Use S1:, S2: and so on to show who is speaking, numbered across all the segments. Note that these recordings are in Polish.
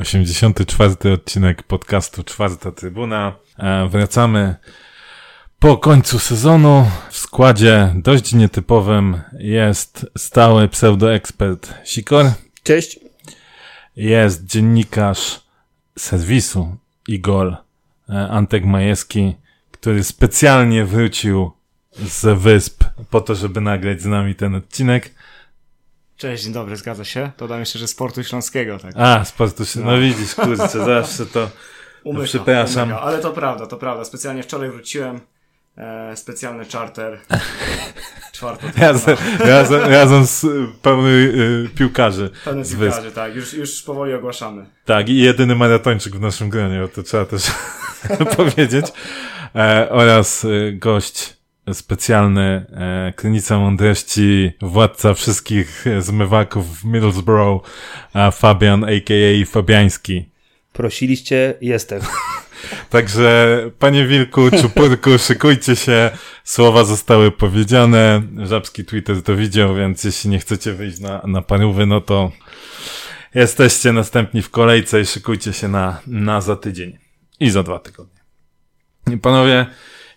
S1: Osiemdziesiąty czwarty odcinek podcastu Czwarta Trybuna. E, wracamy po końcu sezonu. W składzie dość nietypowym jest stały pseudoekspert Sikor.
S2: Cześć.
S1: Jest dziennikarz serwisu Igor e, Antek Majewski, który specjalnie wrócił z wysp po to, żeby nagrać z nami ten odcinek.
S2: Cześć, dzień dobry, zgadza się. Dodam jeszcze, że sportu śląskiego, tak.
S1: A, sportu się, no, no widzisz, kurczę, zawsze to,
S2: umyka,
S1: przepraszam.
S2: Umyka. Ale to prawda, to prawda. Specjalnie wczoraj wróciłem, e, specjalny charter, czwarto
S1: razem, razem, razem z pełny y, piłkarzy.
S2: Pełny z piłkarzy, wysp. tak. Już, już powoli ogłaszamy.
S1: Tak, i jedyny maratończyk w naszym gronie, to trzeba też powiedzieć. E, oraz y, gość specjalny e, Krynica Mądrości, władca wszystkich zmywaków w Middlesbrough, a Fabian, a.k.a. Fabiański.
S3: Prosiliście, jestem.
S1: Także, panie Wilku, Czupurku, szykujcie się. Słowa zostały powiedziane. Żabski Twitter to widział, więc jeśli nie chcecie wyjść na, na parówy, no to jesteście następni w kolejce i szykujcie się na, na za tydzień. I za dwa tygodnie. Panowie,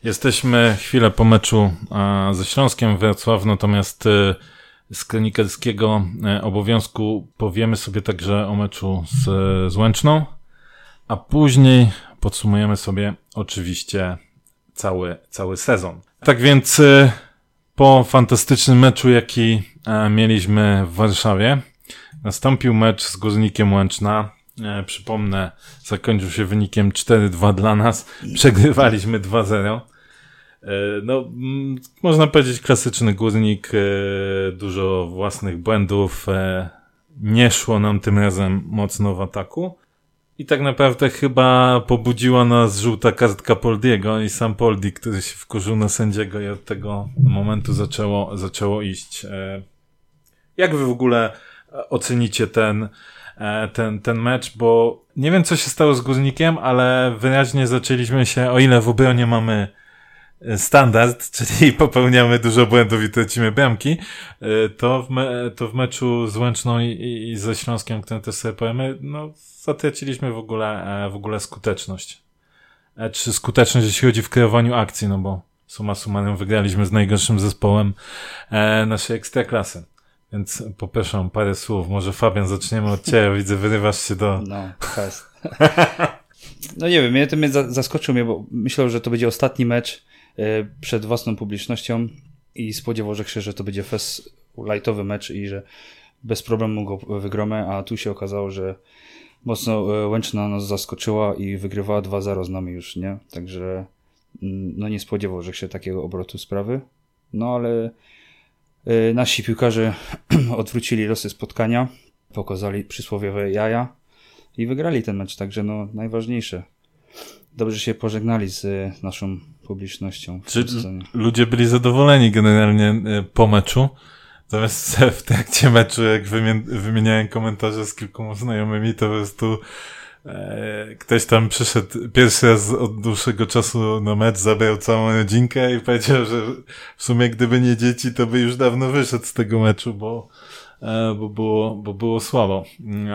S1: Jesteśmy chwilę po meczu ze Śląskiem Wrocław, natomiast e, z kronikarskiego e, obowiązku powiemy sobie także o meczu z, z Łęczną, a później podsumujemy sobie oczywiście cały, cały sezon. Tak więc e, po fantastycznym meczu, jaki mieliśmy w Warszawie, nastąpił mecz z Górnikiem Łęczna. Przypomnę, zakończył się wynikiem 4-2 dla nas. Przegrywaliśmy 2-0. E, no, mm, można powiedzieć klasyczny górnik, e, dużo własnych błędów, e, nie szło nam tym razem mocno w ataku. I tak naprawdę chyba pobudziła nas żółta kartka Poldiego i sam Poldi, który się wkurzył na sędziego i od tego momentu zaczęło, zaczęło iść. Jak wy w ogóle ocenicie ten, ten, ten mecz, bo nie wiem co się stało z Górnikiem, ale wyraźnie zaczęliśmy się, o ile w obronie mamy standard, czyli popełniamy dużo błędów i tracimy bramki, e, to w, me, to w meczu z Łęczną i, i, ze Śląskiem, którym też sobie powiemy, no zatraciliśmy w ogóle, e, w ogóle skuteczność. E, czy skuteczność, jeśli chodzi w kreowaniu akcji, no bo suma summarum wygraliśmy z najgorszym zespołem naszej ekstraklasy. Więc poproszę parę słów. Może Fabian, zaczniemy od Ciebie. Widzę, wyrywasz się do...
S3: No, fest. no nie wiem, mnie to mnie zaskoczył mnie, bo myślał, że to będzie ostatni mecz E, przed własną publicznością i spodziewał się, że to będzie fest lightowy mecz i że bez problemu go wygromy, a tu się okazało, że mocno e, Łęczna nas zaskoczyła i wygrywała 2-0 z nami już, nie? Także mm, no nie spodziewał się takiego obrotu sprawy. No ale nasi piłkarze odwrócili losy spotkania, pokazali przysłowiowe jaja i wygrali ten mecz, także no najważniejsze. Dobrze się pożegnali z naszą publicznością.
S1: Czy ludzie byli zadowoleni generalnie e, po meczu? Natomiast w trakcie meczu, jak wymieniałem komentarze z kilkoma znajomymi, to po prostu ktoś tam przyszedł pierwszy raz od dłuższego czasu na mecz, zabrał całą rodzinkę i powiedział, że w sumie gdyby nie dzieci, to by już dawno wyszedł z tego meczu, bo, e, bo, było, bo było słabo.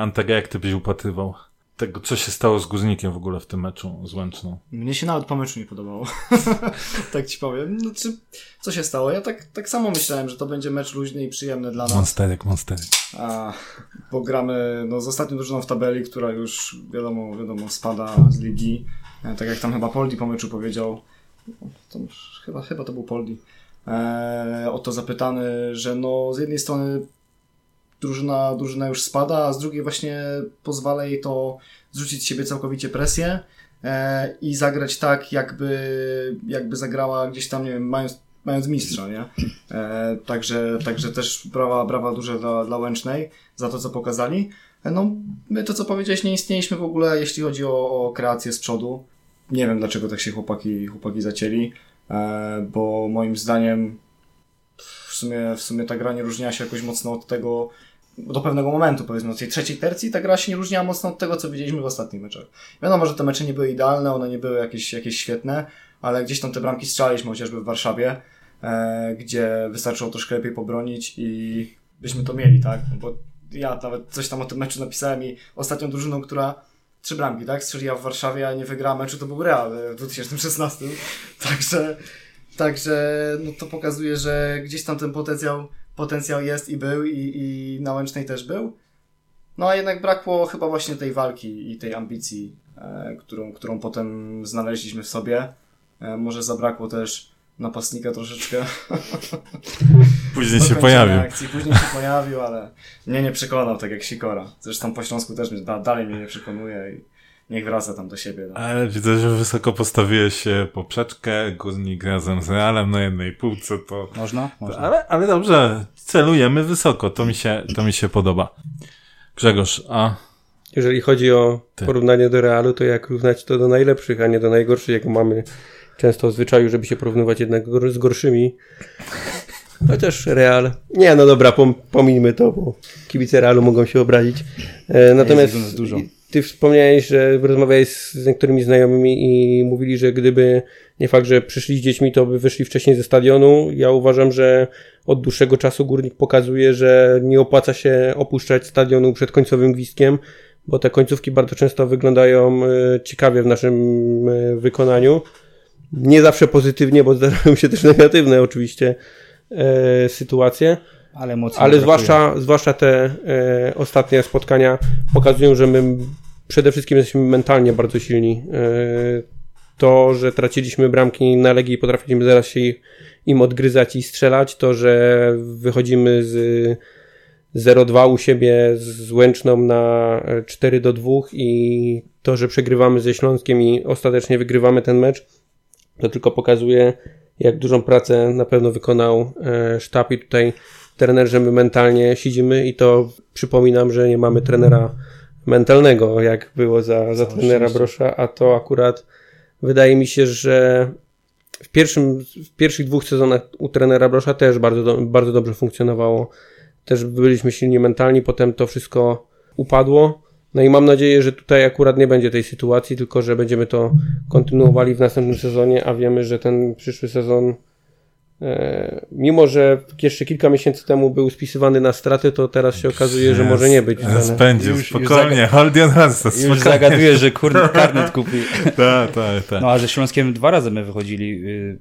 S1: Antega, jak ty byś upatrywał? Tego, co się stało z Guznikiem w ogóle w tym meczu z Łęczną.
S2: Mnie się nawet po meczu nie podobało. tak ci powiem. No, czy, co się stało? Ja tak, tak samo myślałem, że to będzie mecz luźny i przyjemny dla nas.
S1: Monsterek, monsterek.
S2: A, bo gramy no, z ostatnią drużyną w tabeli, która już wiadomo, wiadomo spada z ligi. E, tak jak tam chyba Poldi po meczu powiedział. To, chyba, chyba to był Poldi. E, o to zapytany, że no z jednej strony drużyna, drużyna już spada, a z drugiej właśnie pozwala jej to zrzucić z siebie całkowicie presję e, i zagrać tak, jakby, jakby zagrała gdzieś tam, nie wiem, mając, mając mistrza, nie? E, także, także też brawa, brawa duże dla, dla Łęcznej za to, co pokazali. E, no, my to, co powiedziałeś, nie istnieliśmy w ogóle, jeśli chodzi o, o kreację z przodu. Nie wiem, dlaczego tak się chłopaki, chłopaki zacięli, e, bo moim zdaniem w sumie, w sumie ta gra nie różniła się jakoś mocno od tego, do pewnego momentu, powiedzmy, od tej trzeciej tercji, ta gra się nie różniła mocno od tego, co widzieliśmy w ostatnich meczach. Wiadomo, że te mecze nie były idealne, one nie były jakieś, jakieś świetne, ale gdzieś tam te bramki strzelaliśmy, chociażby w Warszawie. e, gdzie wystarczyło troszkę lepiej pobronić i byśmy to mieli, tak? No bo ja nawet coś tam o tym meczu napisałem i ostatnią drużyną, która trzy bramki, tak? Strzeliła w Warszawie, a nie wygrała meczu, to był Real w 2016. Także, także no to pokazuje, że gdzieś tam ten potencjał, potencjał jest i był i, i na Łęcznej też był. No a jednak brakło chyba właśnie tej walki i tej ambicji, e, którą, którą potem znaleźliśmy w sobie. E, może zabrakło też napastnika troszeczkę.
S1: Później się pojawił.
S2: Akcji. Później się pojawił, ale mnie nie przekonał, tak jak Sikora. Zresztą po Śląsku też mnie, da, dalej mnie nie przekonuje i niech wraca tam do siebie. No.
S1: Ale widzę, że wysoko postawiłeś poprzeczkę, Górnik razem z Realem na jednej półce, to...
S3: Można? Można.
S1: Ale, ale dobrze, celujemy wysoko, to mi się, to mi się podoba. Grzegorz, a...
S4: Jeżeli chodzi o
S1: Ty.
S4: porównanie do Realu, to jak równać to do najlepszych, a nie do najgorszych, jak mamy często w zwyczaju, żeby się porównywać jednak z gorszymi. Chociaż Real. Nie, no dobra, pom- pomijmy to, bo kibice Realu mogą się obrazić. E, natomiast
S3: jest nas dużo.
S4: Ty wspomniałeś, że rozmawiałeś z niektórymi znajomymi i mówili, że gdyby nie fakt, że przyszli z dziećmi, to by wyszli wcześniej ze stadionu. Ja uważam, że od dłuższego czasu górnik pokazuje, że nie opłaca się opuszczać stadionu przed końcowym gwizdkiem, bo te końcówki bardzo często wyglądają e, ciekawie w naszym e, wykonaniu. Nie zawsze pozytywnie, bo zdarzają się też negatywne oczywiście e, sytuacje.
S3: Ale mocno
S4: Ale zwłaszcza, zwłaszcza te e, ostatnie spotkania pokazują, że my przede wszystkim jesteśmy mentalnie bardzo silni. E, to, że traciliśmy bramki na Legii i potrafiliśmy zaraz się im odgryzać i strzelać, to, że wychodzimy z 0-2 u siebie z Łęczną na 4 do 2 i to, że przegrywamy ze Śląskiem i ostatecznie wygrywamy ten mecz, to tylko pokazuje, jak dużą pracę na pewno wykonał e, sztab i tutaj trener, że my mentalnie siedzimy i to przypominam, że nie mamy trenera mentalnego, jak było za, za trenera. Brosza, a to akurat wydaje mi się, że w, pierwszym, w pierwszych dwóch sezonach u trenera Brosza też bardzo, do, bardzo dobrze funkcjonowało. Też byliśmy silni mentalni, potem to wszystko upadło. No i mam nadzieję, że tutaj akurat nie będzie tej sytuacji, tylko że będziemy to kontynuowali w następnym sezonie, a wiemy, że ten przyszły sezon, mimo że jeszcze kilka miesięcy temu był spisywany na straty, to teraz się okazuje, że może nie być.
S1: Spędził,
S3: Już- już
S1: spokojnie,
S3: zaga-
S1: hold your hands,
S3: Już
S1: spokojnie.
S3: zagaduję, że kurde, karnet kupi.
S1: Tak, tak, tak.
S3: No a ze Śląskiem dwa razy my wychodzili. Yy,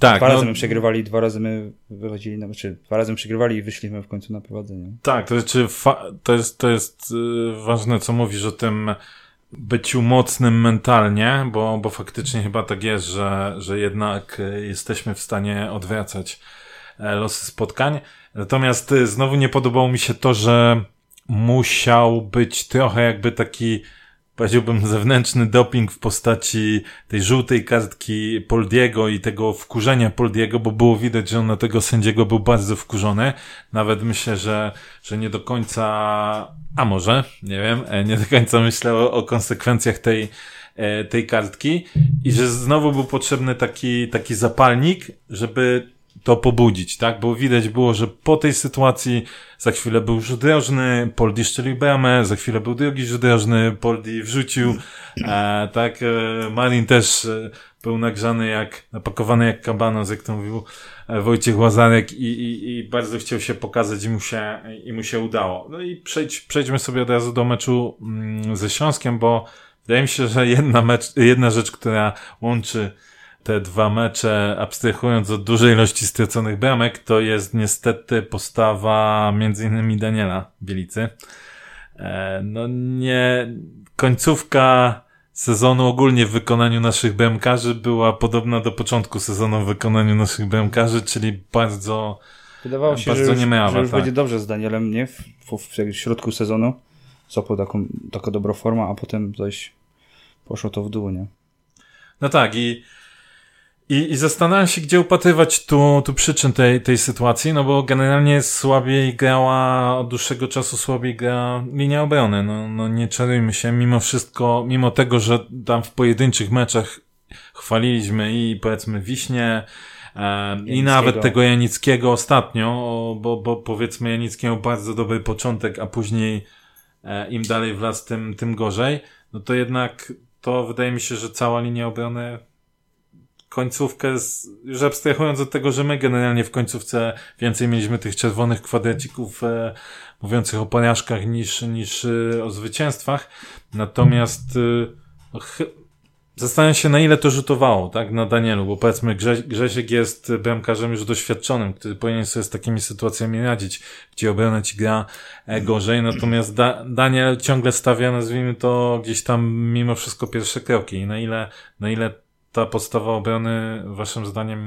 S1: tak,
S3: dwa
S1: no,
S3: razy my przegrywali, dwa razy my wychodzili, no, znaczy dwa razy my przegrywali i wyszliśmy w końcu na prowadzenie.
S1: tak, to, znaczy, to jest, to jest y, ważne, co mówisz o tym byciu mocnym mentalnie, bo, bo faktycznie chyba tak jest, że, że jednak y, jesteśmy w stanie odwracać e, losy spotkań. Natomiast y, znowu nie podobało mi się to, że musiał być trochę jakby taki powiedziałbym zewnętrzny doping w postaci tej żółtej kartki Poldiego i tego wkurzenia Poldiego, bo było widać, że on na tego sędziego był bardzo wkurzony. Nawet myślę, że, że nie do końca, a może, nie wiem, e, nie do końca myślał o, o konsekwencjach tej, e, tej kartki i że znowu był potrzebny taki, taki zapalnik, żeby to pobudzić, tak? Bo widać było, że po tej sytuacji za chwilę był rzut rożny, Poldi szczelił bramę, za chwilę był drugi rzut rożny, Poldi wrzucił, e, tak? E, Marin też e, był nagrzany jak, napakowany jak kabanos, jak to mówił e, Wojciech Łazarek i, i, i bardzo chciał się pokazać i mu się, i mu się udało. No i przejdź, przejdźmy sobie od razu do meczu mm, ze Śląskiem, bo wydaje mi się, że jedna, mecz, jedna rzecz, która łączy te dwa mecze, abstrahując od dużej ilości straconych bramek, to jest niestety postawa między innymi Daniela Bielicy. E, no nie, końcówka sezonu ogólnie w wykonaniu naszych bramkarzy była podobna do początku sezonu w wykonaniu naszych bramkarzy, czyli bardzo,
S3: Wydawało się,
S1: Bardzo
S3: że już,
S1: niemrawa,
S3: że już
S1: tak.
S3: będzie dobrze z Danielem, nie? W, w, w środku sezonu. Złapał taką, taką dobrą formę, a potem coś poszło to w dół, nie?
S1: No tak, i, i, i zastanawiam się, gdzie upatrywać tu, tu przyczyn tej, tej sytuacji, no bo generalnie słabiej grała, od dłuższego czasu słabiej gra linia obrony. No, no nie czarujmy się, mimo wszystko, mimo tego, że tam w pojedynczych meczach chwaliliśmy i powiedzmy Wiśnie, e, i nawet tego Janickiego ostatnio, bo, bo powiedzmy Janicki miał bardzo dobry początek, a później e, im dalej w las, tym, tym gorzej, no to jednak to wydaje mi się, że cała linia obrony końcówkę, z, już abstrahując od tego, że my generalnie w końcówce więcej mieliśmy tych czerwonych kwadracików e, mówiących o porażkach niż, niż e, o zwycięstwach. Natomiast e, ch- zastanawiam się, na ile to rzutowało, tak, na Danielu, bo powiedzmy Grze Grzesiek jest bramkarzem już doświadczonym, który powinien sobie z takimi sytuacjami radzić, gdzie obrona ci gra e, gorzej, natomiast da Daniel ciągle stawia, nazwijmy to, gdzieś tam mimo wszystko pierwsze kroki i na ile, na ile ta podstawa obrony, waszym zdaniem,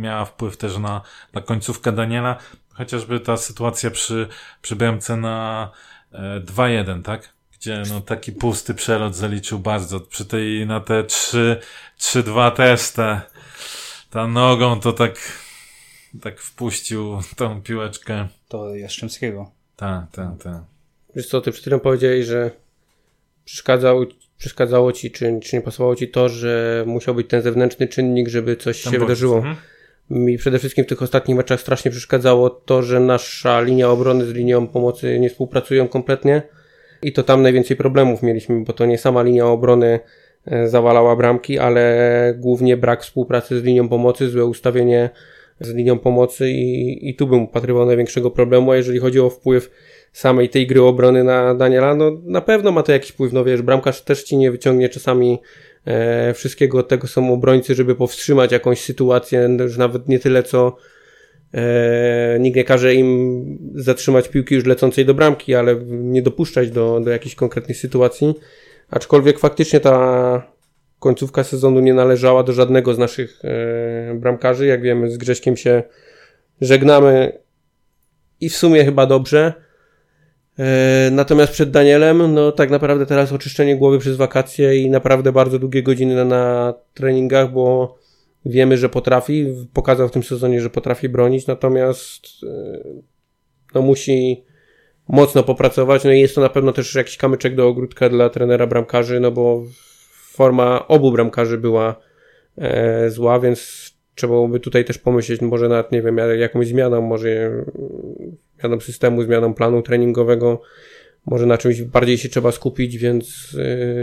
S1: miała wpływ też na, na końcówkę Daniela, chociażby ta sytuacja przy, przy bramce na e, 2-1, tak? Gdzie no taki pusty przelot zaliczył bardzo. Przy tej na te 3, 3-2 też te, ta nogą to tak, tak wpuścił tą piłeczkę.
S3: To Jastrzębskiego.
S1: Tak, tak, tak.
S4: Wiesz co, ty przed chwilą powiedziałeś, że przeszkadzał, przeszkadzało ci, czy, czy nie pasowało ci to, że musiał być ten zewnętrzny czynnik, żeby coś
S1: Ten
S4: się wydarzyło.
S1: mhm.
S4: Mi przede wszystkim w tych ostatnich meczach strasznie przeszkadzało to, że nasza linia obrony z linią pomocy nie współpracują kompletnie i to tam najwięcej problemów mieliśmy, bo to nie sama linia obrony e, zawalała bramki, ale głównie brak współpracy z linią pomocy, złe ustawienie z linią pomocy i, i tu bym upatrywał największego problemu, a jeżeli chodzi o wpływ samej tej gry obrony na Daniela, no na pewno ma to jakiś wpływ, no wiesz, bramkarz też ci nie wyciągnie czasami e, wszystkiego, od tego są obrońcy, żeby powstrzymać jakąś sytuację, już nawet nie tyle co e, nikt nie każe im zatrzymać piłki już lecącej do bramki, ale nie dopuszczać do, do jakichś konkretnych sytuacji, aczkolwiek faktycznie ta końcówka sezonu nie należała do żadnego z naszych e, bramkarzy, jak wiemy z Grześkiem się żegnamy i w sumie chyba dobrze, Natomiast przed Danielem, no tak naprawdę teraz oczyszczenie głowy przez wakacje i naprawdę bardzo długie godziny na, na treningach, bo wiemy, że potrafi, pokazał w tym sezonie, że potrafi bronić, natomiast e, no musi mocno popracować, no i jest to na pewno też jakiś kamyczek do ogródka dla trenera bramkarzy, no bo forma obu bramkarzy była e, zła, więc trzeba byłoby tutaj też pomyśleć, może nawet, nie wiem, jakąś zmianą, może zmianą systemu, zmianą planu treningowego, może na czymś bardziej się trzeba skupić, więc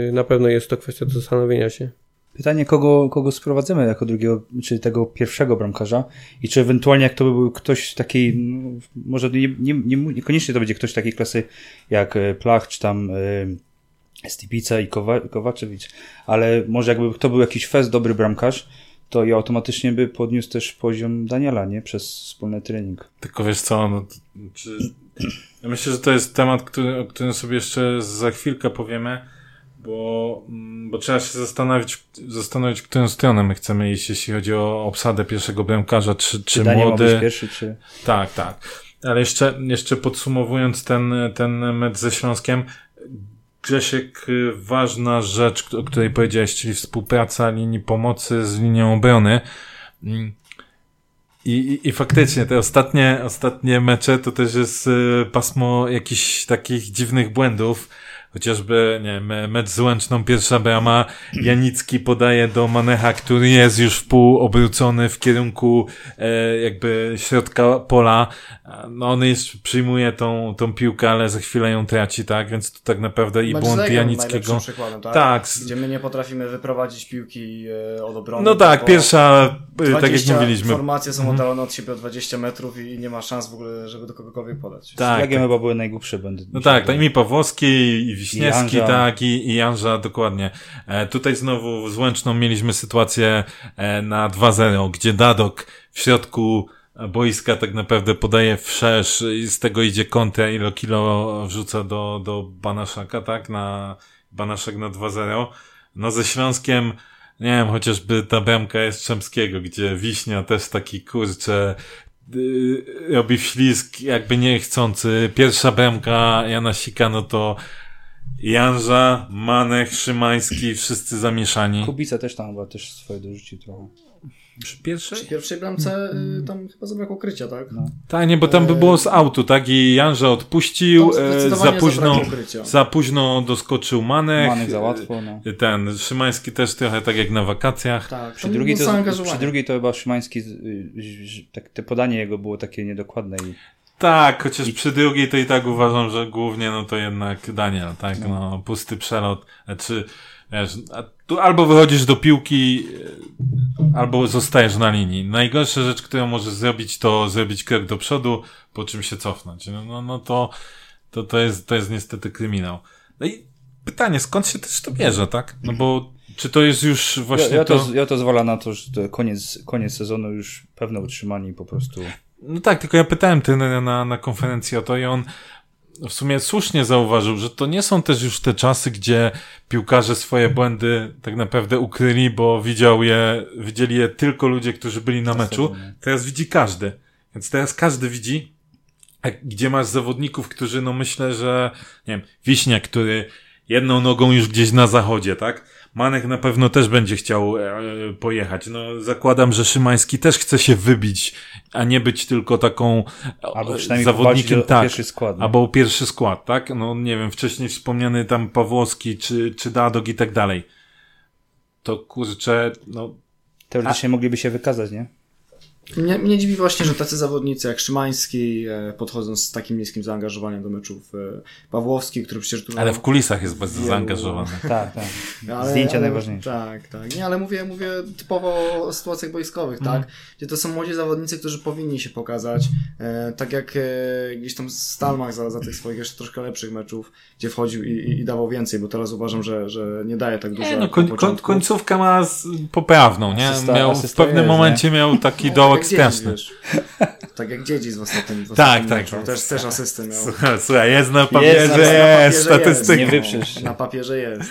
S4: yy, na pewno jest to kwestia do zastanowienia się.
S3: Pytanie, kogo, kogo sprowadzimy jako drugiego, czy tego pierwszego bramkarza i czy ewentualnie jak to by był ktoś takiej, no, może nie, nie, nie, niekoniecznie to będzie ktoś takiej klasy jak e, Plach, czy tam y, Stipica i Kowa, Kowaczewicz, ale może jakby to był jakiś fest dobry bramkarz, to i automatycznie by podniósł też poziom Daniela, nie? Przez wspólny trening.
S1: Tylko wiesz co, no, czy... ja myślę, że to jest temat, który, o którym sobie jeszcze za chwilkę powiemy, bo, mm, bo trzeba się zastanowić, zastanowić, którą stronę my chcemy iść, jeśli chodzi o obsadę pierwszego bramkarza, czy, czy,
S3: Czy Daniel ma
S1: młody...
S3: być pierwszy, czy...
S1: Tak, tak. Ale jeszcze, jeszcze podsumowując ten, ten mecz ze Śląskiem, Grzesiek, y, ważna rzecz, o której powiedziałeś, czyli współpraca linii pomocy z linią obrony. Mm. I, i, I faktycznie te ostatnie, ostatnie mecze to też jest y, pasmo jakichś takich dziwnych błędów. Chociażby, nie wiem, mecz z Łęczną, pierwsza brama, Janicki podaje do Manecha, który jest już w pół obrócony w kierunku e, jakby środka pola. No on jest, przyjmuje tą, tą piłkę, ale za chwilę ją traci, tak? Więc to tak naprawdę i błąd
S2: Legią
S1: Janickiego.
S2: tak?
S1: Tak.
S2: Gdzie my nie potrafimy wyprowadzić piłki e, od obrony.
S1: No tak, pierwsza, y, tak jak
S2: 20
S1: mówiliśmy.
S2: formacje są
S1: Mhm.
S2: oddalone od siebie o 20 metrów i nie ma szans w ogóle, żeby do kogokolwiek podać.
S1: Tak,
S3: Legiem
S1: tak.
S3: chyba były najgłupsze błędy.
S1: No
S3: mi
S1: tak, tak, i Pawłowski, i Wiśniewski,
S3: I Janża.
S1: tak, i, i Janża, dokładnie. E, tutaj znowu z Łęczną mieliśmy sytuację e, na 2-0, gdzie Dadok w środku boiska tak naprawdę podaje wszerz i z tego idzie kontra, ilo kilo wrzuca do, do Banaszaka, tak, na Banaszak na 2-0. No ze Śląskiem, nie wiem, chociażby ta bramka Jastrzębskiego, gdzie Wiśnia też taki, kurczę, y, robi wślizg jakby niechcący. Pierwsza bramka Jana Sika, no to Janża, Manek, Szymański, wszyscy zamieszani.
S3: Kubica też tam chyba też swoje dorzucił trochę.
S1: Przy pierwszej?
S2: Przy pierwszej bramce y, tam chyba zabrakło krycia, tak?
S3: No.
S1: Tak, nie, bo tam by było z autu, tak? I Janża odpuścił, e, za późno, za późno doskoczył Manek.
S3: Manek za łatwo, no.
S1: e, Ten, Szymański też trochę tak jak na wakacjach.
S2: Tak,
S3: Przy drugiej, to, przy drugiej to chyba Szymański, y, y, tak, te podanie jego było takie niedokładne i
S1: Tak, chociaż przy drugiej to i tak uważam, że głównie no to jednak Daniel, tak, no, pusty przelot, czy wiesz, a tu albo wychodzisz do piłki, e, albo zostajesz na linii. Najgorsza rzecz, którą możesz zrobić, to zrobić krok do przodu, po czym się cofnąć. No, no, no to, to, to jest, to jest niestety kryminał. No i pytanie, skąd się też to bierze, tak? No bo czy to jest już właśnie
S3: Ja, ja,
S1: to...
S3: to, ja to zwala na to, że to koniec, koniec sezonu już pewne utrzymanie i po prostu.
S1: No tak, tylko ja pytałem trenera na, na konferencji o to i on w sumie słusznie zauważył, że to nie są też już te czasy, gdzie piłkarze swoje błędy tak naprawdę ukryli, bo widział je, widzieli je tylko ludzie, którzy byli na meczu. Teraz widzi każdy. Więc teraz każdy widzi, gdzie masz zawodników, którzy, no myślę, że, nie wiem, Wiśniak, który jedną nogą już gdzieś na zachodzie, tak? Manek na pewno też będzie chciał e, pojechać. No, zakładam, że Szymański też chce się wybić, a nie być tylko taką e,
S3: Albo przynajmniej
S1: zawodnikiem, tak.
S3: pierwszy skład. no.
S1: Albo pierwszy skład, tak? No nie wiem, wcześniej wspomniany tam Pawłowski czy, czy Dadok i tak dalej. To kurczę, no
S3: Teoretycznie mogliby się wykazać, nie?
S2: Mnie, mnie dziwi właśnie, że tacy zawodnicy jak Szymański e, podchodzą z takim niskim zaangażowaniem do meczów. E, Pawłowski, który przecież tu...
S1: ale w kulisach jest bardzo
S2: Wielu-
S1: zaangażowany.
S3: Tak, tak.
S2: Ale-
S3: Zdjęcia najważniejsze.
S2: Tak, tak. Nie, ale mówię, mówię typowo o sytuacjach boiskowych,
S3: Mhm.
S2: tak? Gdzie to są młodzi zawodnicy, którzy powinni się pokazać. E, tak jak e, gdzieś tam Stalmach za, za tych swoich jeszcze troszkę lepszych meczów, gdzie wchodził i, i, i dawał więcej, bo teraz uważam, że, że nie daje tak dużo.
S1: Nie, no koń, końcówka ma poprawną, nie?
S3: Asysta-
S1: miał, w pewnym
S3: jest,
S1: momencie miał taki
S2: No, tak
S1: straszny.
S2: Tak jak dziedzic w ostatnim, w
S1: Tak,
S2: ostatnim
S1: tak.
S2: meczu. Też, też asystę miał.
S1: Słuchaj, Słuchaj, jest na papierze,
S3: Jest,
S1: jest,
S3: na
S2: papierze
S1: statystyka.
S3: Nie wyprzesz.
S2: Na papierze jest.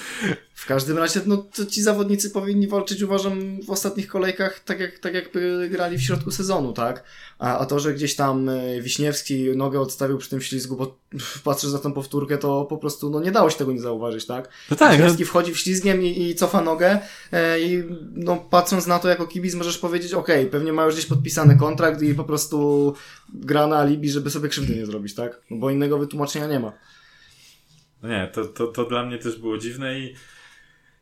S2: W każdym razie, no to ci zawodnicy powinni walczyć, uważam, w ostatnich kolejkach, tak jak, tak jakby grali w środku sezonu, tak? A, a to, że gdzieś tam e, Wiśniewski nogę odstawił przy tym ślizgu, bo patrzysz za tą powtórkę, to po prostu, no nie dało się tego nie zauważyć, tak?
S1: No tak, no,
S2: Wiśniewski wchodzi w ślizgiem i, i cofa nogę e, i no patrząc na to jako kibic możesz powiedzieć, okej, pewnie ma już gdzieś podpisany kontrakt i po prostu gra na alibi, żeby sobie krzywdy nie zrobić, tak? No bo innego wytłumaczenia nie ma.
S1: No nie, to, to, to dla mnie też było dziwne i,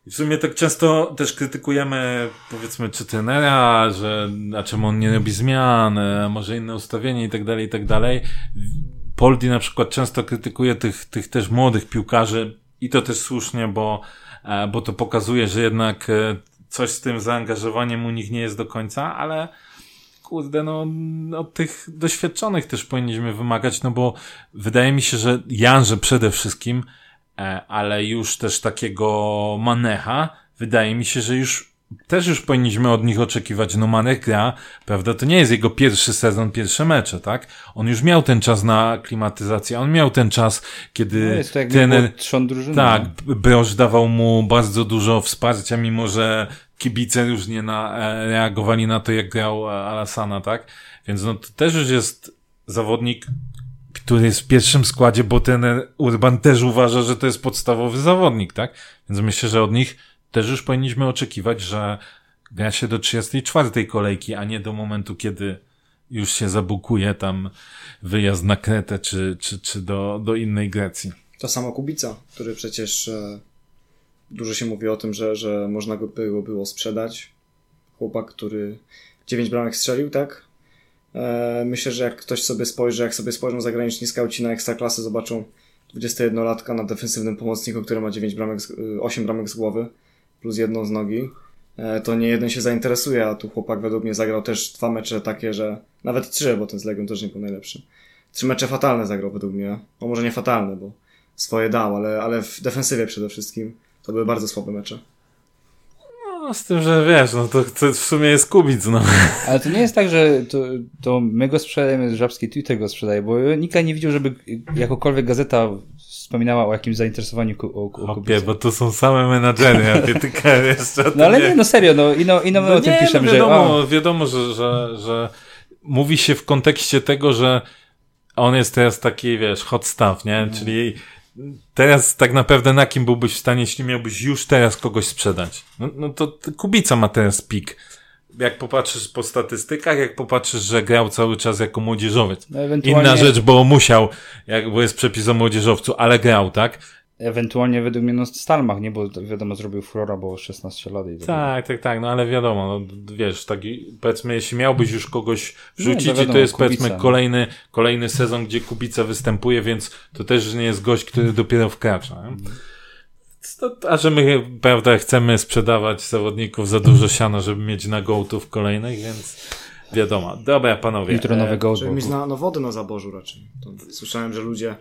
S1: i w sumie tak często też krytykujemy, powiedzmy, czy trenera, że a czemu on nie robi zmian, e, może inne ustawienie i tak dalej, i tak dalej. Poldi na przykład często krytykuje tych, tych też młodych piłkarzy i to też słusznie, bo, e, bo to pokazuje, że jednak e, coś z tym zaangażowaniem u nich nie jest do końca, ale kurde, no, od tych doświadczonych też powinniśmy wymagać, no bo wydaje mi się, że Janże przede wszystkim, ale już też takiego Manecha, wydaje mi się, że już też już powinniśmy od nich oczekiwać, no Manech gra, prawda, to nie jest jego pierwszy sezon, pierwsze mecze, tak? On już miał ten czas na klimatyzację, on miał ten czas, kiedy
S3: No jest to drużyny.
S1: Tak,
S3: no.
S1: Broż dawał mu bardzo dużo wsparcia, mimo że kibice różnie na, e, reagowali na to, jak grał e, Alasana, tak? Więc no to też już jest zawodnik, który jest w pierwszym składzie, bo ten Urban też uważa, że to jest podstawowy zawodnik, tak? Więc myślę, że od nich też już powinniśmy oczekiwać, że gra się do 34 kolejki, a nie do momentu, kiedy już się zabukuje tam wyjazd na Kretę czy, czy, czy do, do innej Grecji.
S2: To samo Kubica, który przecież e, dużo się mówi o tym, że, że można go było, było sprzedać. Chłopak, który 9 bramek strzelił, tak? E, myślę, że jak ktoś sobie spojrzy, jak sobie spojrzą zagraniczni skauci na ekstraklasy, zobaczą 21-latka na defensywnym pomocniku, który ma 9 bramek, z, y, 8 bramek z głowy, plus jedną z nogi, e, to nie jeden się zainteresuje, a tu chłopak według mnie zagrał też dwa mecze takie, że nawet trzy, bo ten z Legią też nie był najlepszy. Trzy mecze fatalne zagrał według mnie. No może nie fatalne, bo swoje dał, ale, ale w defensywie przede wszystkim to były bardzo słabe mecze.
S1: No, z tym, że wiesz, no to, to w sumie jest kubic, no.
S3: Ale to nie jest tak, że to, to my go sprzedajemy, Żabski Twitter go sprzedaje, bo nikt nie widział, żeby jakokolwiek gazeta wspominała o jakimś zainteresowaniu ku, o, o Kubicy.
S1: bo to są same menadżery, a ty tylko jeszcze
S3: No ale nie, no serio, no ino, ino my
S1: No
S3: o tym
S1: nie,
S3: piszemy,
S1: no
S3: że
S1: wiadomo,
S3: o,
S1: wiadomo, że, że, że mówi się w kontekście tego, że on jest teraz taki, wiesz, hot stuff, nie?
S3: Mhm.
S1: Czyli teraz tak naprawdę na kim byłbyś w stanie, jeśli miałbyś już teraz kogoś sprzedać? No, no to Kubica ma teraz pik. Jak popatrzysz po statystykach, jak popatrzysz, że grał cały czas jako młodzieżowiec.
S3: no ewentualnie...
S1: Inna rzecz, bo musiał, jak, bo jest przepis o młodzieżowcu, ale grał, tak?
S3: Ewentualnie według mnie no Stalmach, nie? Bo wiadomo, zrobił furora, bo 16 lat. I
S1: tak, tak, tak, no ale wiadomo, no, wiesz, taki, powiedzmy, jeśli miałbyś już kogoś wrzucić
S3: no, to, wiadomo,
S1: to jest
S3: Kubica,
S1: powiedzmy kolejny, kolejny sezon, gdzie Kubica występuje, więc to też nie jest gość, który dopiero wkracza. Nie? A że my, prawda, chcemy sprzedawać zawodników za dużo siana, żeby mieć na gołtów kolejnych, więc wiadomo. Dobra, panowie.
S3: Jutro nowy
S1: e,
S3: gołd.
S2: Żeby mieć na, no wody na zaborzu raczej. To słyszałem, że ludzie...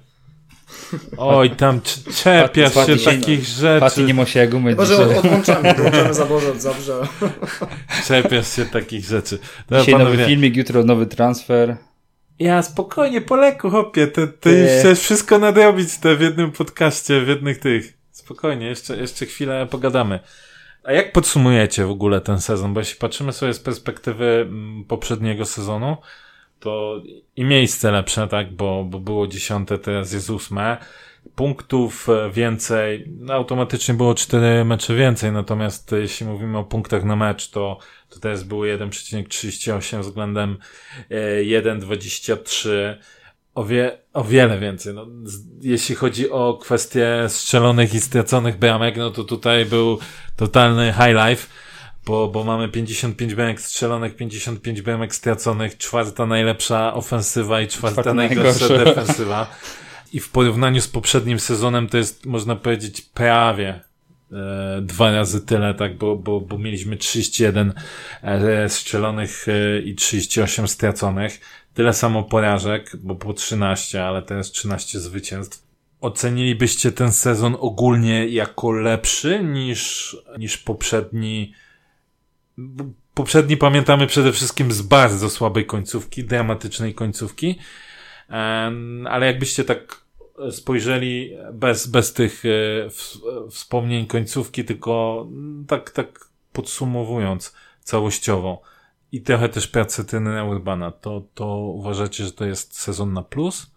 S1: Oj, tam cz- czepiasz
S3: Paty-
S1: się
S3: Paty-
S1: takich rzeczy.
S3: nie musi jak umyć.
S2: Chyba, że odłączamy, odłączamy zaborze zabrze.
S1: Czepiasz się takich rzeczy. Dobra,
S3: Dzisiaj nowy
S1: panowie.
S3: filmik, jutro nowy transfer.
S1: Ja spokojnie, po leku, hopie, ty, ty chcesz wszystko nadrobić te w jednym podcaście, w jednych tych. Spokojnie, jeszcze, jeszcze chwilę pogadamy. A jak podsumujecie w ogóle ten sezon? Bo jeśli patrzymy sobie z perspektywy mm, poprzedniego sezonu, to i miejsce lepsze, tak, bo, bo było dziesiąte, teraz jest ósme. Punktów e, więcej, no automatycznie było cztery mecze więcej, natomiast e, jeśli mówimy o punktach na mecz, to, to teraz było 1,38 względem e, 1,23 o, wie, o wiele więcej. No, z, jeśli chodzi o kwestie strzelonych i straconych bramek, no to tutaj był totalny high life, bo, bo mamy 55 bramek strzelonych, 55 bramek straconych, czwarta najlepsza ofensywa i czwarta,
S3: Czwarta
S1: najgorsza defensywa. I w porównaniu z poprzednim sezonem to jest, można powiedzieć, prawie e, dwa razy tyle, tak, bo, bo, bo mieliśmy 31 e, strzelonych e, i 38 straconych. Tyle samo porażek, bo po 13, ale teraz 13 zwycięstw. Ocenilibyście ten sezon ogólnie jako lepszy niż, niż poprzedni? Poprzedni pamiętamy przede wszystkim z bardzo słabej końcówki, dramatycznej końcówki. Ale jakbyście tak spojrzeli bez, bez tych e, wspomnień końcówki, tylko tak, tak podsumowując całościowo i trochę też pracę trenera Urbana, to, to uważacie, że to jest sezon na plus?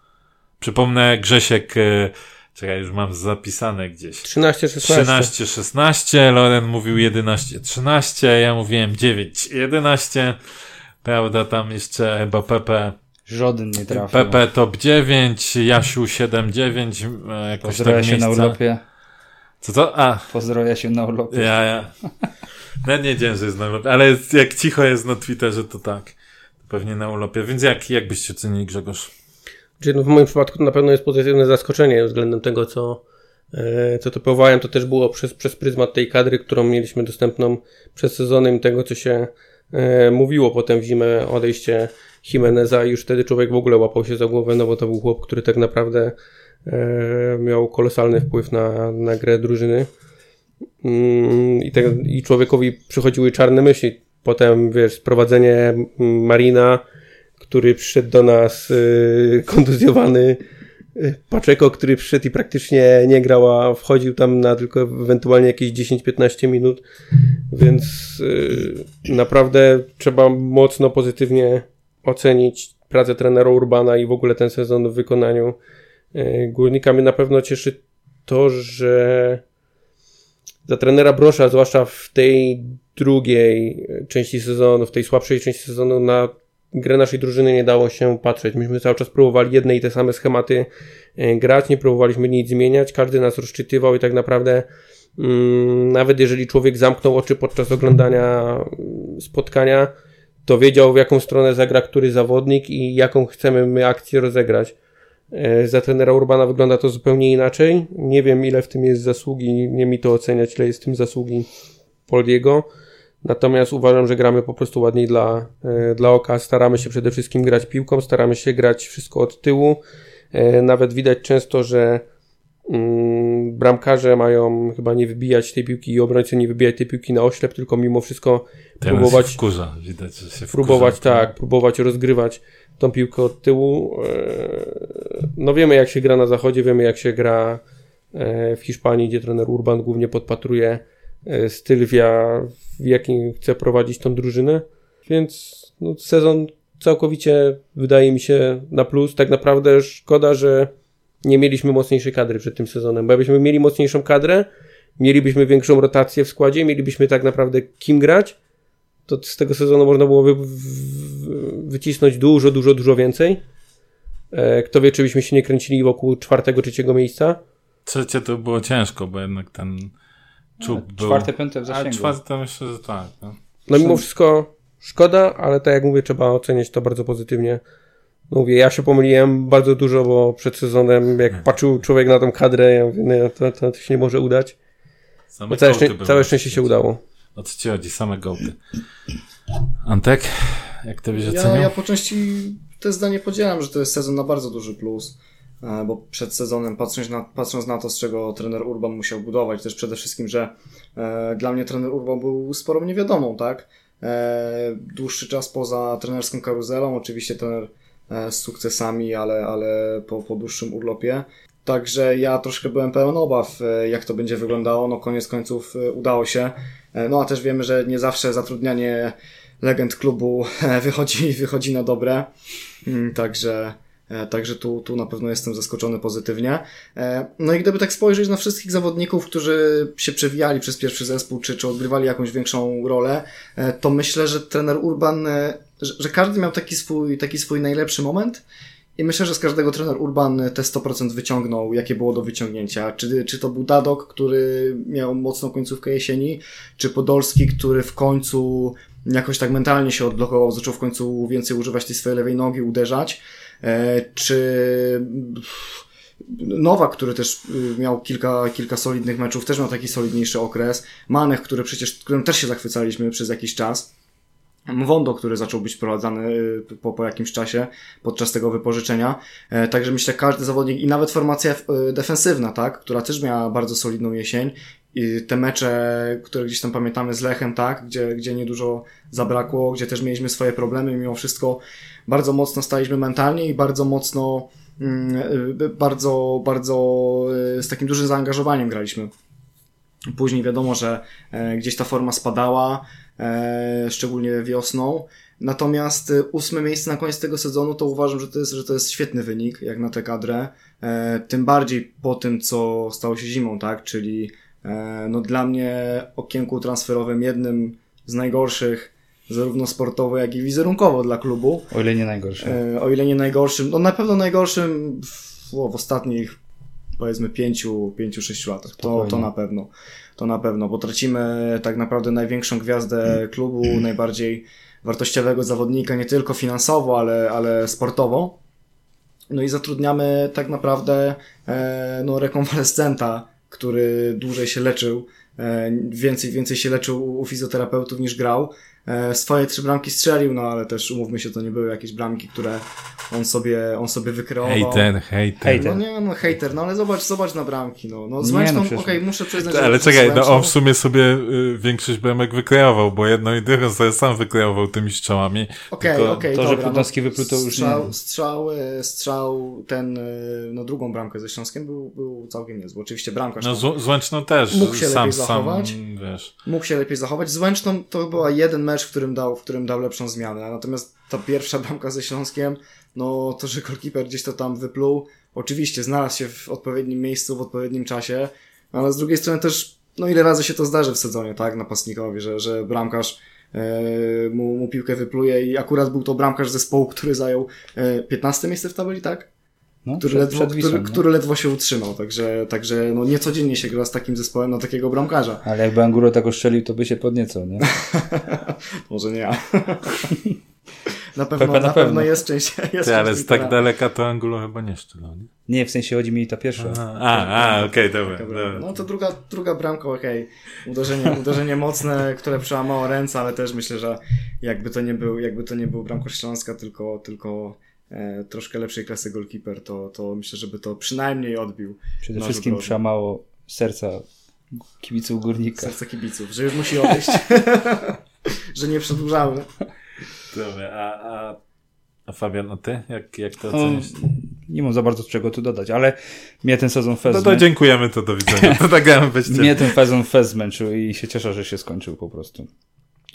S1: Przypomnę, Grzesiek, e, czekaj, już mam zapisane gdzieś.
S4: 13-16.
S1: 13-16, Loren mówił 11-13, ja mówiłem 9-11, prawda, tam jeszcze chyba Pepe
S3: Żaden nie trafił.
S1: Pepe top 9, Jasiu 7-9, e, jakoś
S3: Pozdrawia
S1: tak
S3: się na urlopie.
S1: Co to? A,
S3: Pozdrawia się na urlopie.
S1: ja, ja. Nawet nie wiedziałem, że jest na urlopie, ale jest- jak cicho jest na Twitterze, to tak. Pewnie na urlopie. Więc jak, jak byście cenili Grzegorz?
S4: Czyli no w moim przypadku to na pewno jest pozytywne zaskoczenie względem tego, co, e, co typowałem. To też było przez, przez pryzmat tej kadry, którą mieliśmy dostępną przed sezonem i tego, co się e, mówiło potem w zimę, odejście Jimeneza i już wtedy człowiek w ogóle łapał się za głowę, no bo to był chłop, który tak naprawdę e, miał kolosalny wpływ na, na grę drużyny. Mm, I, tak, I człowiekowi przychodziły czarne myśli. Potem, wiesz, sprowadzenie Marina, który przyszedł do nas y, kontuzjowany, y, Paczeko, który przyszedł i praktycznie nie grał, a wchodził tam na tylko ewentualnie jakieś 10-15 minut, więc y, naprawdę trzeba mocno pozytywnie ocenić pracę trenera Urbana i w ogóle ten sezon w wykonaniu y, Górnika. Mnie na pewno cieszy to, że za trenera Brosza, zwłaszcza w tej drugiej części sezonu, w tej słabszej części sezonu, na grę naszej drużyny nie dało się patrzeć. Myśmy cały czas próbowali jedne i te same schematy e, grać, nie próbowaliśmy nic zmieniać, każdy nas rozczytywał i tak naprawdę mm, nawet jeżeli człowiek zamknął oczy podczas oglądania mm, spotkania, to wiedział w jaką stronę zagra który zawodnik i jaką chcemy my akcję rozegrać. E, Za trenera Urbana wygląda to zupełnie inaczej. Nie wiem, ile w tym jest zasługi, nie mi to oceniać, ile jest w tym zasługi Poldiego. Natomiast uważam, że gramy po prostu ładniej dla, e, dla oka. Staramy się przede wszystkim grać piłką, staramy się grać wszystko od tyłu. E, Nawet widać często, że mm, bramkarze mają chyba nie wybijać tej piłki i obrońcy nie wybijać tej piłki na oślep, tylko mimo wszystko
S1: Teraz
S4: próbować
S1: wkurza, widać, że się
S4: próbować
S1: wkurza.
S4: tak, próbować rozgrywać tą piłkę od tyłu. E, No wiemy jak się gra na zachodzie, wiemy jak się gra w Hiszpanii, gdzie trener Urban głównie podpatruje styl, w ja- w jakim chce prowadzić tą drużynę. Więc no, sezon całkowicie wydaje mi się na plus. Tak naprawdę szkoda, że nie mieliśmy mocniejszej kadry przed tym sezonem, bo jakbyśmy mieli mocniejszą kadrę, mielibyśmy większą rotację w składzie, mielibyśmy tak naprawdę kim grać, to z tego sezonu można byłoby wycisnąć dużo, dużo, dużo więcej. E, Kto wie, czy byśmy się nie kręcili wokół czwartego, trzeciego miejsca.
S1: trzecie to było ciężko, bo jednak ten czub był...
S3: Czwarte, piąte w
S1: A
S3: zasięgu.
S1: czwarte myślę, że tak. No.
S4: No mimo wszystko szkoda, ale tak jak mówię, trzeba oceniać to bardzo pozytywnie. No mówię, ja się pomyliłem bardzo dużo, bo przed sezonem, jak patrzył człowiek na tą kadrę, ja mówię, nie, to, to, to się nie może udać.
S1: Same
S4: No całe, szczę- całe szczęście się udało.
S1: O co ci chodzi? Same gołty. Antek? Jak to byś
S2: Ja,
S1: oceniał?
S2: ja po części te zdanie podzielam, że to jest sezon na bardzo duży plus, bo przed sezonem, patrząc na, patrząc na to, z czego trener Urban musiał budować, też przede wszystkim, że e, dla mnie trener Urban był sporą niewiadomą, tak? E, dłuższy czas poza trenerską karuzelą, oczywiście trener e, z sukcesami, ale, ale po, po dłuższym urlopie. Także ja troszkę byłem pełen obaw, e, jak to będzie wyglądało. No koniec końców e, udało się. E, No a też wiemy, że nie zawsze zatrudnianie legend klubu e, wychodzi, wychodzi na dobre. Mm, Także, e, także tu, tu na pewno jestem zaskoczony pozytywnie. E, No i gdyby tak spojrzeć na wszystkich zawodników, którzy się przewijali przez pierwszy zespół, czy, czy odgrywali jakąś większą rolę, e, to myślę, że trener Urban, e, że, że każdy miał taki swój, taki swój najlepszy moment. I myślę, że z każdego trener Urban te 100% wyciągnął, jakie było do wyciągnięcia. Czy, czy to był Dadok, który miał mocną końcówkę jesieni, czy Podolski, który w końcu jakoś tak mentalnie się odblokował, zaczął w końcu więcej używać tej swojej lewej nogi, uderzać, e, czy Nowak, który też y, miał kilka, kilka solidnych meczów, też miał taki solidniejszy okres. Manech, który przecież, którym też się zachwycaliśmy przez jakiś czas. Mwondo, który zaczął być prowadzany y, po, po jakimś czasie, podczas tego wypożyczenia. E, Także myślę, każdy zawodnik i nawet formacja y, defensywna, tak, która też miała bardzo solidną jesień. I te mecze, które gdzieś tam pamiętamy z Lechem, tak, gdzie, gdzie niedużo zabrakło, gdzie też mieliśmy swoje problemy, mimo wszystko bardzo mocno staliśmy mentalnie i bardzo mocno, mm, y, bardzo, bardzo y, z takim dużym zaangażowaniem graliśmy. Później wiadomo, że e, gdzieś ta forma spadała, e, szczególnie wiosną. Natomiast e, ósme miejsce na koniec tego sezonu to uważam, że to jest, że to jest świetny wynik, jak na tę kadrę. E, tym bardziej po tym, co stało się zimą, tak? Czyli no dla mnie okienku transferowym jednym z najgorszych, zarówno sportowo, jak i wizerunkowo dla klubu.
S3: O ile nie najgorsze.
S2: E, o ile nie najgorszym, no na pewno najgorszym w, w ostatnich powiedzmy pięciu, pięciu, sześciu latach. To,
S3: Spokojnie.
S2: to na pewno. To na pewno, bo tracimy tak naprawdę największą gwiazdę klubu, najbardziej wartościowego zawodnika, nie tylko finansowo, ale, ale sportowo. No i zatrudniamy tak naprawdę e, no, rekonwalescenta, który dłużej się leczył, e, więcej, więcej się leczył u, u fizjoterapeutów niż grał. E, swoje trzy bramki strzelił, no ale też umówmy się, to nie były jakieś bramki, które on sobie, on sobie wykreował.
S1: Hejter, hejter.
S2: No nie, no hejter, no ale zobacz, zobacz na bramki, no. No z
S3: Nie,
S2: Łęczną,
S3: no
S2: okej,
S3: przecież-
S2: muszę przyznać, że
S1: Ale czekaj, no on w sumie sobie y, większość bramek wykreował, bo jedną i drugą sobie sam wykreował tymi strzałami.
S2: Okej,
S1: Tylko
S2: okej,
S3: to, że
S2: dobra,
S3: Plutowski
S2: no,
S3: wypluł, to już
S2: strzał,
S3: nie.
S2: Strzał, strzał ten, e, no drugą bramkę ze Śląskiem był, był całkiem niezły. Oczywiście bramkarz
S1: No z, z Łęczną też.
S2: Mógł się
S1: sam,
S2: lepiej
S1: sam,
S2: zachować.
S1: wiesz.
S2: mógł się lepiej zachować. Z Łęczną to była jeden mecz, w którym dał, w którym dał lepszą zmianę. Natomiast ta pierwsza bramka ze Śląskiem, no to, że golkiper gdzieś to tam wypluł, oczywiście znalazł się w odpowiednim miejscu, w odpowiednim czasie, ale z drugiej strony też, no ile razy się to zdarzy w sezonie, tak, napastnikowi, że, że bramkarz e, mu, mu piłkę wypluje i akurat był to bramkarz zespołu, który zajął e, 15 miejsce w tabeli, tak?
S3: No,
S2: który,
S3: przed,
S2: ledwo,
S3: przed Wisłą,
S2: który,
S3: no.
S2: który ledwo się utrzymał, także, także no niecodziennie się gra z takim zespołem na takiego bramkarza.
S3: Ale jakby Anguro tak oszczelił, to by się podniecał, nie?
S2: Może nie ja. na pewno,
S3: Pepe
S2: na
S3: na
S2: pewno
S3: pewno.
S2: jest część. Jest
S1: Ty, ale z tak daleka to Angulo chyba nie szczelał, nie?
S3: Nie, w sensie chodzi mi ta pierwsza.
S1: A, a, okej, dobra,
S2: Dobra.
S1: dobra.
S2: No to druga, druga bramka, okej. Uderzenie, uderzenie mocne, które przełamało ręce, ale też myślę, że jakby to nie był, jakby to nie był bramkarz Śląska, tylko, tylko troszkę lepszej klasy goalkeeper, to, to myślę, żeby to przynajmniej odbił
S3: Przede wszystkim przełamało serca kibiców górnika.
S2: serce kibiców, że już musi odejść. że nie przedłużamy.
S1: Dobra, a, a, a Fabian, a ty? Jak, jak to
S3: No,
S1: ocenisz?
S3: nie mam za bardzo czego tu dodać, ale mnie ten sezon fest
S1: No to dziękujemy, to do widzenia. To tak.
S3: Mnie ten sezon fest zmęczył i się cieszę, że się skończył po prostu.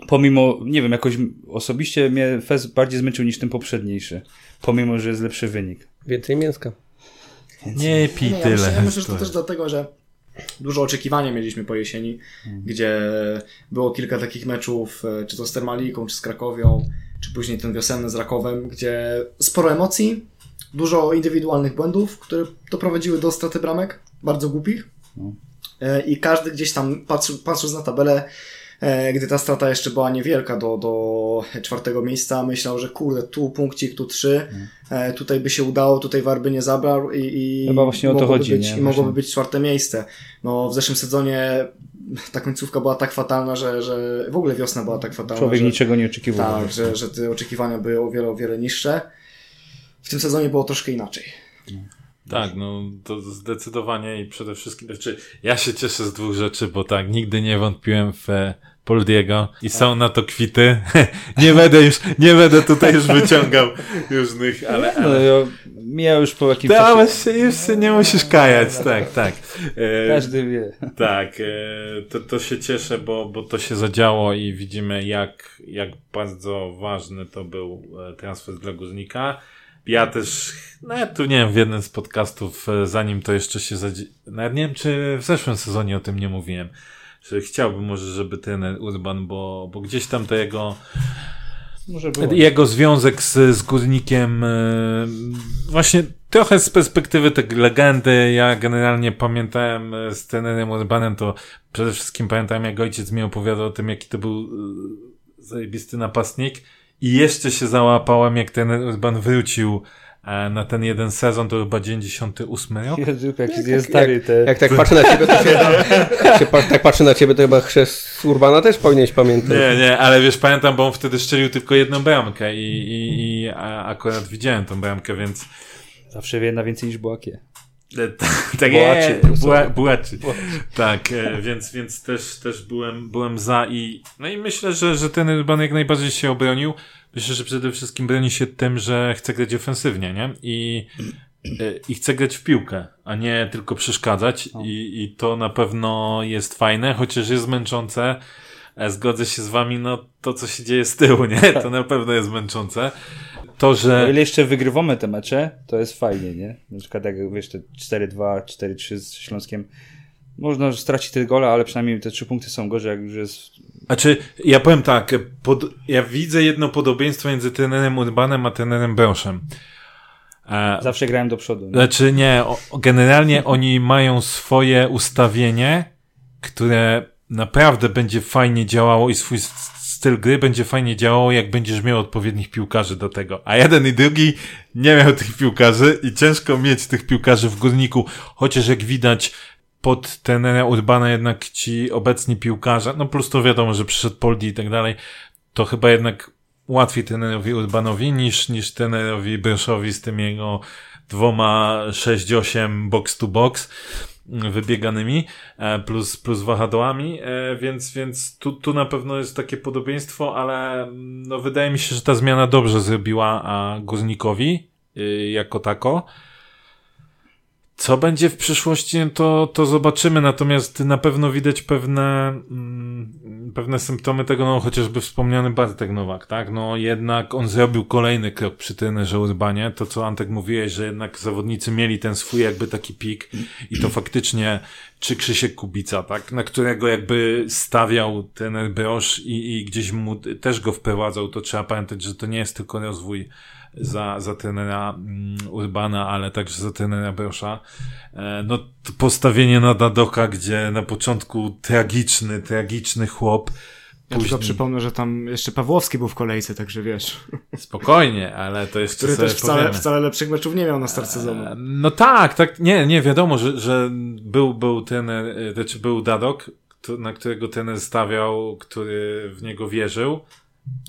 S3: Pomimo, nie wiem, jakoś osobiście mnie fest bardziej zmęczył niż ten poprzedniejszy. Pomimo, że jest lepszy wynik.
S4: Więcej mięska.
S1: Nie pij
S2: Nie, ja
S1: tyle.
S2: myślę, ja myślę, że to też dlatego, że dużo oczekiwania mieliśmy po jesieni, gdzie było kilka takich meczów, e, czy to z Termaliką, czy z Krakowią, czy później ten wiosenny z Rakowem, gdzie sporo emocji, dużo indywidualnych błędów, które doprowadziły do straty bramek. bardzo głupich. E, I każdy gdzieś tam patrząc na tabelę, gdy ta strata jeszcze była niewielka do, do czwartego miejsca, myślał, że kurde, tu punkcik, tu trzy, e, tutaj by się udało, tutaj Warby nie zabrał i, i
S3: Chyba właśnie o to
S2: mogłoby
S3: chodzi,
S2: być,
S3: nie?
S2: i mogłoby być czwarte miejsce. No w zeszłym sezonie ta końcówka była tak fatalna, że, że w ogóle wiosna była tak fatalna.
S3: Człowiek
S2: że,
S3: niczego nie oczekiwał.
S2: tak, że, że te oczekiwania były o wiele, o wiele niższe. W tym sezonie było troszkę inaczej.
S1: Tak, no to zdecydowanie i przede wszystkim, znaczy ja się cieszę z dwóch rzeczy, bo tak, nigdy nie wątpiłem w e, Poldiego i są na to kwity. nie będę już, nie będę tutaj już wyciągał różnych, ale,
S3: No,
S1: ale...
S3: ja, ja już po jakimś czasie...
S1: się, już się nie musisz kajać, tak, tak. E,
S3: Każdy wie.
S1: Tak, e, to, to się cieszę, bo, bo to się zadziało i widzimy, jak, jak bardzo ważny to był transfer dla Górnika. Ja też, no ja tu nie wiem, w jednym z podcastów, e, zanim to jeszcze się zadzie... Nawet nie wiem, czy w zeszłym sezonie o tym nie mówiłem, że chciałbym może, żeby ten Urban, bo, bo gdzieś tam to jego jego związek z, z górnikiem, e, właśnie trochę z perspektywy tej legendy, ja generalnie pamiętałem e, z trenerem Urbanem, to przede wszystkim pamiętałem jak ojciec mi opowiadał o tym, jaki to był zajebisty napastnik i jeszcze się załapałem, jak ten Urban wrócił e, na ten jeden sezon, to chyba 98 rok.
S3: Jezu, jaki jest stary te...
S4: Jak tak patrzę na ciebie, to się, jak się pa, tak patrzę na ciebie, to chyba chrzest Urbana też powinieneś pamiętać.
S1: Nie, nie, ale wiesz, pamiętam, bo on wtedy strzelił tylko jedną bramkę i, i, i akurat widziałem tą bramkę, więc
S3: Zawsze wie na więcej niż Błakie.
S1: E, Tak, tak
S3: Bułaczy.
S1: Buła- Bułaczy. Tak, e, więc, więc też, też byłem, byłem za i, no i myślę, że, że ten Urban jak najbardziej się obronił. Myślę, że przede wszystkim broni się tym, że chce grać ofensywnie, nie? I, e, i chce grać w piłkę, a nie tylko przeszkadzać i, i to na pewno jest fajne, chociaż jest męczące. E, Zgodzę się z wami, no to co się dzieje z tyłu, nie? To na pewno jest męczące. To,
S3: O
S1: że...
S3: ile jeszcze wygrywamy te mecze, to jest fajnie, nie? Na przykład jak wiesz, te 4-2, 4-3 z Śląskiem. Można stracić te gole, ale przynajmniej te trzy punkty są gorzej, jak już jest...
S1: Znaczy, ja powiem tak, pod, ja widzę jedno podobieństwo między trenerem Urbanem a trenerem Broszem. E,
S3: Zawsze grałem do przodu. Nie?
S1: znaczy nie, o, generalnie oni mają swoje ustawienie, które naprawdę będzie fajnie działało i swój styl gry będzie fajnie działało, jak będziesz miał odpowiednich piłkarzy do tego. A jeden i drugi nie miał tych piłkarzy i ciężko mieć tych piłkarzy w górniku, chociaż jak widać pod trenera Urbana jednak ci obecni piłkarze, no plus to wiadomo, że przyszedł Poldi i tak dalej, to chyba jednak łatwiej trenerowi Urbanowi niż, niż trenerowi Bryszowi z tym jego dwoma 6-8 box to box wybieganymi e, plus, plus wahadłami, e, więc, więc tu, tu na pewno jest takie podobieństwo, ale mm, no, wydaje mi się, że ta zmiana dobrze zrobiła Górnikowi y, jako tako. Co będzie w przyszłości, to, to zobaczymy, natomiast na pewno widać pewne, mm, pewne symptomy tego, no chociażby wspomniany Bartek Nowak, tak? No jednak on zrobił kolejny krok przy trenerze Urbanie, to co Antek mówiłeś, że jednak zawodnicy mieli ten swój jakby taki pik i to faktycznie, czy Krzysiek Kubica, tak? Na którego jakby stawiał trener Brosz i, i gdzieś mu też go wprowadzał, to trzeba pamiętać, że to nie jest tylko rozwój za, za trenera mm, Urbana, ale także za trenera Brosza. E, no, postawienie na Dadoka, gdzie na początku tragiczny, tragiczny chłop.
S2: Ja tylko przypomnę, że tam jeszcze Pawłowski był w kolejce, także wiesz.
S1: Spokojnie, ale to jeszcze
S2: Który też wcale,
S1: powiemy.
S2: wcale lepszych meczów nie miał na start sezonu.
S1: E, No tak, tak, nie, nie, wiadomo, że, że był, był trener, e, znaczy był Dadok, na którego trener stawiał, który w niego wierzył.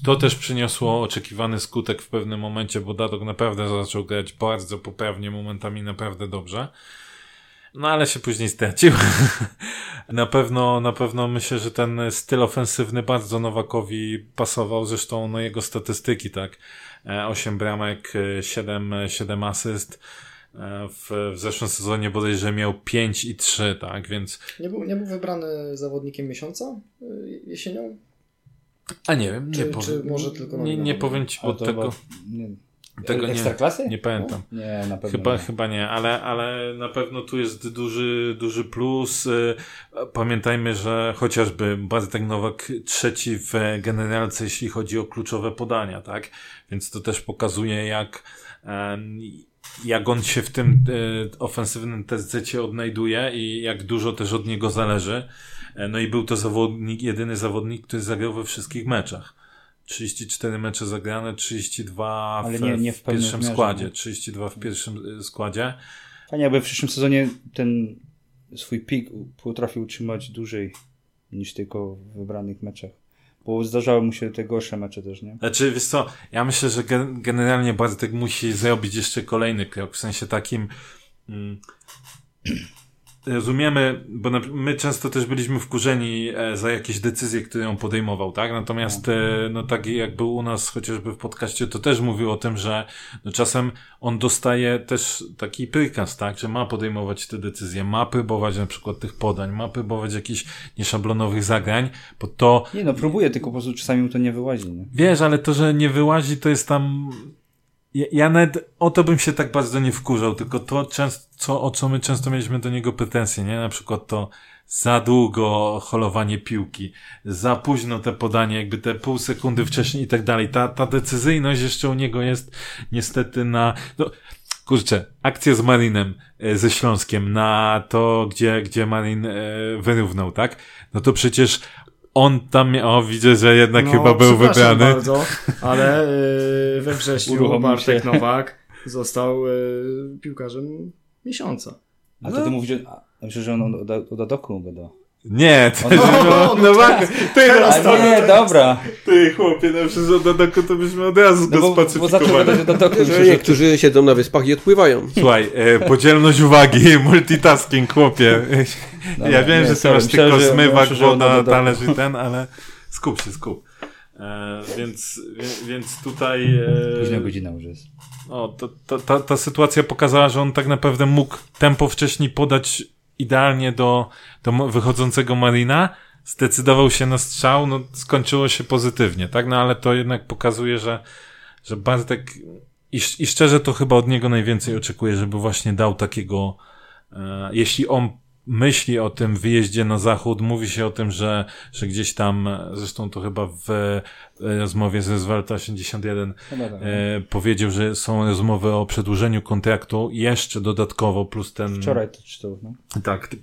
S1: To też przyniosło oczekiwany skutek w pewnym momencie, bo Dadok naprawdę zaczął grać bardzo poprawnie, momentami naprawdę dobrze. No ale się później stracił. na pewno, na pewno myślę, że ten styl ofensywny bardzo Nowakowi pasował, zresztą no jego statystyki, tak. E, 8 bramek, e, 7, e, 7 asyst. E, W, w zeszłym sezonie bodajże miał 5 i 3, tak, więc
S2: Nie był, nie był wybrany zawodnikiem miesiąca jesienią?
S1: A nie wiem, nie
S2: Czy-
S1: powiem.
S2: czy może tylko
S1: nie, nie powiem ci, bo tego,
S3: nie,
S1: tego nie, nie pamiętam.
S3: Nie, na pewno
S1: Chyba,
S3: nie.
S1: chyba nie, ale, ale na pewno tu jest duży, duży plus. Y, Pamiętajmy, że chociażby Bartek Nowak trzeci w generalce, jeśli chodzi o kluczowe podania, tak? Więc to też pokazuje, jak, jak on się w tym e, ofensywnym TSC odnajduje i jak dużo też od niego zależy. E, no i był to zawodnik, jedyny zawodnik, który zagrał we wszystkich meczach. 34 mecze zagrane, 32 w,
S3: nie- nie w
S1: w pierwszym
S3: wymiarze,
S1: składzie.
S3: nie?
S1: 32 w pierwszym e, składzie.
S3: Fajnie, jakby w przyszłym sezonie ten swój pik potrafił utrzymać dłużej niż tylko w wybranych meczach. Bo zdarzały mu się te gorsze mecze też, nie?
S1: Znaczy, wiesz co, ja myślę, że gen- generalnie Bartek musi zrobić jeszcze kolejny krok, w sensie takim mm, rozumiemy, bo na, my często też byliśmy wkurzeni e, za jakieś decyzje, które on podejmował, tak? Natomiast, e, no tak jak był u nas chociażby w podcaście, to też mówił o tym, że no, czasem on dostaje też taki prykaz, tak? Że ma podejmować te decyzje, ma próbować na przykład tych podań, ma próbować jakichś nieszablonowych zagrań, bo to
S3: Nie no, próbuje, tylko po prostu czasami mu to nie wyłazi, nie?
S1: Wiesz, ale to, że nie wyłazi, to jest tam. Ja, ja nawet o to bym się tak bardzo nie wkurzał, tylko to, często, co, o co my często mieliśmy do niego pretensje, nie? Na przykład to za długo holowanie piłki, za późno te podanie, jakby te pół sekundy wcześniej i tak dalej. Ta, ta decyzyjność jeszcze u niego jest niestety na. No, kurczę, akcja z Marinem, e, ze Śląskiem, na to, gdzie, gdzie Marin e, wyrównał, tak? No to przecież on tam, mia- o widzę, że jednak
S2: No,
S1: chyba był wybrany.
S2: bardzo, ale y, we wrześniu
S3: Uruchomił
S2: Bartek
S3: się.
S2: Nowak został y, piłkarzem miesiąca.
S3: A to ty mówisz, że, a, myślę, że on o, o, o Dadoku gada.
S1: Nie, to,
S3: On-
S1: no,
S2: no,
S1: no, no, ty,
S3: A nie, dobra.
S1: ty chłopie, no przecież od Dadoku to byśmy od razu
S3: No
S1: go
S3: bo, bo
S1: spacyfikowali.
S3: o myślę, że
S4: niektórzy siedzą na wyspach i odpływają.
S1: Słuchaj, e, podzielność uwagi, multitasking, chłopie.
S3: Dobra,
S1: ja wiem,
S3: nie,
S1: że ty
S3: sorry,
S1: masz tylko
S3: że-
S1: zmywak, woda,
S3: o
S1: talerz i ten, ale skup się, skup. E, więc, wie- więc tutaj... E,
S3: Późna godzina już jest.
S1: No, to, to, ta, ta sytuacja pokazała, że on tak naprawdę mógł tempo wcześniej podać idealnie do, do wychodzącego Marina, zdecydował się na strzał, no skończyło się pozytywnie, tak? No ale to jednak pokazuje, że, że Bartek i, i szczerze to chyba od niego najwięcej oczekuję, żeby właśnie dał takiego, e, jeśli on myśli o tym wyjeździe na zachód, mówi się o tym, że, że gdzieś tam, zresztą to chyba w e, rozmowie ze Zwalta 81
S3: Chyba tak.
S1: e, powiedział, że są rozmowy o przedłużeniu kontraktu jeszcze dodatkowo plus ten.
S3: Wczoraj to czytał, no.
S1: Tak,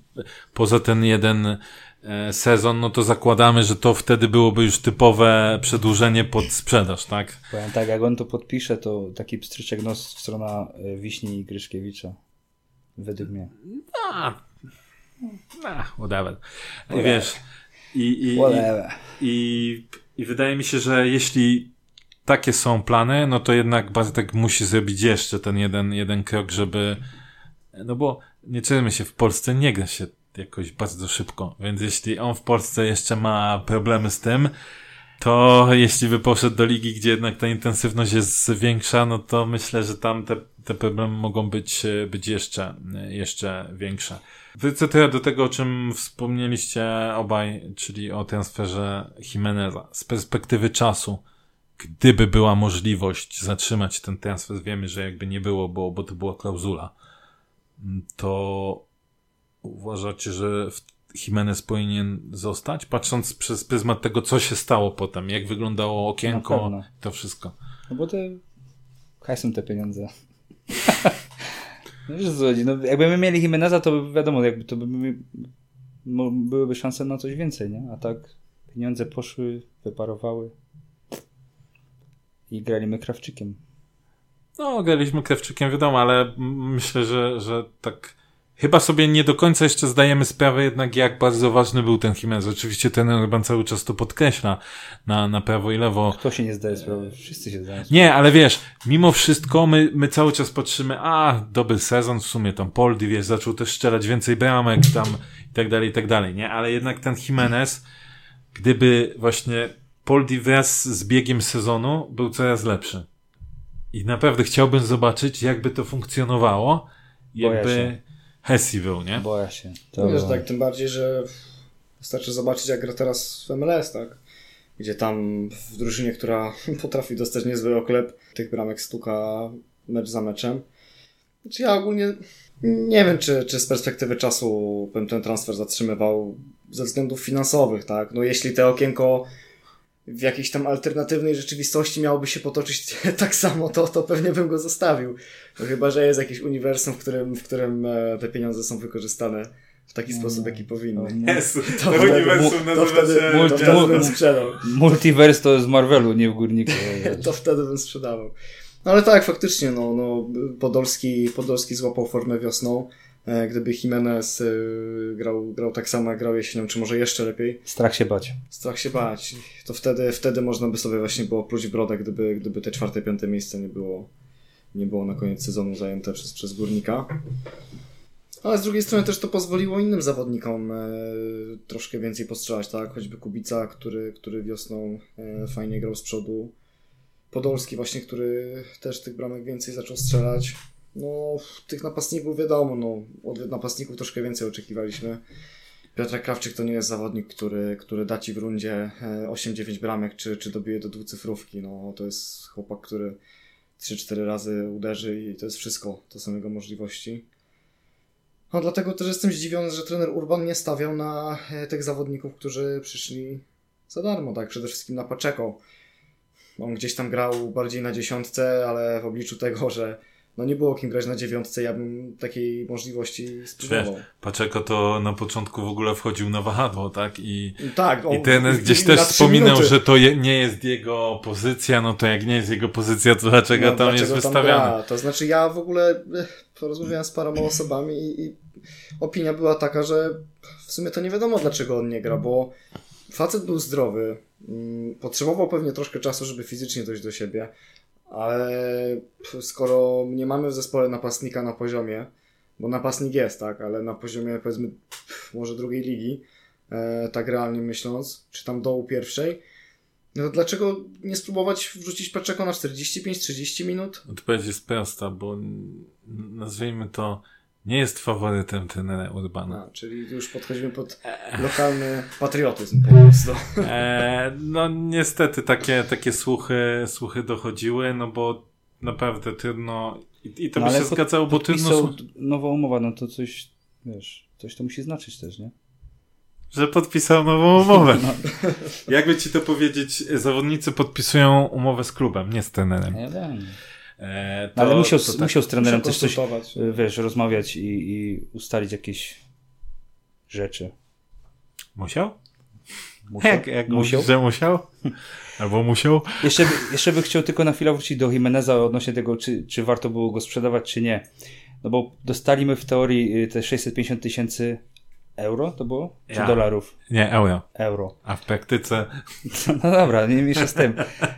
S1: poza ten jeden e, sezon, no to zakładamy, że to wtedy byłoby już typowe przedłużenie pod sprzedaż, tak?
S3: Powiem tak, jak on to podpisze, to taki pstryczek nos w stronę e, Wiśni i Gryszkiewicza. Według mnie.
S1: A, a whatever. I wiesz, i, i, i,
S3: Whatever.
S1: I, I wydaje mi się, że jeśli takie są plany, no to jednak Bartek musi zrobić jeszcze ten jeden, jeden krok, żeby. No bo nie czujemy się, w Polsce nie gra się jakoś bardzo szybko, więc jeśli on w Polsce jeszcze ma problemy z tym, to jeśli by poszedł do ligi, gdzie jednak ta intensywność jest większa, no to myślę, że tam te, te problemy mogą być, być jeszcze, jeszcze większe. Wrócę do tego, o czym wspomnieliście obaj, czyli o transferze Jimeneza. Z perspektywy czasu, gdyby była możliwość zatrzymać ten transfer, wiemy, że jakby nie było, bo, bo to była klauzula, to uważacie, że Jimenez powinien zostać, patrząc przez pryzmat tego, co się stało potem, jak wyglądało okienko, to wszystko.
S3: No bo te hajsem te pieniądze. no wiesz co chodzi, no jakby my mieli Jimeneza, to wiadomo, jakby to by byłyby szanse na coś więcej, nie? A tak pieniądze poszły, wyparowały i graliśmy Krawczykiem.
S1: No, graliśmy Krewczykiem, wiadomo, ale myślę, że, że tak chyba sobie nie do końca jeszcze zdajemy sprawę jednak, jak bardzo ważny był ten Jimenez. Oczywiście ten Urban cały czas to podkreśla na, na prawo i lewo.
S3: Kto się nie zdaje sprawy? Wszyscy się zdają sprawy.
S1: Nie, ale wiesz, mimo wszystko my, my cały czas patrzymy, a, dobry sezon, w sumie tam Poldi, wiesz, zaczął też strzelać więcej bramek tam i tak dalej, i tak dalej, nie? Ale jednak ten Jimenez, gdyby właśnie Poldi wraz z biegiem sezonu był coraz lepszy. I naprawdę chciałbym zobaczyć, jakby to funkcjonowało, jakby. Hessi był, nie?
S3: Boję się. To...
S2: Wiesz, tak, tym bardziej, że wystarczy zobaczyć, jak gra teraz w MLS, tak? Gdzie tam w drużynie, która potrafi dostać niezły oklep, tych bramek stuka mecz za meczem. Znaczy ja ogólnie nie wiem, czy, czy z perspektywy czasu bym ten transfer zatrzymywał ze względów finansowych, tak? No jeśli te okienko w jakiejś tam alternatywnej rzeczywistości miałoby się potoczyć tak samo, to, to pewnie bym go zostawił. No chyba, że jest jakieś uniwersum, w którym, w którym e, te pieniądze są wykorzystane w taki
S3: No,
S2: sposób, jaki powinny.
S1: Jezu,
S2: To
S1: to
S2: wtedy-
S1: uniwersum
S2: to
S1: nazywa
S2: wtedy,
S1: się...
S2: to
S3: Multi-
S2: wtedy bym sprzedał.
S3: Multiverse to z Marvelu, nie w Górniku.
S2: To wtedy bym sprzedawał. No ale tak, faktycznie, no, no Podolski, Podolski złapał formę wiosną. E, Gdyby Jimenez e, grał, grał tak samo jak grał jesienią, czy może jeszcze lepiej,
S3: Strach się bać.
S2: strach się bać, to wtedy, wtedy można by sobie właśnie było pluć w brodę, gdyby, gdyby te czwarte, piąte miejsce nie było, nie było na koniec sezonu zajęte przez, przez Górnika. Ale z drugiej strony też to pozwoliło innym zawodnikom e, troszkę więcej postrzelać, tak? Choćby Kubica, który, który wiosną fajnie grał z przodu. Podolski właśnie, który też tych bramek więcej zaczął strzelać. No, tych napastników wiadomo, no, od napastników troszkę więcej oczekiwaliśmy. Piotrek Krawczyk to nie jest zawodnik, który, który da ci w rundzie e, 8-9 bramek, czy, czy dobije do dwucyfrówki. No, to jest chłopak, który 3-4 razy uderzy i to jest wszystko. To są jego możliwości. No, dlatego też jestem zdziwiony, że trener Urban nie stawiał na e, tych zawodników, którzy przyszli za darmo, tak? Przede wszystkim na Paczeko. On gdzieś tam grał bardziej na dziesiątce, ale w obliczu tego, że no nie było kim grać na dziewiątce, ja bym takiej możliwości spróbował.
S1: Paczeko to na początku w ogóle wchodził na wahadło, tak? I,
S2: Tak,
S1: i ten gdzieś też wspominał, że to je, nie jest jego pozycja, no to jak nie jest jego pozycja, to dlaczego
S2: No,
S1: tam
S2: dlaczego
S1: jest wystawiany?
S2: To znaczy ja w ogóle eh, porozmawiałem z paroma osobami i, i opinia była taka, że w sumie to nie wiadomo dlaczego on nie gra, bo facet był zdrowy, mm, potrzebował pewnie troszkę czasu, żeby fizycznie dojść do siebie, ale skoro nie mamy w zespole napastnika na poziomie, bo napastnik jest, tak, ale na poziomie powiedzmy może drugiej ligi, e, tak realnie myśląc, czy tam dołu pierwszej, no to dlaczego nie spróbować wrzucić Paczeko na 45-30 minut?
S1: Odpowiedź jest prosta, bo nazwijmy to, nie jest faworytem trenera Urbana.
S2: A, czyli już podchodzimy pod lokalny patriotyzm po prostu.
S1: E, no niestety takie, takie słuchy, słuchy dochodziły, no bo naprawdę trudno i, i to
S3: No,
S1: by się
S3: pod-
S1: zgadzało, bo trudno,
S3: nowa umowa, no to coś, wiesz, coś to musi znaczyć też, nie?
S1: że podpisał nową umowę. Jakby ci to powiedzieć, zawodnicy podpisują umowę z klubem, nie z trenerem.
S3: Ja wiem.
S1: E,
S3: No, ale musiał,
S1: to tak.
S3: musiał z trenerem też coś,
S2: konsultować.
S3: y, wiesz, rozmawiać i, i ustalić jakieś rzeczy.
S1: Musiał?
S3: Musiał?
S1: Jak, jak
S3: musiał?
S1: musiał? że musiał? Albo musiał?
S3: Jeszcze, by, jeszcze by chciał tylko na chwilę wrócić do Jimeneza odnośnie tego, czy, czy warto było go sprzedawać, czy nie. No bo dostaliśmy w teorii y, te 650 tysięcy euro, to było? Czy
S1: Ja.
S3: dolarów?
S1: Nie, euro.
S3: Euro.
S1: A w praktyce
S3: No dobra, nie mniejsza z tym.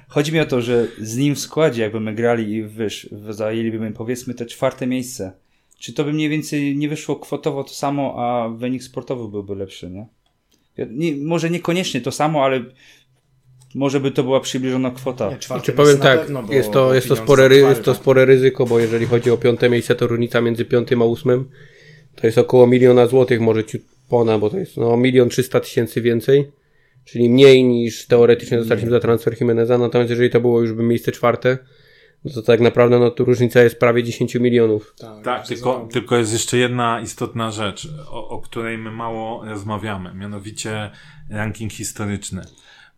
S3: Chodzi mi o to, że z nim w składzie, jakby my grali i wysz, zajęlibyśmy powiedzmy te czwarte miejsce, czy to by mniej więcej nie wyszło kwotowo to samo, a wynik sportowy byłby lepszy, nie? nie może niekoniecznie to samo, ale może by to była przybliżona kwota.
S2: Nie,
S4: Czy powiem
S2: miejsce na
S4: tak,
S2: pewno,
S4: jest to, jest to, spore, jest to spore ryzyko, bo jeżeli chodzi o piąte miejsce, to różnica między piątym a ósmym to jest około miliona złotych, może ciut ponad, bo to jest no, milion trzysta tysięcy więcej, czyli mniej niż teoretycznie dostaliśmy za transfer Jimeneza, natomiast jeżeli to było już by miejsce czwarte, no to tak naprawdę no, tu różnica jest prawie 10 milionów.
S2: Tak,
S1: Tak, tylko, tylko jest jeszcze jedna istotna rzecz, o, o której my mało rozmawiamy, mianowicie ranking historyczny.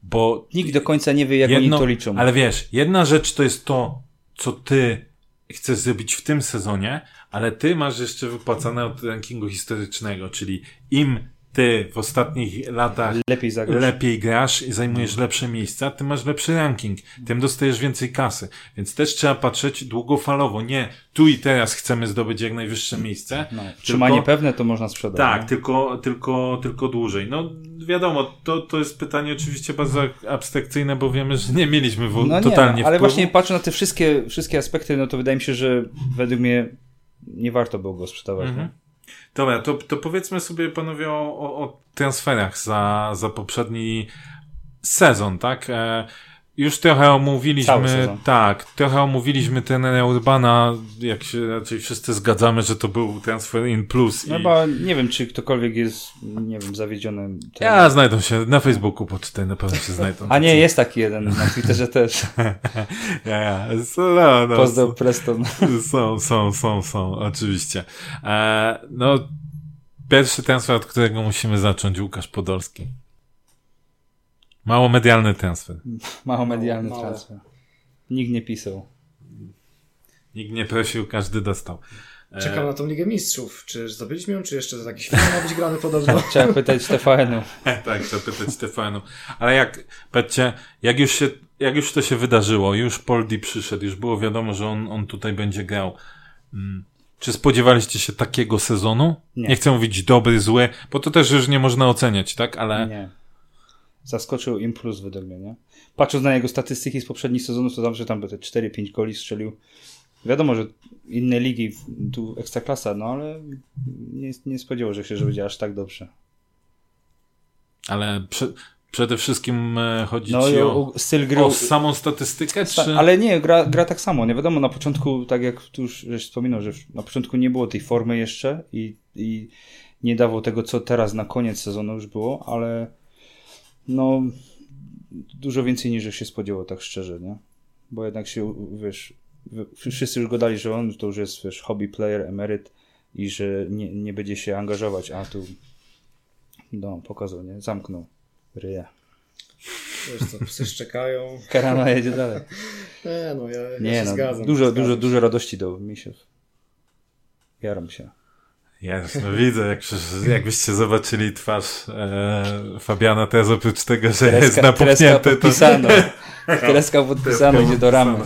S1: Bo
S3: Nikt do końca nie wie, jak
S1: jedno,
S3: oni to liczą.
S1: ale wiesz, jedna rzecz to jest to, co ty chcesz zrobić w tym sezonie, ale ty masz jeszcze wypłacane od rankingu historycznego, czyli im ty w ostatnich latach
S3: Lepiej
S1: lepiej grasz i zajmujesz lepsze miejsca, ty masz lepszy ranking, tym dostajesz więcej kasy. Więc też trzeba patrzeć długofalowo. Nie tu i teraz chcemy zdobyć jak najwyższe miejsce.
S3: No, trzymanie
S1: tylko,
S3: pewne to można sprzedać.
S1: tak, tylko, tylko, tylko dłużej. No wiadomo, to, to jest pytanie oczywiście bardzo abstrakcyjne, bo wiemy, że nie mieliśmy w,
S3: No
S1: totalnie
S3: nie, ale
S1: wpływu.
S3: właśnie patrzę na te wszystkie, wszystkie aspekty, no to wydaje mi się, że według mnie nie warto było go sprzedawać.
S1: Mhm.
S3: no.
S1: Dobra, to, to powiedzmy sobie panowie o, o, o transferach za, za poprzedni sezon, tak? E, już trochę omówiliśmy, tak, trochę omówiliśmy trenera Urbana, jak się raczej wszyscy zgadzamy, że to był transfer in plus.
S3: No
S1: i...
S3: chyba nie wiem, czy ktokolwiek jest, nie wiem, zawiedziony. tym.
S1: Ja, znajdą się, na Facebooku poczytaj, na pewno się znajdą.
S3: A nie, jest taki jeden, na Twitterze też.
S1: Ja, ja, so, no, no,
S3: Pozdrow Preston.
S1: Są, są, są, są, oczywiście. E, no, pierwszy transfer, od którego musimy zacząć, Łukasz Podolski. Mało medialny transfer.
S3: Mało medialny
S2: Mało.
S3: transfer. Nikt nie pisał.
S1: Nikt nie prosił, każdy dostał. E,
S2: Czekam na tą Ligę Mistrzów. Czy zdobyliśmy ją, czy jeszcze jakiś film ma być grany podobno?
S3: Trzeba pytać Stefanu.
S1: tak, zapytać Stefanu. Ale jak, patrzcie, jak już się, jak już to się wydarzyło, już Poldi przyszedł, już było wiadomo, że on, on tutaj będzie grał. Mm. Czy spodziewaliście się takiego sezonu?
S3: Nie.
S1: chcę mówić dobry, zły, bo to też już nie można oceniać, tak? Ale
S3: Nie. Zaskoczył im plus według mnie, nie? Patrząc na jego statystyki z poprzednich sezonów, to zawsze tam by te 4-5 goli strzelił. Wiadomo, że inne ligi, tu ekstraklasa, no ale nie, nie spodziewał się, że będzie aż tak dobrze.
S1: ale prze, przede wszystkim e, chodzi
S3: No
S1: ci o,
S3: styl gry.
S1: o samą statystykę,
S3: Sta-
S1: czy...
S3: Ale nie, gra, gra tak samo. Nie wiadomo, na początku, tak jak tu już żeś wspominał, że na początku nie było tej formy jeszcze i, i nie dawał tego, co teraz na koniec sezonu już było, ale no dużo więcej niż się spodziewał, tak szczerze, nie? Bo jednak się, wiesz, wszyscy już go dali, że on to już jest, wiesz, hobby player, emeryt i że nie, nie będzie się angażować, a tu no, pokazał, nie? Zamknął ryję.
S2: Wiesz co, psy szczekają.
S3: Karama jedzie dalej.
S2: Nie no, ja, ja
S3: Nie
S2: się
S3: no,
S2: zgadzam.
S3: dużo,
S2: zgadzam
S3: dużo,
S2: się.
S3: dużo radości dał mi się. Jaram się.
S1: Jasno, widzę, jak, jakbyście zobaczyli twarz e, Fabiana teraz oprócz tego, że jest
S3: Tereska
S1: napuchnięty, to...
S3: podpisano. Tereska podpisano, idzie do ramy.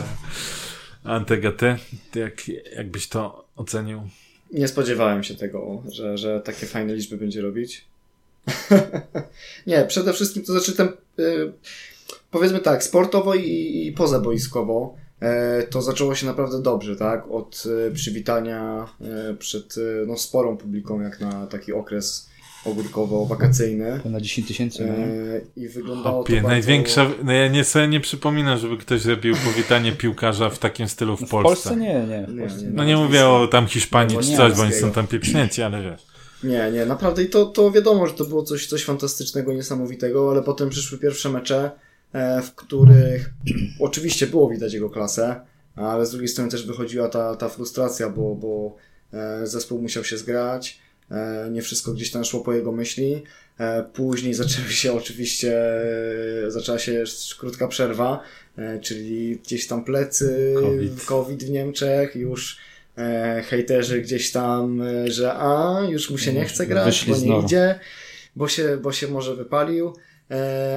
S1: Antega, ty, ty jak, jakbyś to ocenił?
S2: Nie spodziewałem się tego, że, że takie fajne liczby będzie robić. nie, przede wszystkim to znaczy ten, y, powiedzmy tak, sportowo i, i pozaboiskowo to zaczęło się naprawdę dobrze, tak? Od e, przywitania e, przed e, no, sporą publiką, jak na taki okres ogórkowo-wakacyjny.
S3: To na 10 tysięcy. no.
S2: E, I wyglądało
S1: Hopie,
S2: to bardzo...
S1: największa, no ja nie sobie nie przypominam, żeby ktoś zrobił powitanie piłkarza w takim stylu w
S3: W
S1: Polsce.
S3: Polsce nie, nie. W
S2: Nie,
S3: Polsce
S2: nie.
S1: No nie mówię o tam Hiszpanii
S2: No
S1: czy coś, bo oni są tam pieprznięci, ale wiesz.
S2: Nie, nie, naprawdę i to, to wiadomo, że to było coś, coś fantastycznego, niesamowitego, ale potem przyszły pierwsze mecze, e, w których oczywiście było widać jego klasę, ale z drugiej strony też wychodziła ta, ta frustracja, bo, bo e, zespół musiał się zgrać, e, nie wszystko gdzieś tam szło po jego myśli. E, Później zaczęły się oczywiście, e, zaczęła się krótka przerwa, e, czyli gdzieś tam plecy,
S1: COVID.
S2: COVID w Niemczech, już e, hejterzy gdzieś tam, e, że a, już mu się nie chce grać, bo nie idzie, bo się, bo się może wypalił, e,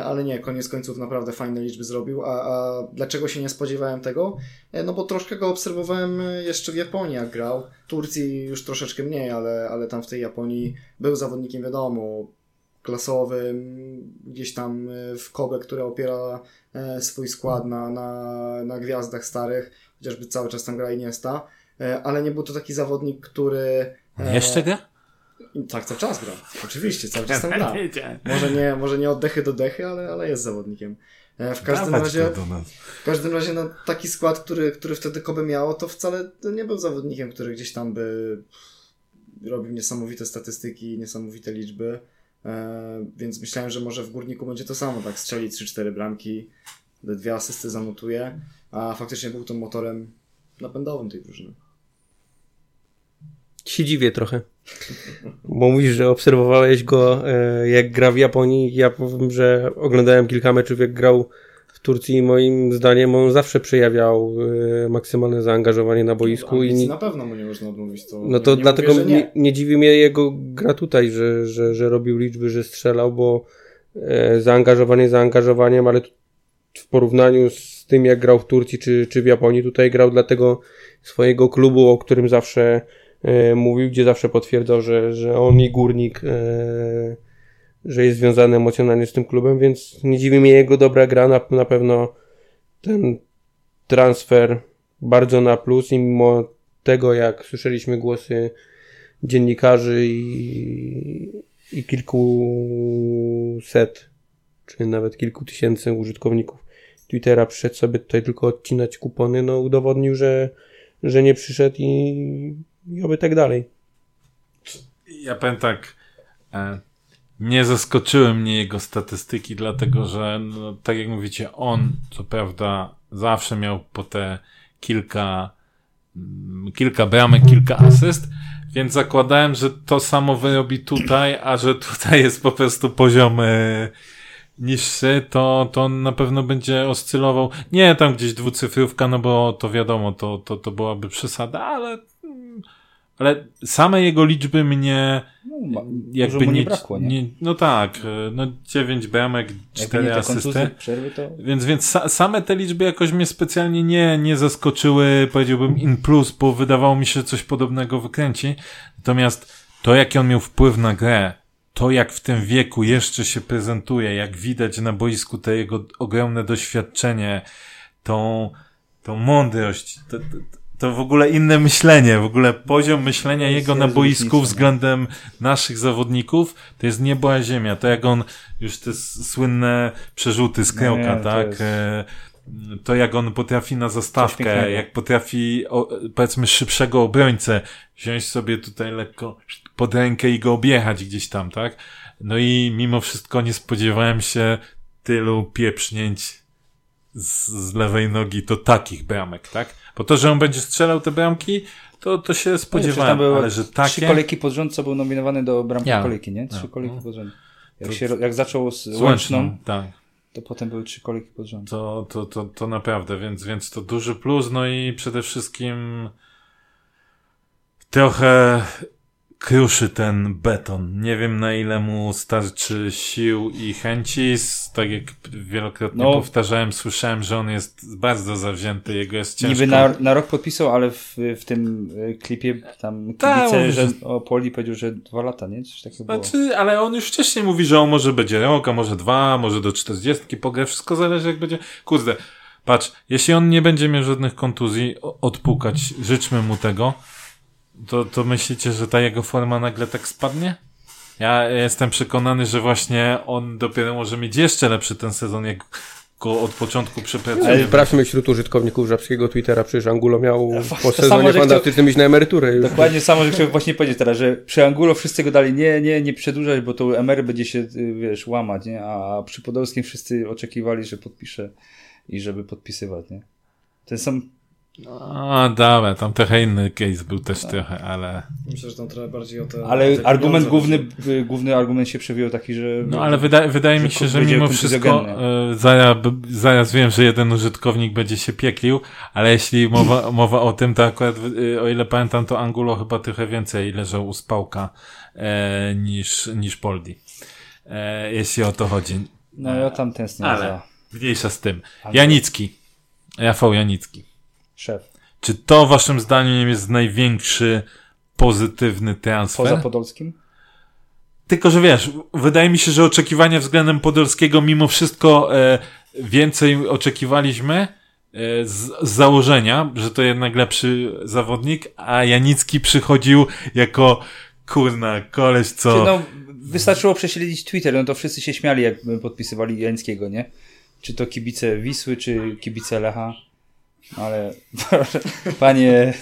S2: ale nie, koniec końców naprawdę fajne liczby zrobił, a, a dlaczego się nie spodziewałem tego? E, no bo troszkę go obserwowałem e, jeszcze w Japonii, jak grał, Turcji już troszeczkę mniej, ale, ale tam w tej Japonii był zawodnikiem, wiadomo, klasowym, gdzieś tam e, w Kobe, która opiera e, swój skład na, na, na gwiazdach starych, chociażby cały czas tam gra Iniesta, e, ale nie był to taki zawodnik, który... e,
S1: Jeszcze gra?
S2: Tak, cały czas gra. Oczywiście, cały czas tam gra. Może nie, może nie od dechy do dechy, ale, ale jest zawodnikiem. E, W każdym
S1: Dawać
S2: razie, w każdym razie no, taki skład, który, który wtedy Kobe miało, to wcale nie był zawodnikiem, który gdzieś tam by robił niesamowite statystyki, niesamowite liczby. E, więc myślałem, że może w Górniku będzie to samo, tak strzeli 3-4 bramki, dwie asysty zanotuje, a faktycznie był tym motorem napędowym tej drużyny.
S4: się dziwię trochę. Bo mówisz, że obserwowałeś go e, jak gra w Japonii. Ja powiem, że oglądałem kilka meczów jak grał w Turcji i moim zdaniem on zawsze przejawiał e, maksymalne zaangażowanie na boisku i
S2: Ambicji
S4: nie,
S2: na pewno mu nie można odmówić. To
S4: no to
S2: nie
S4: dlatego
S2: mówię,
S4: nie.
S2: nie.
S4: Dziwi mnie jego gra tutaj, że, że, że robił liczby, że strzelał, bo e, zaangażowanie zaangażowaniem, ale w porównaniu z tym jak grał w Turcji czy, czy w Japonii, tutaj grał dla tego swojego klubu, o którym zawsze mówił, gdzie zawsze potwierdzał, że, że on i górnik, e, że jest związany emocjonalnie z tym klubem, więc nie dziwi mnie jego dobra gra, na, na pewno ten transfer bardzo na plus i mimo tego, jak słyszeliśmy głosy dziennikarzy i, i kilkuset, czy nawet kilku tysięcy użytkowników Twittera przyszedł sobie tutaj tylko odcinać kupony, no udowodnił, że, że nie przyszedł i, i oby tak dalej.
S1: Ja powiem tak, e, nie zaskoczyły mnie jego statystyki, dlatego że, no, tak jak mówicie, on, co prawda, zawsze miał po te kilka, mm, kilka bramek, kilka asyst, więc zakładałem, że to samo wyrobi tutaj, a że tutaj jest po prostu poziom e, niższy, to, to on na pewno będzie oscylował. Nie tam gdzieś dwucyfrówka, no bo to wiadomo, to, to, to byłaby przesada, ale, ale same jego liczby mnie
S3: No, ma,
S1: jakby nie,
S3: nie brakło, nie?
S1: no tak, e, no 9 bramek,
S3: Jakby nie
S1: 4
S3: te kontuzje,
S1: asysty.
S3: przerwy, to...
S1: Więc, więc sa, same te liczby jakoś mnie specjalnie nie, nie zaskoczyły, powiedziałbym in plus, bo wydawało mi się, że coś podobnego wykręci. Natomiast to, jaki on miał wpływ na grę, to jak w tym wieku jeszcze się prezentuje, jak widać na boisku te jego ogromne doświadczenie, tą, tą mądrość, to, to, to w ogóle inne myślenie, w ogóle poziom myślenia jego na boisku
S3: nie?
S1: względem naszych zawodników, to jest niebo a ziemia. To jak on już te słynne przerzuty z
S3: No
S1: krełka,
S3: nie, to
S1: tak?
S3: jest-
S1: E, To jak on potrafi na zastawkę, jak potrafi, powiedzmy, szybszego obrońcę wziąć sobie tutaj lekko pod rękę i go objechać gdzieś tam, tak? No i mimo wszystko nie spodziewałem się tylu pieprznięć z, z lewej nogi do takich bramek, tak? Bo to, że on będzie strzelał te bramki, to, to się
S3: Przecież
S1: spodziewałem,
S3: były
S1: ale że
S3: Trzy
S1: takie...
S3: kolejki pod rząd, co był nominowany do bramki
S1: Ja.
S3: kolejki, nie? Trzy
S1: Ja.
S3: kolejki
S1: No.
S3: pod rząd. Jak,
S1: To-
S3: się, jak zaczął z
S1: z
S3: łączną,
S1: tak.
S3: to potem były trzy kolejki pod rząd.
S1: To, to, to, to naprawdę, więc, więc to duży plus, no i przede wszystkim trochę kruszy ten beton. Nie wiem na ile mu starczy sił i chęci. Tak jak wielokrotnie
S3: No.
S1: powtarzałem, słyszałem, że on jest bardzo zawzięty, jego jest ciężko.
S3: Niby na, na rok podpisał, ale w, w tym y, klipie tam kibice,
S1: mówi,
S3: że o Poli powiedział, że dwa lata, nie? Coś takiego było.
S1: Znaczy, ale on już wcześniej mówi, że on może będzie rok, a może dwa, może do czterdziestki pogrę. Wszystko zależy jak będzie. Kurde, patrz, jeśli on nie będzie miał żadnych kontuzji, odpukać, życzmy mu tego, to, to myślicie, że ta jego forma nagle tak spadnie? Ja jestem przekonany, że właśnie on dopiero może mieć jeszcze lepszy ten sezon, jak go od początku przepracuje.
S4: Ale sprawdźmy wśród użytkowników żabskiego Twittera, przecież Angulo miał
S3: właśnie
S4: po sezonie fantastycznym iść na emeryturę. Już.
S3: Dokładnie samo, że chciałem właśnie powiedzieć teraz, że przy Angulo wszyscy go dali, nie, nie, nie przedłużać, bo to Emery będzie się, y, wiesz, łamać, nie? A przy Podolskim wszyscy oczekiwali, że podpisze i żeby podpisywać, nie? Ten sam,
S1: A, dobra, tam trochę inny case był też trochę, ale...
S2: Myślę, że tam trochę bardziej o te...
S3: ale
S2: te
S3: argument główny, y, główny argument się przewijał taki, że...
S1: No ale wydaje, wydaje mi się, że mimo wszystko
S3: kontuzjogenne.
S1: e, zaraz, zaraz wiem, że jeden użytkownik będzie się pieklił, ale jeśli mowa, mowa o tym, to akurat e, o ile pamiętam, to Angulo chyba trochę więcej leżał u spałka e, niż, niż Poldi. E, jeśli o to chodzi.
S3: No ja tam tęsknię
S1: Ale
S3: za
S1: mniejsza z tym.
S3: Ale-
S1: Janicki. Rafał Janicki.
S3: Szef.
S1: Czy to waszym zdaniem jest największy pozytywny transfer?
S3: Poza Podolskim?
S1: Tylko, że wiesz, wydaje mi się, że oczekiwania względem Podolskiego mimo wszystko e, więcej oczekiwaliśmy e, z, założenia, że to jednak lepszy zawodnik, a Janicki przychodził jako kurna, koleś, co...
S3: No, wystarczyło prześledzić Twitter, no to wszyscy się śmiali, jak podpisywali Jańskiego, nie? Czy to kibice Wisły, czy kibice Lecha. Ale, panie,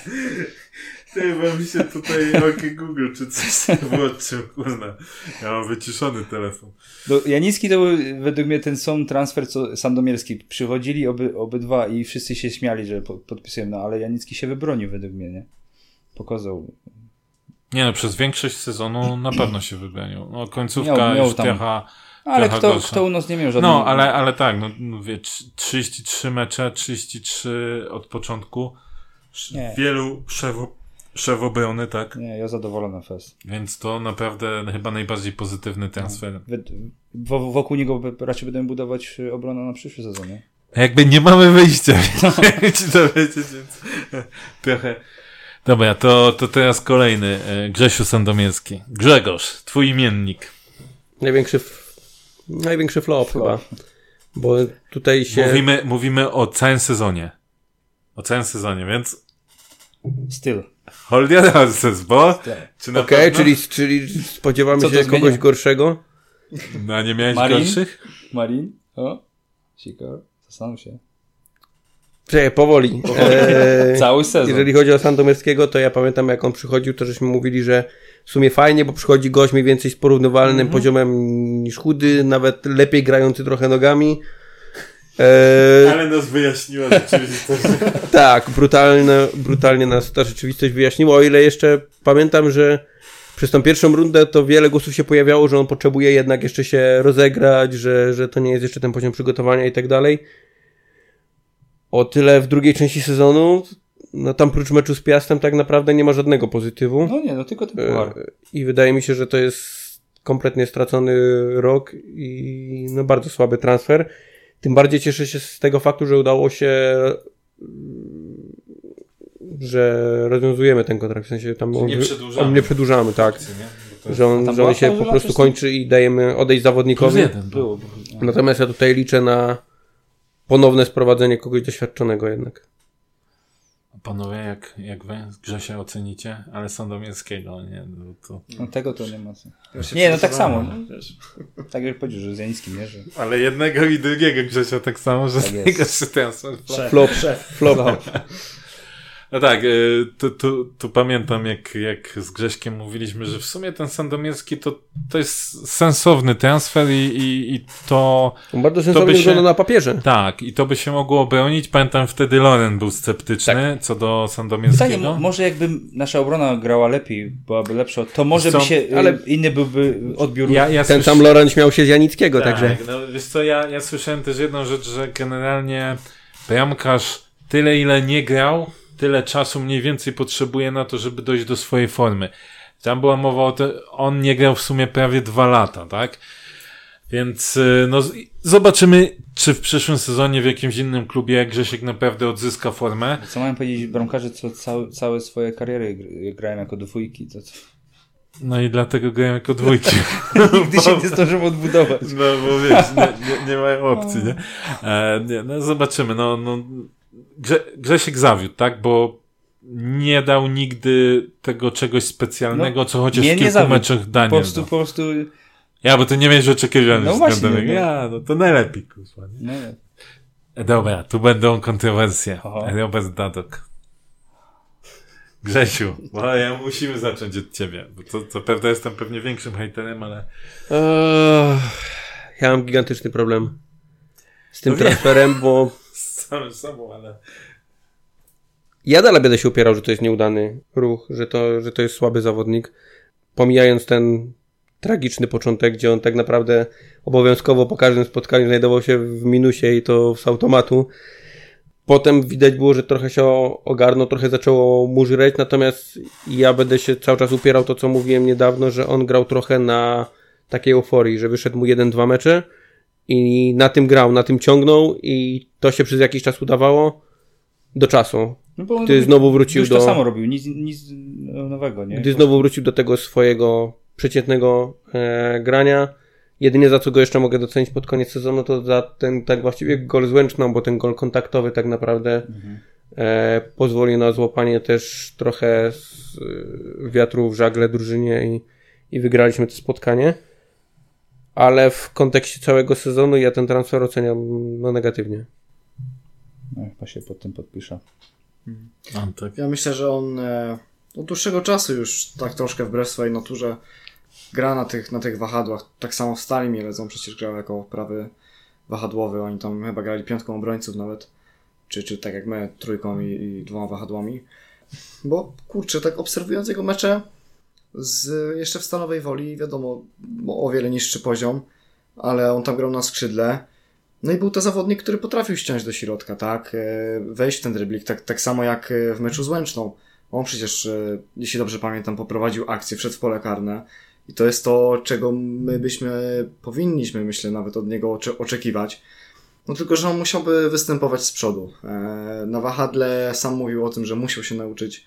S1: Ty, bo mi się tutaj okie Google, czy coś włączył, kurna. Ja mam wyciszony telefon.
S3: no, Janicki to był według mnie ten sam transfer, co Sandomierski. Przychodzili oby, obydwa i wszyscy się śmiali, że po, podpisują, no ale Janicki się wybronił według mnie, nie? Pokazał.
S1: Nie no, przez większość sezonu na pewno się wybranił. No, końcówka
S3: Miał- miał
S1: już
S3: tam-
S1: trochę...
S3: Ale kto,
S1: gorsza.
S3: kto u nas nie miał żadnego...
S1: No, ale, ale tak, no, no wie, trz- 33 mecze, 33 od początku.
S3: Nie.
S1: Wielu szef, szef obrony, tak?
S3: Nie, ja zadowolony fest.
S1: Więc to naprawdę chyba najbardziej pozytywny transfer.
S3: Wed- wo- Wokół niego raczej będziemy budować y, obronę na przyszły sezon, nie?
S1: Jakby nie mamy wyjścia, więc ci to wiedzieć, więc trochę. Dobra, to, to teraz kolejny. e, Grzesiu Sandomierski. Grzegorz, twój imiennik.
S4: Największy, największy flop, chyba. Bo tutaj się...
S1: Mówimy, mówimy o całym sezonie. O całym sezonie, więc
S3: Styl.
S1: hold your horses, bo czy na
S4: Okej,
S1: pewno?
S4: czyli, czyli spodziewamy
S3: Co
S4: się
S3: zmienia?
S4: kogoś gorszego?
S1: No, a nie miałeś
S3: Marin?
S1: gorszych?
S3: Marin? O, Sikor, zastanów się.
S4: Czekaj, powoli. Eee,
S3: Cały sezon.
S4: jeżeli chodzi o Sandomierskiego, to ja pamiętam jak on przychodził, to żeśmy mówili, że w sumie fajnie, bo przychodzi gość mniej więcej z porównywalnym
S3: Mhm.
S4: poziomem niż chudy, nawet lepiej grający trochę nogami. Eee,
S1: Ale nas wyjaśniła rzeczywistość.
S4: Tak, brutalne, brutalnie nas ta rzeczywistość wyjaśniła. O ile jeszcze pamiętam, że przez tą pierwszą rundę to wiele głosów się pojawiało, że on potrzebuje jednak jeszcze się rozegrać, że, że to nie jest jeszcze ten poziom przygotowania i tak dalej. O tyle w drugiej części sezonu, no tam prócz meczu z Piastem tak naprawdę nie ma żadnego pozytywu.
S3: No nie, no tylko ten puchar.
S4: E, I wydaje mi się, że to jest kompletnie stracony rok i no bardzo słaby transfer. Tym bardziej cieszę się z tego faktu, że udało się że rozwiązujemy ten kontrakt, w sensie tam
S1: nie
S4: on,
S1: przedłużamy.
S4: on nie przedłużamy, tak.
S1: Nie?
S4: Że on, że on się po prostu kończy i dajemy odejść zawodnikowi.
S3: było.
S4: Natomiast ja tutaj liczę na ponowne sprowadzenie kogoś doświadczonego jednak.
S1: Panowie, jak, jak wy Grzesia ocenicie, ale Sandomierskiego, nie? No, to...
S3: No tego to nie ma
S2: się
S3: Nie, no tak samo, no. Tak jak powiedział, że z Janickim, nie? Że...
S1: Ale jednego i drugiego Grzesia tak samo, że
S3: Tak
S1: z niego się transfer
S2: Szef,
S4: Flop.
S2: szef.
S4: Flop.
S1: No tak, y, tu, tu, tu pamiętam, jak, jak z Grześkiem mówiliśmy, że w sumie ten Sandomierski to, to jest sensowny transfer i, i, i to
S4: Bardzo sensownie
S1: się-
S4: wygląda na papierze.
S1: tak, i to by się mogło obronić. Pamiętam wtedy Loren był sceptyczny
S3: Tak.
S1: co do
S3: Pytanie,
S1: Sandomierskiego.
S3: mo- może jakby nasza obrona grała lepiej, byłaby lepsza, to może
S1: Co?
S3: by się,
S4: Ale-
S3: ale inny byłby odbiór.
S1: Ja, ja
S4: Ten sam Loren śmiał się z Janickiego,
S1: tak,
S4: także
S1: no wiesz co, ja, ja słyszałem też jedną rzecz, że generalnie bramkarz tyle ile nie grał, tyle czasu mniej więcej potrzebuje na to, żeby dojść do swojej formy. Tam była mowa o tym, on nie grał w sumie prawie dwa lata, tak? Więc y, no, zobaczymy, czy w przyszłym sezonie w jakimś innym klubie Grzesiek naprawdę odzyska formę.
S3: Co mają powiedzieć bramkarze, co całe, całe swoje kariery gr- grają jako dwójki, to, to
S1: No i dlatego grają jako dwójki.
S3: nigdy się nie zdążymy odbudować.
S1: No bo wiesz, nie, nie, nie mają opcji, nie? E, nie? No zobaczymy, no, no Grze, Grzesiek zawiódł, tak? Bo nie dał nigdy tego czegoś specjalnego, co chociaż
S3: nie,
S1: w
S3: nie
S1: kilku
S3: zawiódł.
S1: meczach
S3: Po
S1: Daniel
S3: prostu,
S1: dał.
S3: po prostu,
S1: Ja, bo ty nie miałeś oczekiwań
S3: No właśnie, no.
S1: Ja, no to najlepiej, kurwa, nie?
S3: no,
S1: Dobra, tu będą kontrowersje.
S3: Aha.
S1: Robert Dadok. Grzesiu, bo ja musimy zacząć od ciebie, bo to, co prawda jestem pewnie większym hejterem, ale
S4: Eee, ja mam gigantyczny problem z tym
S1: No
S4: transferem, bo
S1: samym sobą, ale...
S4: ja dalej będę się upierał, że to jest nieudany ruch, że to, że to jest słaby zawodnik. Pomijając ten tragiczny początek, gdzie on tak naprawdę obowiązkowo po każdym spotkaniu znajdował się w minusie i to z automatu. Potem widać było, że trochę się ogarnął, trochę zaczęło mu żreć, natomiast ja będę się cały czas upierał to, co mówiłem niedawno, że on grał trochę na takiej euforii, że wyszedł mu jeden, dwa mecze i na tym grał, na tym ciągnął i to się przez jakiś czas udawało do czasu.
S3: no bo
S4: Gdy znowu wrócił
S3: już
S4: do...
S3: to samo robił, nic, nic nowego, nie?
S4: Gdy znowu wrócił do tego swojego przeciętnego e, grania, jedynie za co go jeszcze mogę docenić pod koniec sezonu, to za ten tak właściwie gol z Łęczną, bo ten gol kontaktowy tak naprawdę e, pozwoli na złapanie też trochę z, e, wiatru w żagle drużynie i, i wygraliśmy to spotkanie. Ale w kontekście całego sezonu ja ten transfer oceniam no, negatywnie.
S3: No, chyba się pod tym podpiszę.
S1: Antek.
S2: Ja myślę, że on e, od dłuższego czasu już tak troszkę wbrew swojej naturze gra na tych, na tych wahadłach. Tak samo w Stali Mielec, przecież grał jako prawy wahadłowy. Oni tam chyba grali piątką obrońców nawet. Czy, czy tak jak my, trójką i, i dwoma wahadłami. Bo kurczę, tak obserwując jego mecze z jeszcze w stanowej woli, wiadomo, o wiele niższy poziom, ale on tam grał na skrzydle. No i był to zawodnik, który potrafił ściąć do środka, tak? E, Wejść w ten dryblik, tak, tak samo jak e, w meczu z Łęczną. On przecież, e, jeśli dobrze pamiętam, poprowadził akcję, wszedł w pole karne. I to jest to, czego my byśmy powinniśmy, myślę, nawet od niego ocze- oczekiwać. No tylko, że on musiałby występować z przodu. Na wahadle sam mówił o tym, że musiał się nauczyć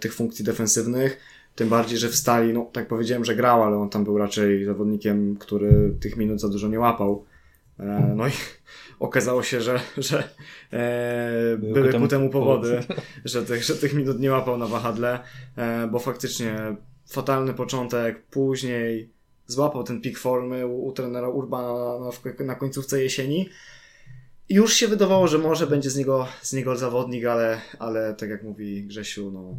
S2: tych funkcji defensywnych. Tym bardziej, że w stali, no tak powiedziałem, że grał, ale on tam był raczej zawodnikiem, który tych minut za dużo nie łapał. E, No i okazało się, że, że e,
S3: Były ku temu
S2: powody, że tych, że tych minut nie łapał na wahadle, e, bo faktycznie fatalny początek, później złapał ten pik formy u, u trenera Urbana na, na końcówce jesieni. I już się wydawało, że może będzie z niego, z niego zawodnik, ale, ale tak jak mówi Grzesiu, no,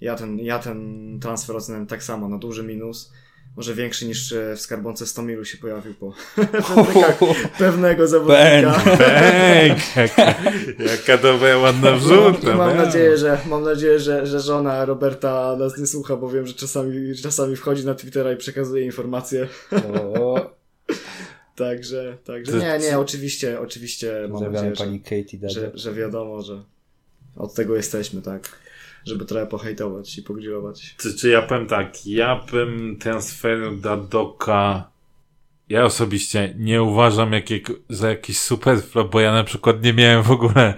S2: ja ten, ja ten transfer oceniam tak samo na duży minus. może większy niż e, w skarbonce 100 milu się pojawił po pewnego, zawodnika.
S1: Bęk! Jaka, jaka dobra, ładna wrzuta.
S2: I mam
S1: brawo.
S2: nadzieję, że mam nadzieję, że, że żona Roberta nas nie słucha, bo wiem, że czasami, czasami wchodzi na Twittera i przekazuje informacje. Także, także
S1: To-
S2: nie, nie, oczywiście, oczywiście mam nadzieję, że, że, że wiadomo, że od tego jesteśmy, tak? Żeby trochę pohejtować i pogrillować.
S1: Czy, czy ja powiem tak, ja bym transfer Dadoka ja osobiście nie uważam jakiego, za jakiś super flop, bo ja na przykład nie miałem w ogóle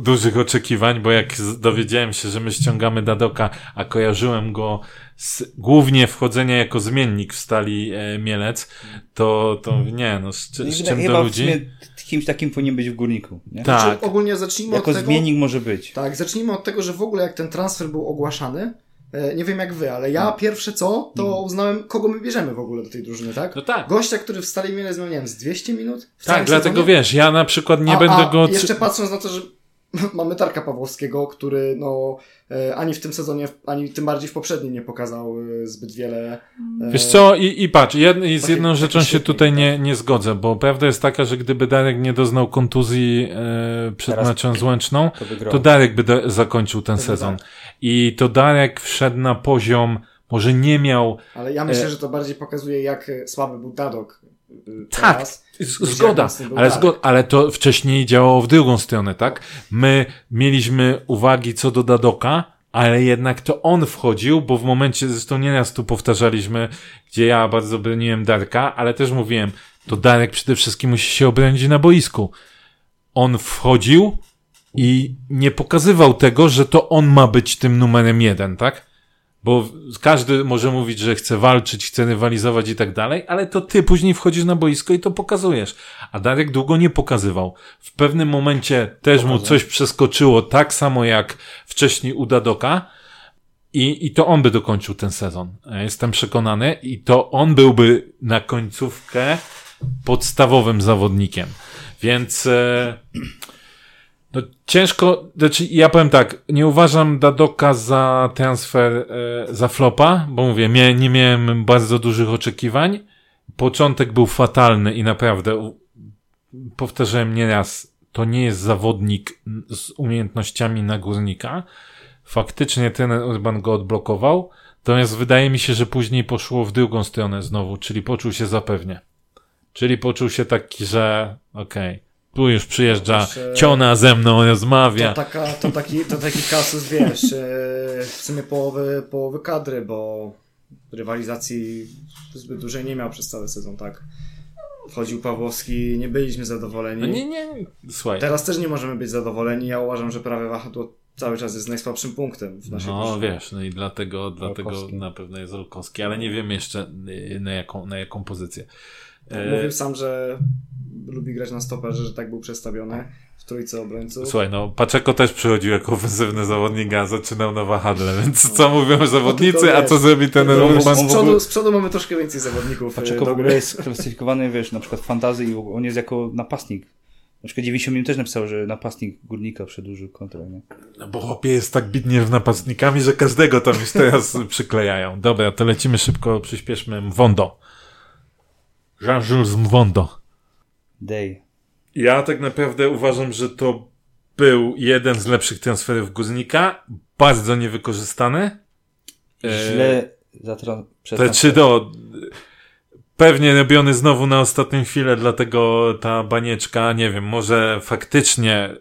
S1: dużych oczekiwań, bo jak dowiedziałem się, że my ściągamy Dadoka, a kojarzyłem go z głównie wchodzenia jako zmiennik w stali e, Mielec, to, to nie, no z, z czym
S3: Chyba
S1: do ludzi?
S3: Kimś takim powinien być w górniku. Nie?
S1: Tak.
S2: Znaczy, ogólnie zacznijmy
S3: Jako
S2: od tego...
S3: zmiennik może być.
S2: Tak, zacznijmy od tego, że w ogóle jak ten transfer był ogłaszany, e, nie wiem jak wy, ale ja pierwsze co, to uznałem, kogo my bierzemy w ogóle do tej drużyny, tak?
S1: No tak.
S2: Gościa, który w miał, nie wiem, z 200 minut?
S1: Tak, dlatego
S2: sezonie?
S1: wiesz, ja na przykład nie
S2: a,
S1: będę
S2: a
S1: go...
S2: jeszcze patrząc na to, że mamy Tarka Pawłowskiego, który no e, ani w tym sezonie, ani tym bardziej w poprzednim nie pokazał e, zbyt wiele. e,
S1: Wiesz co, i, i patrz, jed, i z jedną
S2: taki
S1: rzeczą się tutaj
S2: tak.
S1: nie, nie zgodzę, bo prawda jest taka, że gdyby Darek nie doznał kontuzji e, przed
S3: Teraz-
S1: meczem z Łęczną,
S3: To
S1: to Darek by da, zakończył ten
S2: Pewnie
S1: sezon.
S2: tak.
S1: I to Darek wszedł na poziom, może nie miał...
S2: Ale ja myślę,
S1: e,
S2: że to bardziej pokazuje, jak słaby był Dadok.
S1: Tak, zgoda, ale,
S2: Darek.
S1: zgo, ale to wcześniej działało w drugą stronę, tak? My mieliśmy uwagi co do Dadoka, ale jednak to on wchodził, bo w momencie, zresztą nieraz tu powtarzaliśmy, gdzie ja bardzo broniłem Darka, ale też mówiłem, to Darek przede wszystkim musi się obronić na boisku. On wchodził i nie pokazywał tego, że to on ma być tym numerem jeden, tak? Bo każdy może mówić, że chce walczyć, chce rywalizować i tak dalej, ale to ty później wchodzisz na boisko i to pokazujesz. A Darek długo nie pokazywał. W pewnym momencie też mu coś przeskoczyło, tak samo jak wcześniej u Dadoka. I, I to on by dokończył ten sezon. Jestem przekonany. I to on byłby na końcówkę podstawowym zawodnikiem. Więc e, no ciężko, znaczy ja powiem tak, nie uważam Dadoka za transfer, e, za flopa, bo mówię, mia, nie miałem bardzo dużych oczekiwań. Początek był fatalny i naprawdę powtarzałem nieraz, to nie jest zawodnik z umiejętnościami nagórnika. Faktycznie ten Urban go odblokował, natomiast wydaje mi się, że później poszło w drugą stronę znowu, czyli poczuł się zapewnie. Czyli poczuł się taki, że okej, tu już przyjeżdża
S2: Jeszcze-
S1: ciona ze mną, rozmawia.
S2: To, taka, to, taki, to taki kasus, wiesz, e, w sumie połowy, połowy kadry, bo rywalizacji zbyt dużej nie miał przez cały sezon, tak? Wchodził Pawłowski, nie byliśmy zadowoleni.
S1: No nie, nie, słuchaj.
S2: Teraz też nie możemy być zadowoleni. Ja uważam, że prawie wahadło cały czas jest najsłabszym punktem w naszej
S1: No
S2: drużynie.
S1: wiesz, no i dlatego, dlatego na pewno jest Olkowski, ale nie wiem jeszcze y, na jaką, na jaką pozycję. E,
S2: Mówił sam, że lubi grać na stoperze, że tak był przestawiony w trójce obrońców.
S1: Słuchaj, no Paczeko też przychodził jako ofensywny zawodnik, a zaczynał na wahadle, więc co mówią zawodnicy,
S2: tylko
S1: a co zrobi ten
S2: No,
S1: Urban?
S2: z, przodu, z przodu mamy troszkę więcej zawodników. e,
S3: Paczeko w ogóle jest klasyfikowany, wiesz, na przykład w fantazy i on jest jako napastnik. Na przykład 90 minut też napisał, że napastnik Górnika przedłużył kontrakt, nie?
S1: No bo chłopie jest tak bidnie w napastnikami, że każdego tam już teraz przyklejają. Dobra, to lecimy szybko, przyspieszmy. Mwondo. Jean-Jules Mwondo.
S3: Day.
S1: Ja tak naprawdę uważam, że to był jeden z lepszych transferów Guznika. Bardzo niewykorzystany. E,
S3: Źle zatra...
S1: Te trzy do. Pewnie robiony znowu na ostatnią chwilę, dlatego ta banieczka, nie wiem, może faktycznie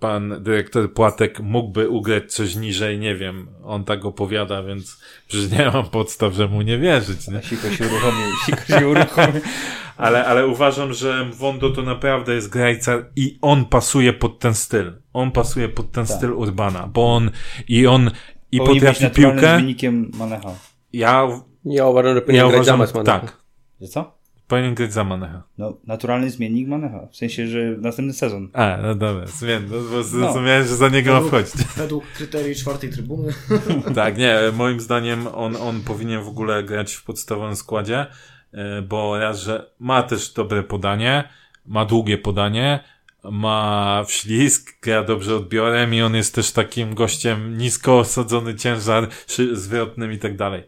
S1: pan dyrektor Płatek mógłby ugrać coś niżej, nie wiem, on tak opowiada, więc przecież nie mam podstaw, że mu nie wierzyć, nie?
S3: Siko się uruchomił, Siko się uruchomił.
S1: Ale, ale uważam, że Wondo to naprawdę jest grajca i on pasuje pod ten styl. On pasuje pod ten
S3: Tak.
S1: styl Urbana, bo on i on i
S3: Powinien być
S1: potrafi
S3: naturalnym
S1: piłkę.
S3: Manecha.
S1: Ja,
S4: Ja uważam, że
S1: ja
S4: powinien grać
S1: uważam,
S4: zamiast Manecha.
S1: tak.
S3: Że co?
S1: Powinien grać za Manecha.
S3: No, naturalny zmiennik Manecha. W sensie, że następny sezon.
S1: A, no dobra, zmień, no, bo zrozumiałem, że za niego ma
S2: Według-
S1: wchodzić.
S2: Według kryterii czwartej trybuny.
S1: tak, nie, moim zdaniem on, on powinien w ogóle grać w podstawowym składzie, e, bo raz, że ma też dobre podanie, ma długie podanie, ma wślizg, gra dobrze odbiorem i on jest też takim gościem nisko osadzony ciężar, zwrotnym i tak dalej.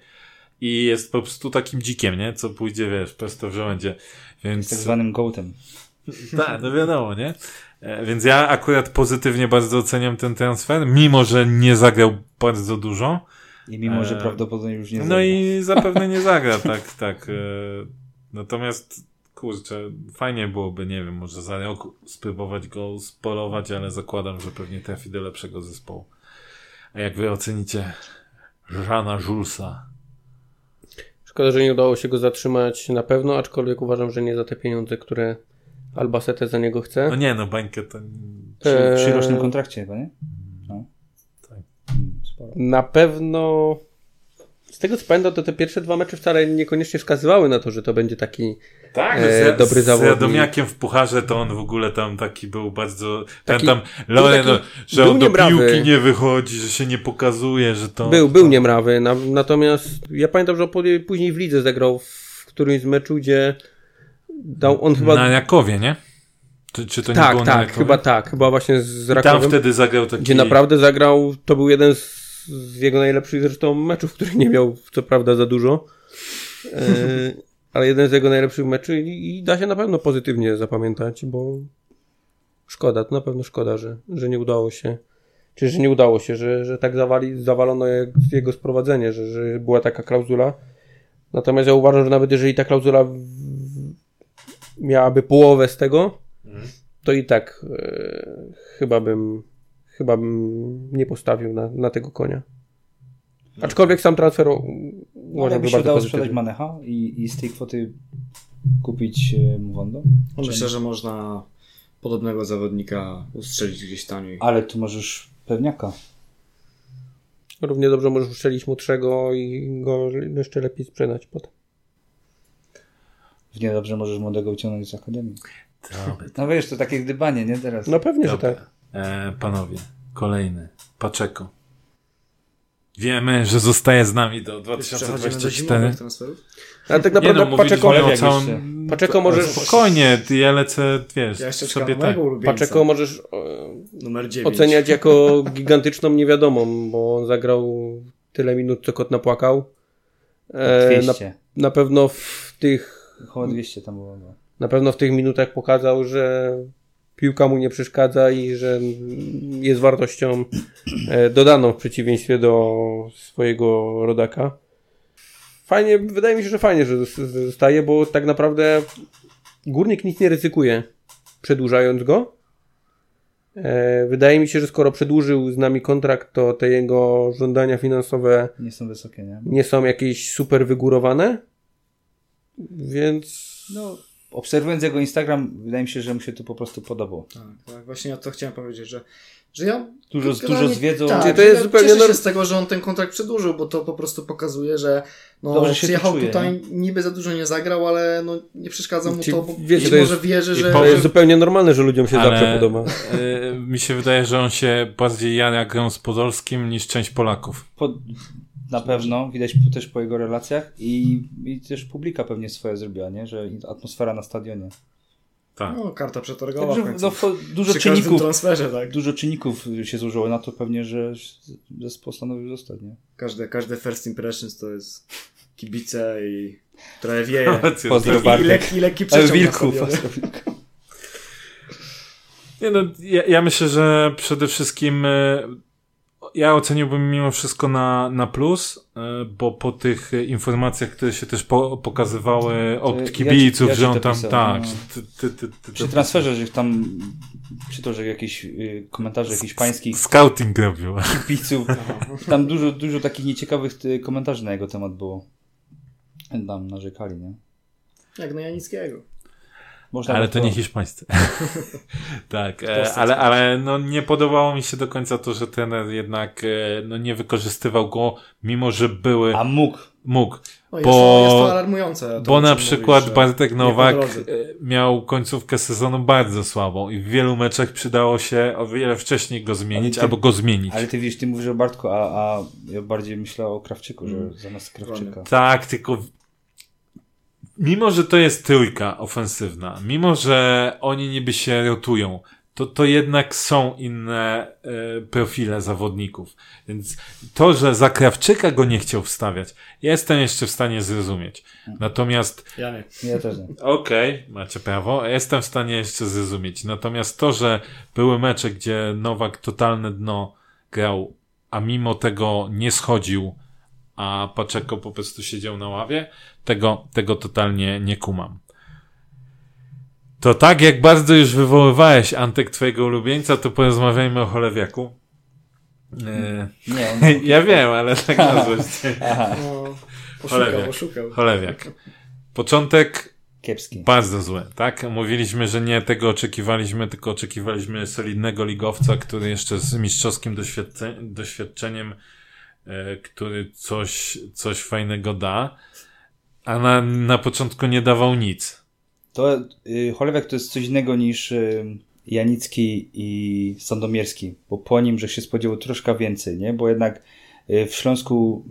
S1: I jest po prostu takim dzikiem, nie? Co pójdzie, wiesz, prosto w żołędzie. Więc...
S3: tak zwanym gołtem.
S1: Tak, no wiadomo, nie? E, Więc ja akurat pozytywnie bardzo oceniam ten transfer, mimo że nie zagrał bardzo dużo.
S3: I mimo, że
S1: Eee,
S3: prawdopodobnie już nie
S1: No
S3: zagra.
S1: i zapewne nie zagra, tak, tak. e, Natomiast, kurczę, fajnie byłoby, nie wiem, może za rok spróbować go spolować, ale zakładam, że pewnie trafi do lepszego zespołu. A jak wy ocenicie Żana Julesa?
S4: Szkoda, że nie udało się go zatrzymać na pewno, aczkolwiek uważam, że nie za te pieniądze, które Albacete za niego chce.
S1: No nie, no bańkę to...
S3: Przy, przy rocznym kontrakcie chyba, nie? No.
S1: Tak.
S3: Mm, Sporo.
S4: Na pewno z tego co pamiętam, to te pierwsze dwa mecze wcale niekoniecznie wskazywały na to, że to będzie taki
S1: Tak,
S4: E,
S1: z,
S4: dobry
S1: z
S4: zawodnik.
S1: Radomiakiem w pucharze to on w ogóle tam taki był bardzo... Ten
S4: Taki-
S1: tam, Lore,
S4: taki-
S1: no, że on do
S4: niebrawy.
S1: piłki nie wychodzi, że się nie pokazuje, że to...
S4: Był, był niemrawy, na, natomiast ja pamiętam, że później w lidze zagrał w którymś z meczu, gdzie dał on chyba...
S1: Na Jakowie, nie? Czy, czy to nie
S4: tak,
S1: było na
S4: tak,
S1: Jakowie?
S4: chyba tak, chyba właśnie z
S1: I tam
S4: Rakowem,
S1: wtedy zagrał taki...
S4: gdzie naprawdę zagrał, to był jeden z, z jego najlepszych zresztą meczów, który nie miał co prawda za dużo, e, ale jeden z jego najlepszych meczów i, i da się na pewno pozytywnie zapamiętać, bo szkoda, to na pewno szkoda, że, że nie udało się, czy że nie udało się, że, że tak zawali, zawalono jego sprowadzenie, że, że była taka klauzula. Natomiast ja uważam, że nawet jeżeli ta klauzula w- miałaby połowę z tego, to i tak e, chyba bym chyba bym nie postawił na, na tego konia. Aczkolwiek sam transfer uważam,
S3: jakby się udało sprzedać. Manecha i, i z tej kwoty kupić e, Mowondo?
S2: No Myślę, że można podobnego zawodnika ustrzelić gdzieś taniej.
S3: Ale tu możesz pewniaka.
S4: Równie dobrze możesz uszczelić młodszego i go jeszcze lepiej sprzedać potem.
S3: W niedobrze możesz młodego wyciągnąć z akademii.
S1: Dobra,
S3: No wiesz, to takie gdybanie, nie teraz.
S4: No pewnie, że tak.
S1: E, panowie, kolejny. Paczeko. Wiemy, że zostaje z nami do
S2: Przechodzimy do
S1: 2024.
S2: zimowych transferów.
S4: Ale tak
S1: Nie
S4: naprawdę
S1: no,
S4: Paczeko,
S1: całym...
S3: jeszcze.
S4: Paczeko możesz-
S1: Spokojnie, ty ja lecę, wiesz,
S2: Ja jeszcze
S1: sobie tak.
S4: Paczeko możesz e,
S2: Numer 9.
S4: oceniać jako gigantyczną niewiadomą, bo on zagrał tyle minut, co kot napłakał. E, na,
S3: 200.
S4: na pewno w tych
S3: Około 200 tam było. No.
S4: na pewno w tych minutach pokazał, że piłka mu nie przeszkadza i że jest wartością e, dodaną w przeciwieństwie do swojego rodaka. Fajnie, wydaje mi się, że fajnie, że zos- zostaje, bo tak naprawdę górnik nic nie ryzykuje przedłużając go. E, Wydaje mi się, że skoro przedłużył z nami kontrakt, to te jego żądania finansowe
S3: Nie są wysokie, nie?
S4: nie są jakieś super wygórowane. Więc
S3: No, obserwując jego Instagram, wydaje mi się, że mu się to po prostu podobało.
S2: Tak, tak, właśnie ja to chciałem powiedzieć, że, że ja...
S3: Dużo,
S2: generalnie-
S3: dużo z wiedzą.
S2: Tak,
S4: Czyli to jest
S2: ja
S4: zupełnie
S2: cieszę się z tego, że on ten kontrakt przedłużył, bo to po prostu pokazuje, że no,
S3: Dobrze się
S2: przyjechał
S3: czuje,
S2: tutaj, niby za dużo nie zagrał, ale no, nie przeszkadza mu
S4: Czyli
S2: to, bo
S4: wiecie,
S2: być
S4: to jest-
S2: może wierzy, że...
S4: to jest zupełnie normalne, że ludziom się zawsze podoba.
S1: e, mi się wydaje, że on się bardziej jara grą z Podolskim niż część Polaków.
S3: Po, na pewno, widać też po jego relacjach i, i też publika pewnie swoje zrobiła, nie? Że atmosfera na stadionie.
S1: Tak.
S2: No, karta przetargowa w
S3: Także
S2: końcu.
S3: no, dużo
S2: Przy
S3: czynników,
S2: transferze, tak.
S3: dużo czynników się złożyło na to pewnie, że zespół postanowił zostać, nie?
S2: Każde, każde first impressions to jest kibice i trochę wieje.
S3: Pozdro
S2: I, i,
S3: Bartek.
S2: lekki, i lekki
S3: wilków.
S1: Nie no, ja, ja myślę, że przede wszystkim e, ja oceniłbym mimo wszystko na, na plus, e, bo po tych informacjach, które się też po, pokazywały
S3: ja
S1: od kibiców,
S3: ja ci
S1: że
S3: to
S1: on tam,
S3: pisałem,
S1: tak,
S3: no.
S1: że ty, ty, ty, ty,
S3: Przy transferze, że tam przy to, że jakieś y, komentarze hiszpańskich
S1: Scouting robił.
S3: kibiców, tam dużo, dużo takich nieciekawych y, komentarzy na jego temat było. Tam narzekali, nie?
S2: Jak na Janickiego.
S3: Można
S1: Ale to nie hiszpańscy. tak, e, ale, ale no nie podobało mi się do końca to, że trener jednak e, no nie wykorzystywał go, mimo że były,
S3: A mógł.
S1: mógł.
S2: No, jest,
S1: Bo-
S2: to, jest to alarmujące. To,
S1: Bo na przykład
S2: mówisz,
S1: Bartek Nowak e, miał końcówkę sezonu bardzo słabą i w wielu meczach przydało się o wiele wcześniej go zmienić
S3: ty-
S1: albo go zmienić.
S3: Ale ty wiesz, ty mówisz o Bartku, a, a ja bardziej myślę o Krawczyku, że
S2: Mm.
S3: zamiast Krawczyka.
S1: Tak, tylko mimo, że to jest trójka ofensywna, mimo, że oni niby się rotują, to, to jednak są inne e, profile zawodników. Więc to, że za Krawczyka go nie chciał wstawiać, jestem jeszcze w stanie zrozumieć. Natomiast
S2: Ja nie.
S3: Ja też nie.
S1: Okej, macie prawo. Jestem w stanie jeszcze zrozumieć. Natomiast to, że były mecze, gdzie Nowak totalne dno grał, a mimo tego nie schodził, a Paczeko po prostu siedział na ławie, tego, tego totalnie nie kumam. To tak, jak bardzo już wywoływałeś Antek twojego ulubieńca, to porozmawiajmy o Cholewiaku. E,
S3: Nie,
S1: ja wiem, ale tak na złość.
S3: Aha,
S2: No,
S1: Cholewiak.
S2: poszukał, poszukał.
S1: Cholewiak. Początek
S3: kiepski.
S1: Bardzo złe, tak? Mówiliśmy, że nie tego oczekiwaliśmy, tylko oczekiwaliśmy solidnego ligowca, który jeszcze z mistrzowskim doświadcze doświadczeniem, który coś, coś fajnego da, a na, na początku nie dawał nic.
S3: To y, Cholewiak to jest coś innego niż y, Janicki i Sandomierski, bo po nim, że się spodziewał troszkę więcej, nie? Bo jednak y, w Śląsku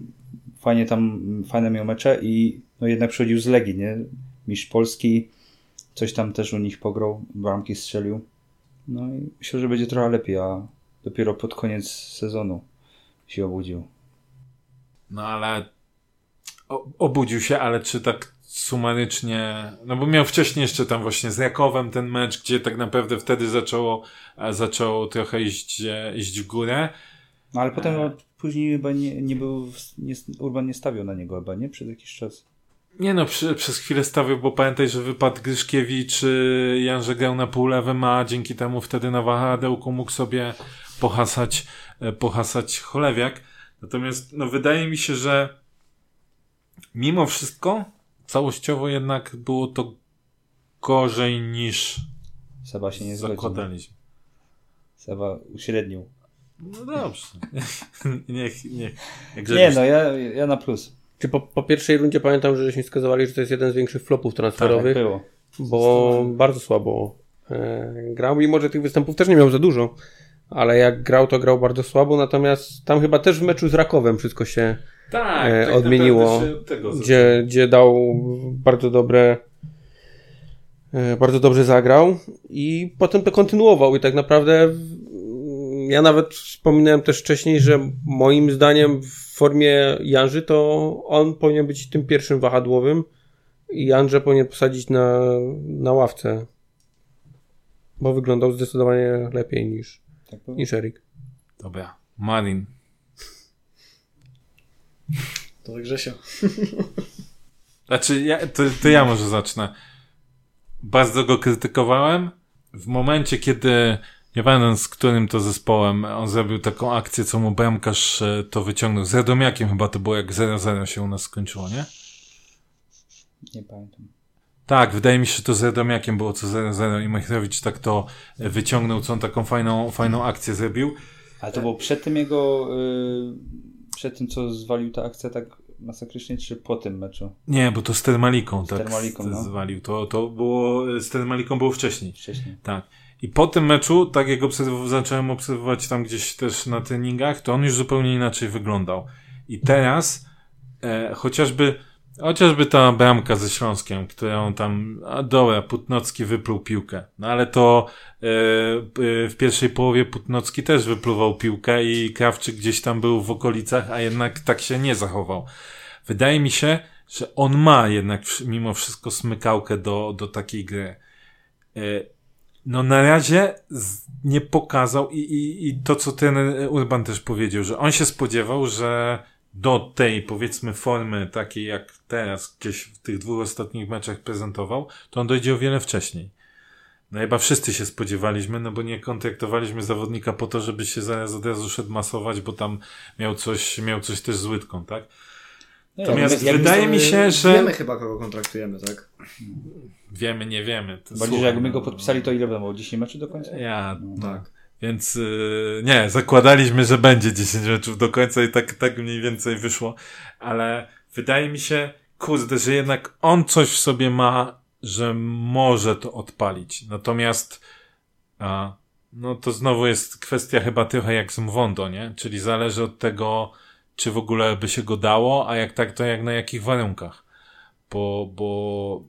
S3: fajnie tam, fajne miał mecze i no jednak przychodził z Legii, nie? Mistrz Polski, coś tam też u nich pograł, bramki strzelił. No i myślę, że będzie trochę lepiej, a dopiero pod koniec sezonu się obudził.
S1: No ale obudził się, ale czy tak sumarycznie, no bo miał wcześniej jeszcze tam właśnie z Rakowem ten mecz, gdzie tak naprawdę wtedy zaczęło, e, zaczęło trochę iść, e, iść w górę.
S3: No ale potem później chyba nie, nie był, nie, Urban nie stawiał na niego chyba, nie? Przez jakiś czas.
S1: Nie no, przy, przez chwilę stawiał, bo pamiętaj, że wypadł Gryszkiewicz, y, Jan grał na pół lewym, a dzięki temu wtedy na wahadełku mógł sobie pohasać, e, pohasać Cholewiak. Natomiast no, wydaje mi się, że mimo wszystko całościowo jednak było to gorzej niż
S3: Seba się nie
S1: zakładaliśmy.
S3: Seba uśrednił.
S1: No dobrze. niech, niech.
S3: Nie no, ja, ja na plus.
S4: Czy po, po pierwszej rundzie pamiętam, że żeśmy skazywali, że to jest jeden z większych flopów
S3: Tak
S4: transferowych,
S3: było.
S4: bo bardzo słabo e, grał, mimo że tych występów też nie miał za dużo, ale jak grał, to grał bardzo słabo, natomiast tam chyba też w meczu z Rakowem wszystko się
S1: tak,
S4: e, odmieniło,
S1: się
S4: gdzie, gdzie dał bardzo dobre e, bardzo dobrze zagrał i potem to kontynuował i tak naprawdę ja nawet wspominałem też wcześniej, że moim zdaniem w formie Janży to on powinien być tym pierwszym wahadłowym i Janże powinien posadzić na, na ławce, bo wyglądał zdecydowanie lepiej niż,
S3: Tak było.
S4: niż Erik.
S1: Dobra, Marin.
S2: To tak Grzesio.
S1: Znaczy, ja, to, to ja może zacznę. Bardzo go krytykowałem. W momencie, kiedy nie pamiętam z którym to zespołem, on zrobił taką akcję, co mu bramkarz e, to wyciągnął. Z Radomiakiem chyba to było, jak 0-0 się u nas skończyło, nie?
S3: Nie pamiętam.
S1: Tak, wydaje mi się, że to z Radomiakiem było co 0-0 i Majchrowicz tak to e, wyciągnął, co on taką fajną, fajną akcję zrobił.
S3: Ale to było przed tym jego, y, przed tym co zwalił ta akcja tak masakrycznie, czy po tym meczu?
S1: Nie, bo to z Termaliką tak
S3: Termaliką, no.
S1: zwalił. To, to było, z Termaliką było wcześniej.
S3: Wcześniej.
S1: Tak. I po tym meczu, tak jak obserw- zacząłem obserwować tam gdzieś też na treningach, to on już zupełnie inaczej wyglądał. I teraz, e, chociażby, chociażby ta bramka ze Śląskiem, którą tam, a dobra, Putnocki wypluł piłkę. No ale to e, e, w pierwszej połowie Putnocki też wypluwał piłkę i Krawczyk gdzieś tam był w okolicach, a jednak tak się nie zachował. Wydaje mi się, że on ma jednak mimo wszystko smykałkę do, do takiej gry. E, no na razie nie pokazał i, i, i to, co ten Urban też powiedział, że on się spodziewał, że do tej, powiedzmy, formy takiej jak teraz, gdzieś w tych dwóch ostatnich meczach prezentował, to on dojdzie o wiele wcześniej. No chyba wszyscy się spodziewaliśmy, no bo nie kontraktowaliśmy zawodnika po to, żeby się zaraz od razu szedł masować, bo tam miał coś, miał coś też z łydką, tak?
S3: No,
S1: Natomiast
S3: jak,
S1: wydaje mi się, że...
S2: Wiemy chyba, kogo kontraktujemy, tak?
S1: Wiemy, nie wiemy.
S3: Bardziej, że jakby my go
S1: no.
S3: podpisali, to ile było? 10 meczów do końca?
S1: Ja,
S2: Tak.
S1: Więc yy, nie, zakładaliśmy, że będzie 10 meczów do końca i tak, tak mniej więcej wyszło, ale wydaje mi się, kurde, że jednak on coś w sobie ma, że może to odpalić. Natomiast a, no to znowu jest kwestia chyba trochę jak z Mwondo, nie? Czyli zależy od tego, czy w ogóle by się go dało, a jak tak, to jak na jakich warunkach. Bo, bo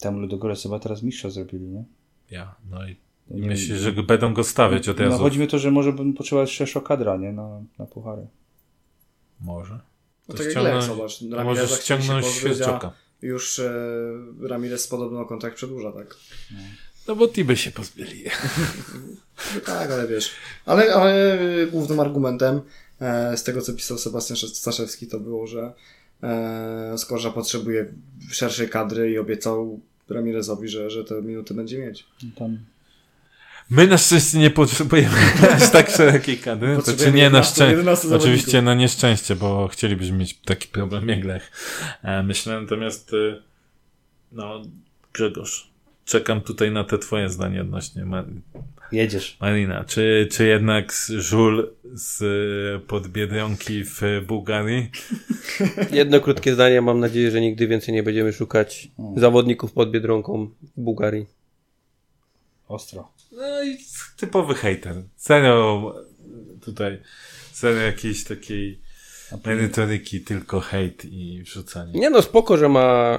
S3: Tam Ludogorets chyba teraz mistrza zrobili, nie?
S1: ja, no i
S3: Nie
S1: Myślisz, że będą go stawiać od
S3: No
S1: razu?
S3: chodzi mi o to, że może bym potrzebował szersza kadra, nie? Na, na puchary.
S1: Może.
S2: No
S1: To
S2: tak jak zobacz.
S1: Możesz ściągnąć Świerczoka.
S2: Już e, Ramirez podobno kontrakt przedłuża, tak?
S1: No bo Tiby się pozbyli.
S2: No tak, ale wiesz. Ale, ale głównym argumentem e, z tego, co pisał Sebastian Staszewski, to było, że e, Skorża potrzebuje szerszej kadry i obiecał Ramirezowi, że, że te minuty będzie mieć.
S3: No Tam
S1: My na szczęście nie potrzebujemy aż tak szerokiej kadry. To czy nie na
S2: 11
S1: szczęście.
S2: 11
S1: Oczywiście na nieszczęście, bo chcielibyśmy mieć taki problem jak Lech. E, Myślę natomiast, y, no, Grzegorz, czekam tutaj na te twoje zdanie odnośnie
S3: jedziesz.
S1: Marina. Czy, czy jednak z- żul z y, pod Biedronki w Bułgarii?
S4: Jedno krótkie zdanie. Mam nadzieję, że nigdy więcej nie będziemy szukać zawodników pod Biedronką w Bułgarii.
S3: Ostro.
S1: No i typowy hater. Serio tutaj, serio jakiejś takiej merytoryki, tylko hejt i wrzucanie.
S4: Nie no, spoko, że ma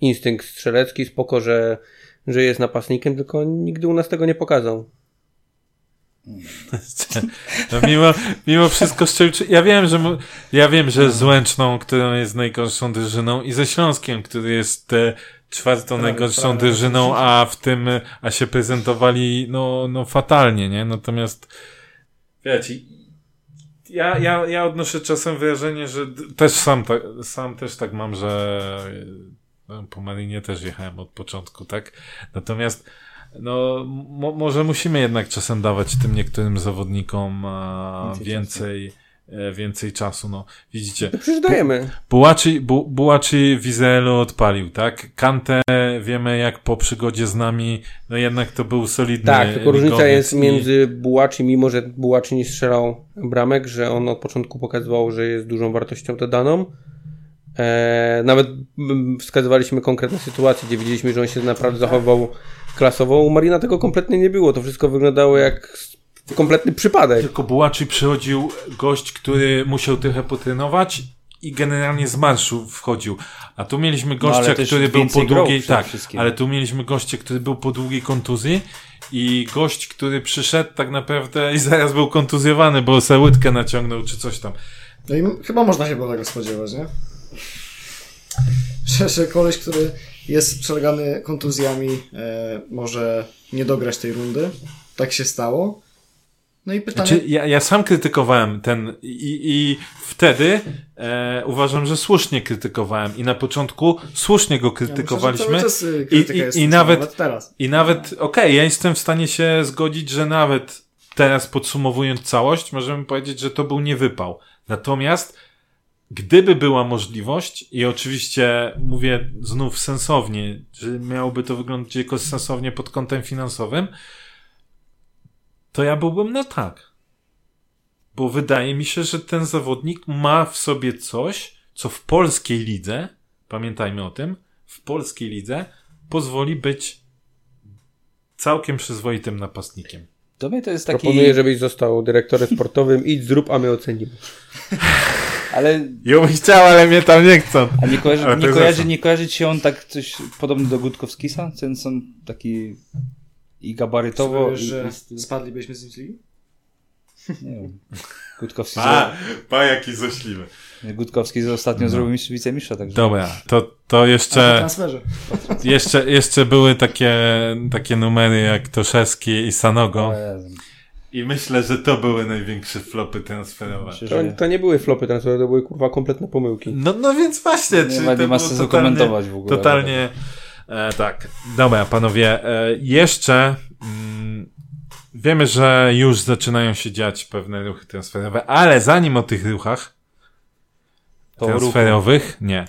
S4: instynkt strzelecki, spoko, że, że jest napastnikiem, tylko nigdy u nas tego nie pokazał.
S1: No mimo, mimo wszystko szczerze, ja wiem, że ja wiem, że z Łęczną, którą jest najgorszą drużyną i ze Śląskiem, który jest czwartą najgorszą drużyną, a w tym, e, a się prezentowali no, no fatalnie, nie? Natomiast wiecie, ja, ja, ja odnoszę czasem wrażenie, że też sam, tak, sam też tak mam, że no, po Marinie też jechałem od początku, tak? Natomiast no, mo, może musimy jednak czasem dawać tym niektórym zawodnikom a,
S3: Więcej
S1: więcej, e, więcej czasu. No, widzicie,
S4: To przecież dajemy.
S1: Bułaczy, Bu, Bułaczy Wizelu odpalił, tak? Kante wiemy jak po przygodzie z nami, no jednak to był solidny
S4: Tak, tylko różnica jest
S1: i-
S4: między Bułaczy, mimo że Bułaczy nie strzelał bramek, że on od początku pokazywał, że jest dużą wartością dodaną. E, nawet wskazywaliśmy konkretne sytuacje, gdzie widzieliśmy, że on się naprawdę zachowywał klasowo. U Marina tego kompletnie nie było. To wszystko wyglądało jak kompletny przypadek.
S1: Tylko Bułaczy przychodził gość, który musiał trochę potrenować i generalnie z marszu wchodził. A tu mieliśmy gościa,
S3: ale też
S1: który był po długiej, tak, ale tu mieliśmy gościa, który był po długiej kontuzji i gość, który przyszedł tak naprawdę i zaraz był kontuzjowany, bo se łydkę naciągnął czy coś tam.
S2: No i chyba można się było tego spodziewać, nie? Że, że koleś, który jest przelegany kontuzjami, e, może nie dograć tej rundy. Tak się stało. No i pytanie...
S1: Znaczy, ja, ja sam krytykowałem ten i, i wtedy e, uważam, że słusznie krytykowałem i na początku słusznie go
S2: Ja myślę,
S1: krytykowaliśmy.
S2: cały czas, y,
S1: I- i-
S2: jest
S1: i
S2: słuszna,
S1: nawet-
S2: teraz.
S1: I nawet, okej, ja jestem w stanie się zgodzić, że nawet teraz podsumowując całość, możemy powiedzieć, że to był niewypał. Natomiast, gdyby była możliwość, i oczywiście mówię znów sensownie, że miałoby to wyglądać jakoś sensownie pod kątem finansowym, to ja byłbym na tak. Bo wydaje mi się, że ten zawodnik ma w sobie coś, co w polskiej lidze, pamiętajmy o tym, w polskiej lidze pozwoli być całkiem przyzwoitym napastnikiem.
S3: Do mnie to jest taki...
S4: Proponuję, żebyś został dyrektorem sportowym. Idź, zrób, a my ocenimy.
S3: Ale
S1: Ja bym chciał, ale mnie tam nie chcą.
S3: a nie, kojarzy,
S1: to
S3: nie, kojarzy, nie kojarzy ci się on tak coś podobny do Gutkowskisa? Ten są taki i gabarytowo
S2: Wiesz,
S3: i,
S2: że
S3: i,
S2: spadlibyśmy z nim z ligi?
S3: nie wiem. Gutkowski,
S1: Pa, pa jaki złośliwy.
S3: Gutkowski z ostatnio zrobił mistrz, wicemistrza, także
S1: Dobra, to, to
S2: A
S1: jeszcze,
S2: transferze.
S1: jeszcze, jeszcze były takie, takie numery jak Toszewski i Sanogo. I myślę, że to były największe flopy transferowe.
S3: myślę,
S4: To, to nie były flopy transferowe, to były kurwa kompletne pomyłki.
S1: No, no więc właśnie,
S3: Nie
S1: czy
S3: ma-
S1: to
S3: nie ma sensu
S1: totalnie,
S3: komentować w ogóle.
S1: Totalnie, e, tak. Dobra, panowie, e, jeszcze mm, wiemy, że już zaczynają się dziać pewne ruchy transferowe, ale zanim o tych ruchach
S3: To
S1: transferowych, nie,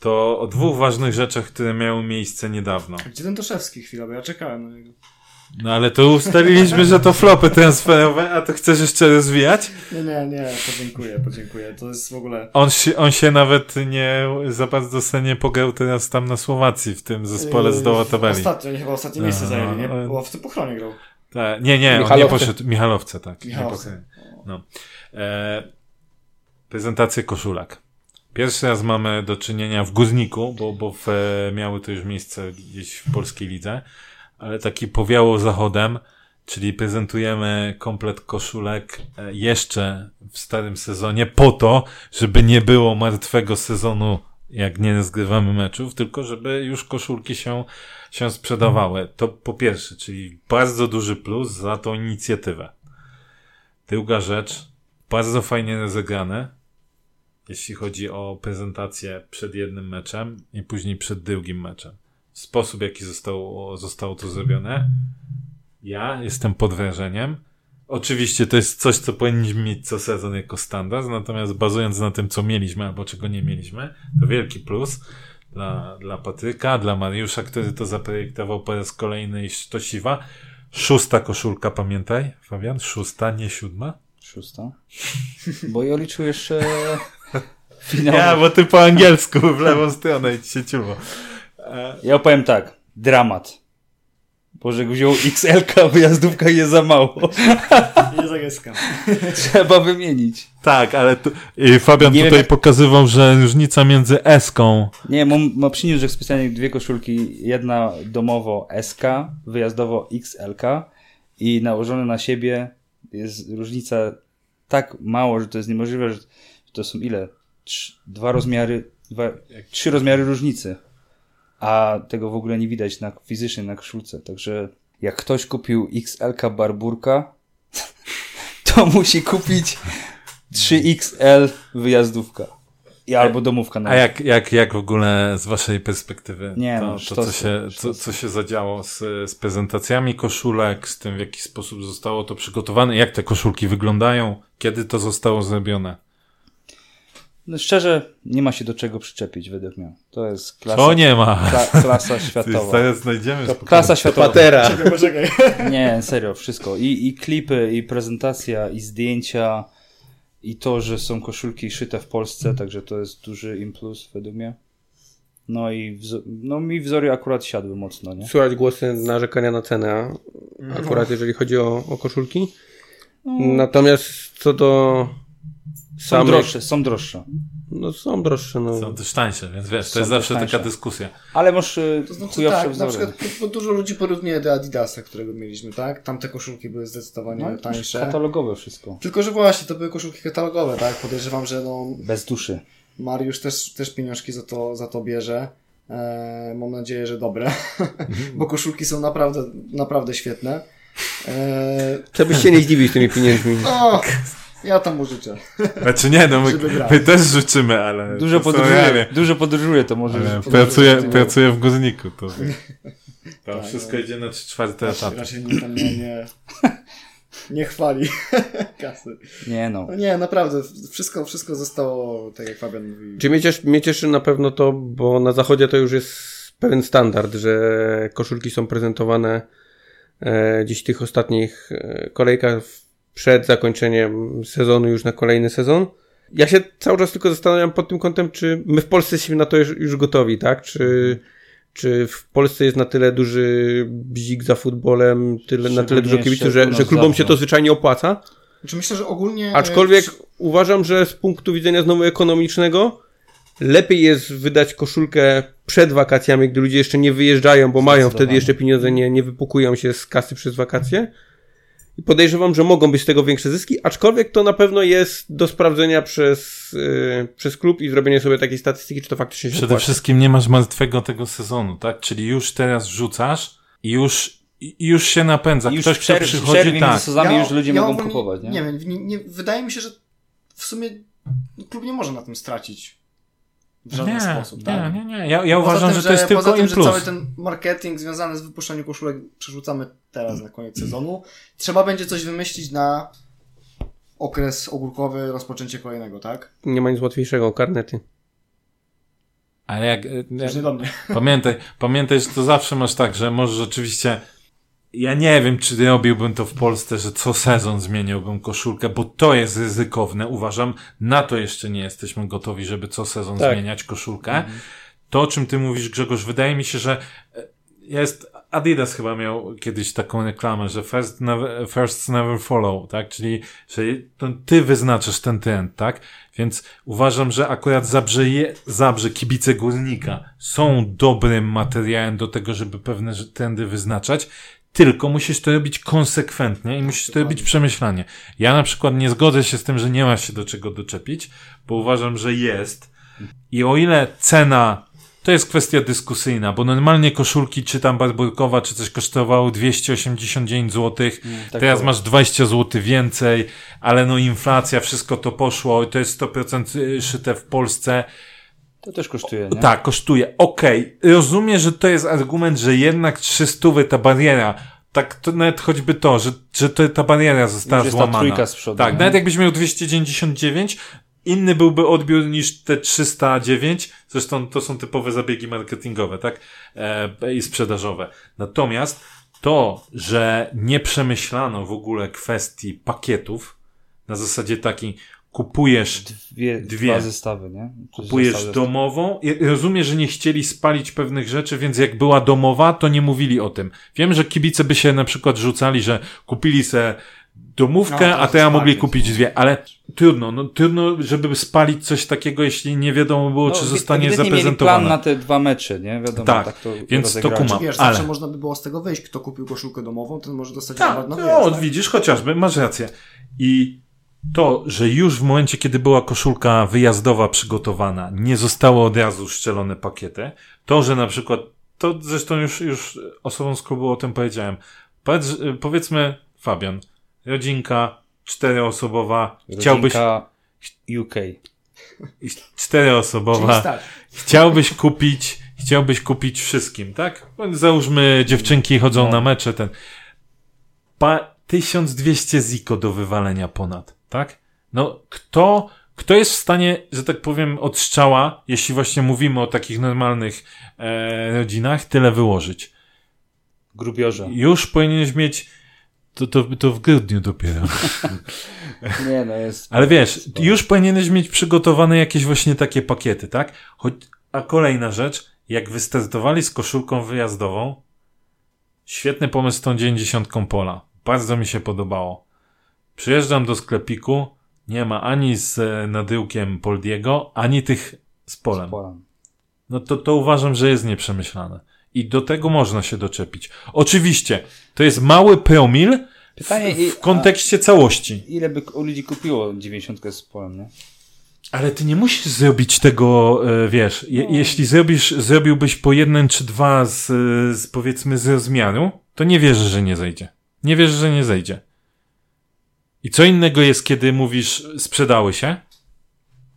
S1: to o dwóch ważnych rzeczach, które miały miejsce niedawno.
S2: Gdzie ten Toszewski chwila, bo ja czekałem na niego.
S1: No ale to ustaliliśmy, że to flopy transferowe, a to chcesz jeszcze rozwijać?
S2: Nie, nie, nie, podziękuję, podziękuję. To jest w ogóle...
S1: On się, on się nawet nie za bardzo sobie nie pograł teraz tam na Słowacji w tym zespole z dołu
S2: Yy,
S1: tabeli.
S2: Ostatnio, oni chyba ostatnie miejsce
S1: No,
S2: zajęli, nie?
S1: no,
S2: Bo w tym pochronie grał.
S1: Tak, nie, nie, on nie poszedł. Michalowce, tak. Nie
S2: Michalowce.
S1: No. E, prezentację koszulek. Pierwszy raz mamy do czynienia w Górniku, bo, bo w, miały to już miejsce gdzieś w polskiej lidze. Ale taki powiało zachodem, czyli prezentujemy komplet koszulek e, jeszcze w starym sezonie po to, żeby nie było martwego sezonu, jak nie zgrywamy meczów, tylko żeby już koszulki się, się sprzedawały. To po pierwsze, czyli bardzo duży plus za tą inicjatywę. Druga rzecz, bardzo fajnie rozegrane, jeśli chodzi o prezentację przed jednym meczem i później przed drugim meczem. Sposób, w jaki zostało, zostało to zrobione, ja jestem pod wrażeniem. Oczywiście to jest coś, co powinniśmy mieć co sezon jako standard, natomiast bazując na tym, co mieliśmy albo czego nie mieliśmy, to wielki plus dla, dla Patryka, dla Mariusza, który to zaprojektował po raz kolejny i to siwa. Szósta koszulka, pamiętaj, Fabian? Szósta, nie siódma?
S3: Szósta. Bo ja liczył jeszcze finał.
S1: Ja, bo ty po angielsku w lewą stronę i ci się ciuło.
S3: Ja opowiem tak. Dramat. Boże, wziął XL, wyjazdówka jest za mało.
S2: Nie zagęskam.
S3: Trzeba wymienić.
S1: Tak, ale tu, i Fabian
S3: Nie wiem,
S1: tutaj
S3: jak-
S1: pokazywał, że różnica między S-ką
S3: Nie, mam, mam przyniósł, że specjalnie dwie koszulki. Jedna domowo SK, wyjazdowo XLK i nałożone na siebie jest różnica tak mało, że to jest niemożliwe, że to są ile? Trz, dwa rozmiary, dwa, trzy rozmiary różnicy. A tego w ogóle nie widać na fizycznie na koszulce. Także jak ktoś kupił XLK Barburka, to musi kupić 3XL wyjazdówka. I albo domówka na
S1: A jak, jak, jak w ogóle z waszej perspektywy
S3: Nie,
S1: to,
S3: no,
S1: to co, się, co, co się zadziało z, z prezentacjami koszulek, z tym w jaki sposób zostało to przygotowane, jak te koszulki wyglądają, kiedy to zostało zrobione?
S3: No szczerze, nie ma się do czego przyczepić według mnie. To jest klasa,
S1: To nie ma.
S3: kla, klasa światowa.
S1: zaraz znajdziemy
S3: To klasa światowa.
S4: Patera.
S2: Czekaj.
S3: Nie, serio, wszystko. I, I klipy, i prezentacja, i zdjęcia, i to, że są koszulki szyte w Polsce, także to jest duży impuls według mnie. No i wzo- no mi wzory akurat siadły mocno, nie?
S4: Słychać głosy narzekania na cenę, a akurat jeżeli chodzi o, o koszulki. Natomiast co do
S3: Są
S4: samych...
S3: droższe, są droższe.
S4: No są droższe, no.
S1: Są też tańsze, więc wiesz, to
S3: Są
S1: jest zawsze
S3: tańsze.
S1: taka dyskusja.
S3: Ale masz y,
S2: To znaczy
S3: chujowsze
S2: tak, na
S3: wzory.
S2: przykład bo dużo ludzi porównuje do Adidasa, którego mieliśmy, tak? Tamte koszulki były zdecydowanie
S3: no,
S2: tańsze.
S3: katalogowe wszystko.
S2: Tylko, że właśnie, to były koszulki katalogowe, tak? Podejrzewam, że no,
S3: Bez duszy.
S2: Mariusz też, też pieniążki za to, za to bierze. E, mam nadzieję, że dobre, bo koszulki są naprawdę, naprawdę świetne. E,
S4: Co byś się nie zdziwił z tymi pieniędzmi.
S2: o, ja tam mu życzę.
S1: Znaczy nie, no my, my też życzymy, ale...
S3: Dużo
S1: realia.
S3: dużo podróżuje, to może...
S1: Pracuję, pracuję w guzniku, to tam
S2: Tak,
S1: wszystko
S2: no.
S1: idzie na trzy czwarte etapy.
S2: raczej nie, tam nie, nie, nie chwali kasy.
S3: Nie no.
S2: No nie, naprawdę, wszystko, wszystko zostało tak jak Fabian mówi.
S4: Czy mnie cieszy, mnie cieszy na pewno to, bo na zachodzie to już jest pewien standard, że koszulki są prezentowane e, gdzieś w tych ostatnich e, kolejkach w- przed zakończeniem sezonu już na kolejny sezon. Ja się cały czas tylko zastanawiam pod tym kątem, czy my w Polsce jesteśmy na to już, już gotowi, tak? Czy, czy w Polsce jest na tyle duży bzik za futbolem, tyle, na tyle dużo kibiców, że, że klubom się to zwyczajnie opłaca?
S2: Znaczy myślę, że ogólnie...
S4: Aczkolwiek
S2: e,
S4: uważam, że z punktu widzenia znowu ekonomicznego lepiej jest wydać koszulkę przed wakacjami, gdy ludzie jeszcze nie wyjeżdżają, bo mają wtedy jeszcze pieniądze, nie, nie wypukują się z kasy przez wakacje. I podejrzewam, że mogą być z tego większe zyski, aczkolwiek to na pewno jest do sprawdzenia przez, yy, przez klub i zrobienie sobie takiej statystyki, czy to faktycznie się
S1: Przede
S4: opłaca.
S1: wszystkim nie masz martwego tego sezonu, tak? Czyli już teraz rzucasz i już, i już się napędza.
S3: Już
S1: Ktoś,
S3: w
S1: kto przychodzi,
S3: między
S1: tak.
S3: sezonami już ludzie mogą
S2: ogólnie
S3: kupować, nie?
S2: Nie wiem, nie, nie, wydaje mi się, że w sumie klub nie może na tym stracić w żaden
S1: Nie,
S2: sposób,
S1: nie,
S2: tak?
S1: nie, nie. Ja, ja uważam,
S2: tym,
S1: że to jest tylko
S2: poza tym,
S1: im
S2: że
S1: plus.
S2: cały ten marketing związany z wypuszczeniem koszulek przerzucamy teraz na koniec sezonu. Trzeba będzie coś wymyślić na okres ogórkowy, rozpoczęcie kolejnego, tak?
S4: Nie ma nic łatwiejszego, karnety.
S1: Ale jak, e,
S2: Już nie do mnie.
S1: Pamiętaj, pamiętaj, że to zawsze masz tak, że możesz rzeczywiście. Ja nie wiem, czy robiłbym to w Polsce, że co sezon zmieniałbym koszulkę, bo to jest ryzykowne. Uważam, na to jeszcze nie jesteśmy gotowi, żeby co sezon
S4: Tak.
S1: zmieniać koszulkę. To, o czym ty mówisz, Grzegorz, wydaje mi się, że e, jest, Adidas chyba miał kiedyś taką reklamę, że first never, first never follow, tak? Czyli, że ty wyznaczasz ten trend, tak? Więc uważam, że akurat Zabrze, je, Zabrze kibice Górnika są dobrym materiałem do tego, żeby pewne trendy wyznaczać, tylko musisz to robić konsekwentnie i musisz to robić przemyślanie. Ja na przykład nie zgodzę się z tym, że nie ma się do czego doczepić, bo uważam, że jest. I o ile cena to jest kwestia dyskusyjna, bo normalnie koszulki, czy tam barburkowa, czy coś kosztowały 289 zł,
S3: tak
S1: teraz
S3: było.
S1: masz 20 zł więcej, ale no inflacja, wszystko to poszło, to jest 100% szyte w Polsce.
S3: To też kosztuje, nie?
S1: Tak, kosztuje. Okej, rozumiem, że to jest argument, że jednak 300 ta bariera, tak to nawet choćby to, że, że to, ta bariera została
S3: Już
S1: złamana.
S3: trójka z przodu,
S1: tak,
S3: nie?
S1: nawet jakbyś miał 299, inny byłby odbiór niż te 309. Zresztą to są typowe zabiegi marketingowe, tak? E, I sprzedażowe. Natomiast to, że nie przemyślano w ogóle kwestii pakietów, na zasadzie takiej kupujesz
S3: Dwie,
S1: Dwie.
S3: Dwa zestawy, nie? Czy
S1: Kupujesz
S3: zestawy-
S1: domową. Rozumiem, że nie chcieli spalić pewnych rzeczy, więc jak była domowa, to nie mówili o tym. Wiem, że kibice by się na przykład rzucali, że kupili se domówkę,
S2: No, to
S1: a teraz
S2: jest
S1: mogli kupić
S2: no.
S1: dwie, ale trudno, no trudno, żeby spalić coś takiego, jeśli nie wiadomo było,
S3: No,
S1: czy zostanie zaprezentowane.
S3: plan na te dwa mecze, nie? Wiadomo,
S1: Tak,
S3: tak, to
S1: więc to
S3: rozegrali.
S1: kumam.
S2: Wiesz,
S1: ale-
S2: zawsze można by było z tego wyjść. Kto kupił koszulkę domową, ten może dostać
S1: Tak,
S2: rabat na
S1: no,
S2: tak?
S1: widzisz, chociażby, masz rację. I to, że już w momencie, kiedy była koszulka wyjazdowa przygotowana, nie zostało od razu szczelone pakiety, to, że na przykład, to zresztą już, już osobom z klubu o tym powiedziałem. Powiedz, powiedzmy, Fabian, rodzinka czteroosobowa, chciałbyś,
S3: Rodzinka UK.
S2: Czyli
S1: czteroosobowa, chciałbyś kupić, chciałbyś kupić wszystkim, tak? Załóżmy, dziewczynki chodzą
S3: No.
S1: na mecze, ten. Pa, 1200 ziko do wywalenia ponad, tak? No, kto, kto jest w stanie, że tak powiem, od strzała, jeśli właśnie mówimy o takich normalnych e, rodzinach, tyle wyłożyć?
S3: Grubiorze.
S1: Już powinieneś mieć, to, to, to w grudniu dopiero.
S3: Nie, no jest...
S1: Ale wiesz, już powinieneś mieć przygotowane jakieś właśnie takie pakiety, tak? Choć, a kolejna rzecz, jak wystartowali z koszulką wyjazdową, świetny pomysł z tą 90 pola. Bardzo mi się podobało. Przyjeżdżam do sklepiku, nie ma ani z e, nadyłkiem Poldiego, ani tych z polem.
S3: Polam.
S1: No to, to uważam, że jest nieprzemyślane. I do tego można się doczepić. Oczywiście, to jest mały promil
S3: Pytanie,
S1: w, w kontekście całości.
S3: Ile by ludzi kupiło 90 z polem, nie?
S1: Ale ty nie musisz zrobić tego, e, wiesz, je, jeśli zrobisz, zrobiłbyś po jeden czy dwa z, e, z powiedzmy z rozmiaru, to nie wierzę, że nie zejdzie. Nie wierzę, że nie zejdzie. I co innego jest, kiedy mówisz, sprzedały się?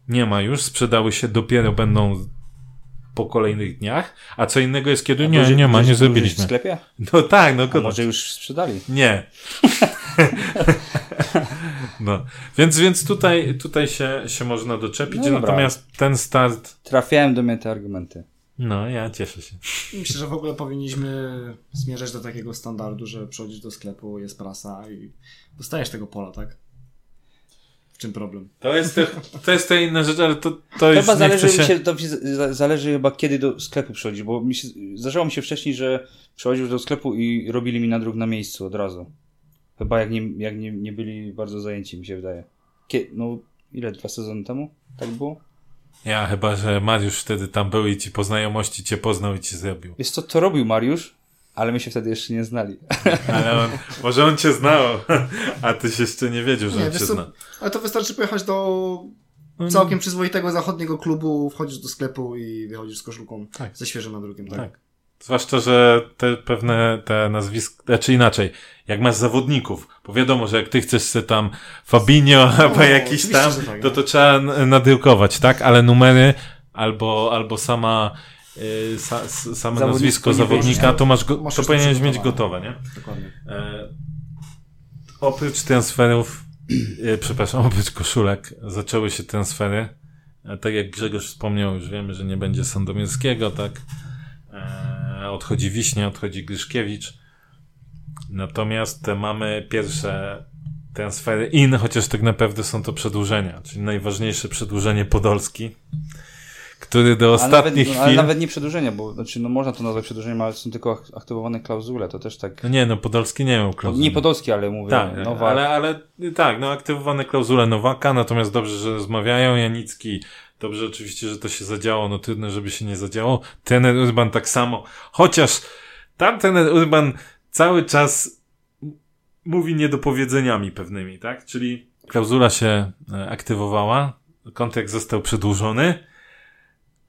S1: Nie ma już, sprzedały się, dopiero będą po kolejnych dniach. A co innego jest, kiedy nie,
S3: Duży-
S1: nie ma,
S3: duży-
S1: nie
S3: duży w
S1: zrobiliśmy.
S3: sklepie?
S1: No tak, no
S3: A może już sprzedali?
S1: nie. no. Więc, więc tutaj, tutaj się, się można doczepić,
S3: No
S1: natomiast ten start,
S3: Trafiałem do mnie te argumenty.
S1: no ja cieszę się.
S2: Myślę, że w ogóle powinniśmy zmierzać do takiego standardu, że przychodzisz do sklepu, jest prasa i dostajesz tego pola, tak? W czym problem?
S1: To jest, to, to jest to inna rzecz, ale to, to
S3: Chyba
S1: nie
S3: zależy,
S1: się...
S3: się, to zależy chyba kiedy do sklepu przychodzisz, bo mi się, zdarzało mi się wcześniej, że przychodził do sklepu i robili mi nadruk na miejscu od razu. Chyba jak nie, jak nie, nie byli bardzo zajęci, mi się wydaje. Kie, no, ile? Dwa sezony temu? Tak było?
S1: Ja chyba, że Mariusz wtedy tam był i ci po znajomości cię poznał i ci zrobił.
S3: Wiesz co, to robił Mariusz, ale my się wtedy jeszcze nie znali.
S1: Ale on, może on cię znał, a ty się jeszcze nie wiedział, że
S2: Nie,
S1: on cię zna.
S2: ale to wystarczy pojechać do całkiem przyzwoitego zachodniego klubu, wchodzisz do sklepu i wychodzisz z koszulką
S1: Tak.
S2: ze świeżym nadrukiem, tak?
S1: Tak. Zwłaszcza, że te pewne te nazwiska, znaczy inaczej, jak masz zawodników, bo wiadomo, że jak ty chcesz sobie tam Fabinho albo jakiś tam,
S2: tak,
S1: to
S2: no.
S1: to trzeba n- nadrukować, tak? Ale numery albo, albo sama sa, s- same nazwisko zawodnika, to masz go, to powinieneś mieć gotowe, nie?
S2: Dokładnie.
S1: E, oprócz transferów, e, przepraszam, oprócz koszulek, zaczęły się transfery. E, tak jak Grzegorz wspomniał, już wiemy, że nie będzie Sandomierskiego, tak? E, odchodzi Wiśnia, odchodzi Gryszkiewicz. Natomiast mamy pierwsze transfery in, chociaż tak naprawdę są to przedłużenia, czyli najważniejsze przedłużenie Podolski, który do
S3: Ale
S1: ostatnich
S3: nawet, no, ale
S1: chwil...
S3: nawet nie przedłużenia, bo znaczy, no można to nazwać przedłużeniem, ale są tylko ak- aktywowane klauzule, to też tak.
S1: No nie, no Podolski nie miał klauzuli.
S3: Nie Podolski, ale mówię,
S1: Tak,
S3: nowa.
S1: ale, ale tak, no aktywowane klauzule Nowaka, natomiast dobrze, że rozmawiają. Janicki, dobrze oczywiście, że to się zadziało, no trudno, żeby się nie zadziało. Trener Urban tak samo, chociaż tam trener Urban cały czas mówi niedopowiedzeniami pewnymi, tak? Czyli klauzula się e, aktywowała, kontrakt został przedłużony,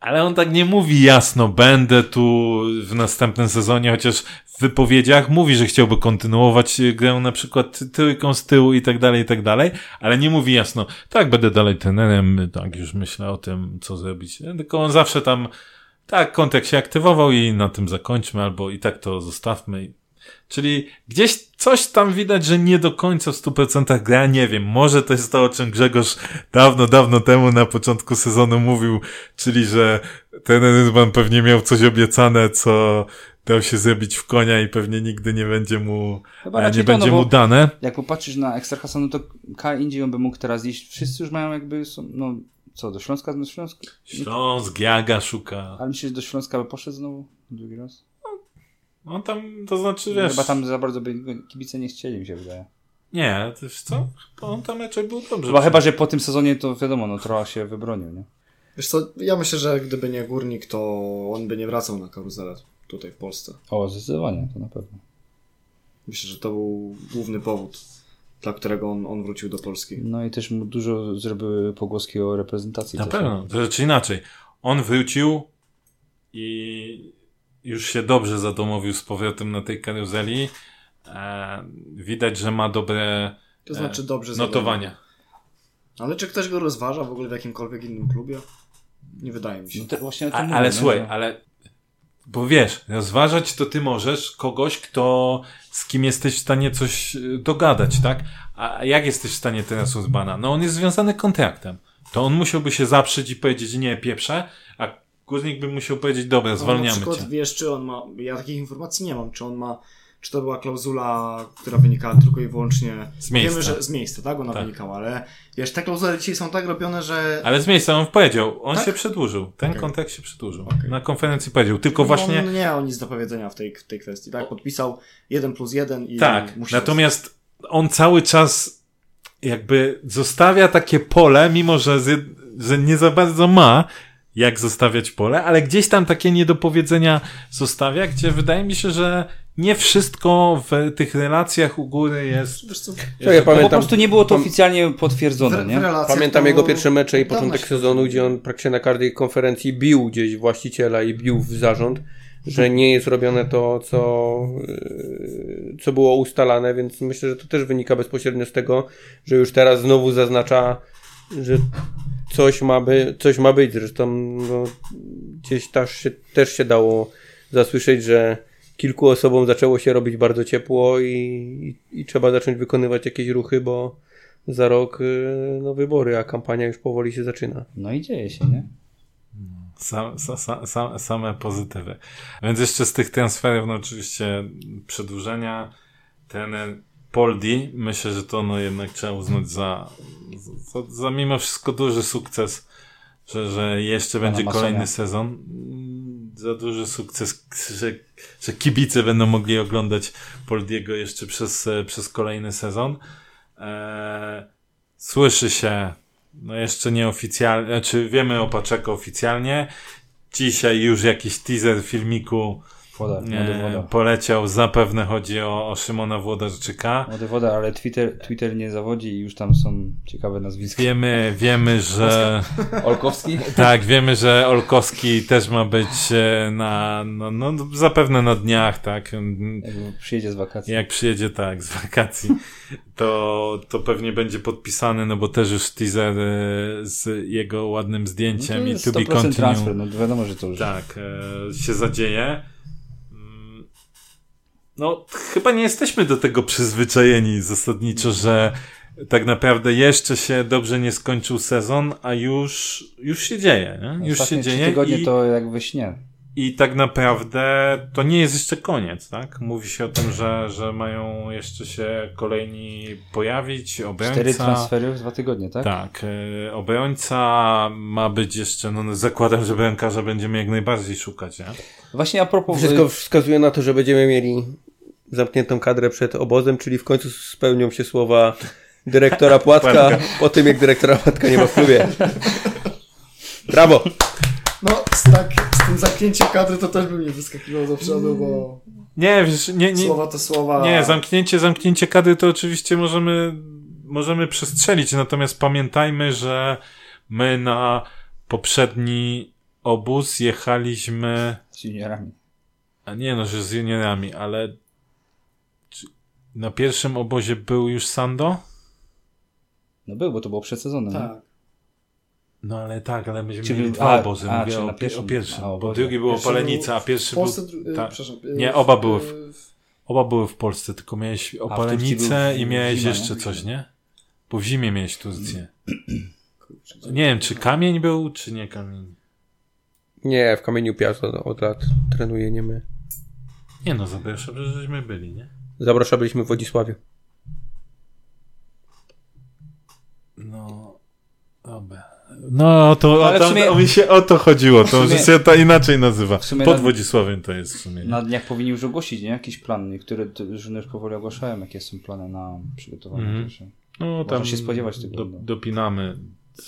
S1: ale on tak nie mówi jasno, będę tu w następnym sezonie, chociaż w wypowiedziach mówi, że chciałby kontynuować e, grę na przykład trójką z tyłu i tak dalej, i tak dalej, ale nie mówi jasno, tak, będę dalej trenerem, tak, już myślę o tym, co zrobić. Tylko on zawsze tam, tak, kontrakt się aktywował i na tym zakończmy, albo i tak to zostawmy. Czyli gdzieś coś tam widać, że nie do końca w 100% gra, nie wiem, może to jest to, o czym Grzegorz dawno, dawno temu na początku sezonu mówił, czyli że ten Ryzman pewnie miał coś obiecane, co dał się zrobić w konia i pewnie nigdy nie będzie mu,
S3: Chyba
S1: e, nie
S3: to,
S1: będzie
S3: no bo-
S1: mu dane.
S3: Jak popatrzysz na Ekstrahasa, no to K indziej on by mógł teraz iść. Wszyscy już mają jakby, są, no co, do Śląska? Do Śląska?
S1: Śląsk, Jaga szuka.
S3: Ale myślisz, że do Śląska by poszedł znowu? Drugi raz?
S1: On tam, to znaczy, wiesz...
S3: Chyba tam za bardzo by kibice nie chcieli, mi się wydaje.
S1: Nie, to wiesz co? On tam raczej był dobrze.
S3: Chyba, chyba, że po tym sezonie to wiadomo, no trochę się wybronił, nie?
S2: Wiesz co, ja myślę, że gdyby nie Górnik, to on by nie wracał na karuzelę tutaj w Polsce.
S3: O, zdecydowanie, to na pewno.
S2: Myślę, że to był główny powód, dla którego on, on wrócił do Polski.
S3: No i też mu dużo zrobiły pogłoski o reprezentacji.
S1: Na
S3: też.
S1: pewno. To rzecz inaczej. On wrócił i już się dobrze zadomowił z powrotem na tej karuzeli. E, widać, że ma dobre
S2: To znaczy dobrze
S1: e, notowania.
S2: Ale czy ktoś go rozważa w ogóle w jakimkolwiek innym klubie? Nie wydaje mi się.
S3: No to właśnie
S1: A,
S3: tym mówię,
S1: ale
S3: nie?
S1: słuchaj, ale bo wiesz, rozważać to ty możesz kogoś, kto z kim jesteś w stanie coś y, dogadać, tak? A jak jesteś w stanie teraz Urbana? No on jest związany kontraktem. To on musiałby się zaprzeć i powiedzieć nie, pieprze, a Górnik by musiał powiedzieć dobra,
S2: No, na
S1: zwalniamy
S2: przykład
S1: cię.
S2: wiesz, czy on ma. Ja takich informacji nie mam, czy on ma. Czy to była klauzula, która wynikała tylko i wyłącznie.
S1: Z miejsca.
S2: Wiemy, że z miejsca, tak? Ona
S1: Tak.
S2: wynikała, ale wiesz, te klauzule dzisiaj są tak robione, że.
S1: Ale z miejsca on powiedział, on
S2: Tak?
S1: się przedłużył. Ten kontrakt się przedłużył.
S2: Okej.
S1: Na konferencji powiedział. Tylko właśnie.
S2: On nie miał nic do powiedzenia w tej, w tej kwestii, tak? Podpisał 1 plus 1 i.
S1: Tak,
S2: musi
S1: natomiast on cały czas jakby zostawia takie pole, mimo że, z, że nie za bardzo ma jak zostawiać pole, ale gdzieś tam takie niedopowiedzenia zostawia, gdzie wydaje mi się, że nie wszystko w tych relacjach u góry jest.
S2: Wiesz co,
S4: ja
S3: No po
S4: pamiętam,
S3: prostu nie było to oficjalnie potwierdzone,
S2: w,
S3: nie?
S4: Pamiętam jego pierwsze mecze i początek
S2: się
S4: sezonu, gdzie on praktycznie na każdej konferencji bił gdzieś właściciela i bił w zarząd, że nie jest robione to, co, yy, co było ustalane, więc myślę, że to też wynika bezpośrednio z tego, że już teraz znowu zaznacza, że coś ma, by, coś ma być. Zresztą no, gdzieś też się, też się dało zasłyszeć, że kilku osobom zaczęło się robić bardzo ciepło i, i, i trzeba zacząć wykonywać jakieś ruchy, bo za rok y, no, wybory, a kampania już powoli się zaczyna.
S3: No i dzieje się, nie?
S1: Sam, sa, sa, sa, same pozytywy. Więc jeszcze z tych transferów, no oczywiście przedłużenia, ten Poldi, myślę, że to no jednak trzeba uznać za, za, za mimo wszystko duży sukces, że, że jeszcze będzie kolejny sezon. Za duży sukces, że, że kibice będą mogli oglądać Poldiego jeszcze przez, przez kolejny sezon. Eee, słyszy się no jeszcze nieoficjalnie, znaczy wiemy o Paczeko oficjalnie. Dzisiaj już jakiś teaser filmiku
S3: Woda, młody
S1: e,
S3: woda.
S1: poleciał. Zapewne chodzi o, o Szymona Włodarczyka.
S3: Młody woda, ale Twitter, Twitter nie zawodzi i już tam są ciekawe nazwiska.
S1: Wiemy, wiemy, że
S3: Olkowski?
S1: tak, wiemy, że Olkowski też ma być e, na, no, no, zapewne na dniach, tak.
S3: Jakby przyjedzie z wakacji.
S1: Jak przyjedzie tak z wakacji, to, to pewnie będzie podpisany, no bo też już teaser e, z jego ładnym
S3: no
S1: zdjęciem
S3: to
S1: i to be
S3: 100%
S1: continue.
S3: transfer, no wiadomo, że to już...
S1: Tak, e, się zadzieje. No, chyba nie jesteśmy do tego przyzwyczajeni zasadniczo, że tak naprawdę jeszcze się dobrze nie skończył sezon, a już, już się dzieje, nie? Już
S3: Ostatnie
S1: się
S3: trzy
S1: dzieje
S3: tygodnie
S1: i,
S3: to jak we śnie.
S1: I tak naprawdę to nie jest jeszcze koniec, tak? Mówi się o tym, że, że mają jeszcze się kolejni pojawić, obrońca.
S3: Cztery transfery w dwa tygodnie, tak?
S1: Tak, e, obrońca ma być jeszcze, no zakładam, że bramkarza będziemy jak najbardziej szukać, nie?
S3: Właśnie a propos...
S4: Wszystko wskazuje na to, że będziemy mieli zamkniętą kadrę przed obozem, czyli w końcu spełnią się słowa dyrektora Płatka po tym, jak dyrektora Płatka nie ma w klubie. Brawo!
S2: No, z, tak, z tym zamknięciem kadry to też bym nie wyskakiwał do przodu, bo
S1: Nie, wiesz, nie, nie,
S2: słowa to słowa.
S1: nie, zamknięcie, zamknięcie kadry to oczywiście możemy, możemy przestrzelić, natomiast pamiętajmy, że my na poprzedni obóz jechaliśmy
S3: Z juniorami.
S1: A nie no, że z juniorami, ale na pierwszym obozie był już Sando?
S3: No był, bo to było przed sezonem. nie?
S2: Tak.
S1: No ale tak, ale myśmy
S3: Czy
S1: mieli
S3: był-
S1: dwa
S3: a,
S1: obozy,
S3: a,
S1: mówię o,
S3: pierwszym?
S1: o pierwszym,
S3: A, o
S1: bo drugi był
S2: Pierwszy
S1: Opalenica,
S2: był
S1: a pierwszy
S2: W
S1: był...
S2: Polsce, przepraszam. y,
S1: Nie, oba były w- Oba były w Polsce, tylko miałeś Opalenicę
S3: był
S1: i miałeś
S3: zima,
S1: jeszcze
S3: nie?
S1: coś, nie? Bo w zimie miałeś Turcję. Nie wiem, czy kamień był, czy nie kamień.
S4: Nie, w kamieniu Piazza od lat trenuje, nie my.
S1: Nie no, zapraszam, że żeśmy byli, nie?
S4: Zabrosza byliśmy w Wodzisławiu.
S1: No, dobra. No, o to,
S3: ale
S1: o,
S3: w sumie-
S1: to, o mi się o to chodziło, to
S3: sumie-
S1: że się to inaczej nazywa. Pod
S3: na-
S1: Wodzisławiem to jest w sumie.
S3: Na dniach powinni już ogłosić, nie? Jakiś plan. Niektóre drużyny już powoli ogłaszają, jakie są plany na przygotowanie.
S1: Mhm.
S3: pierwsze.
S1: No,
S3: Można
S1: tam
S3: się spodziewać tego,
S1: Do,
S3: no.
S1: dopinamy.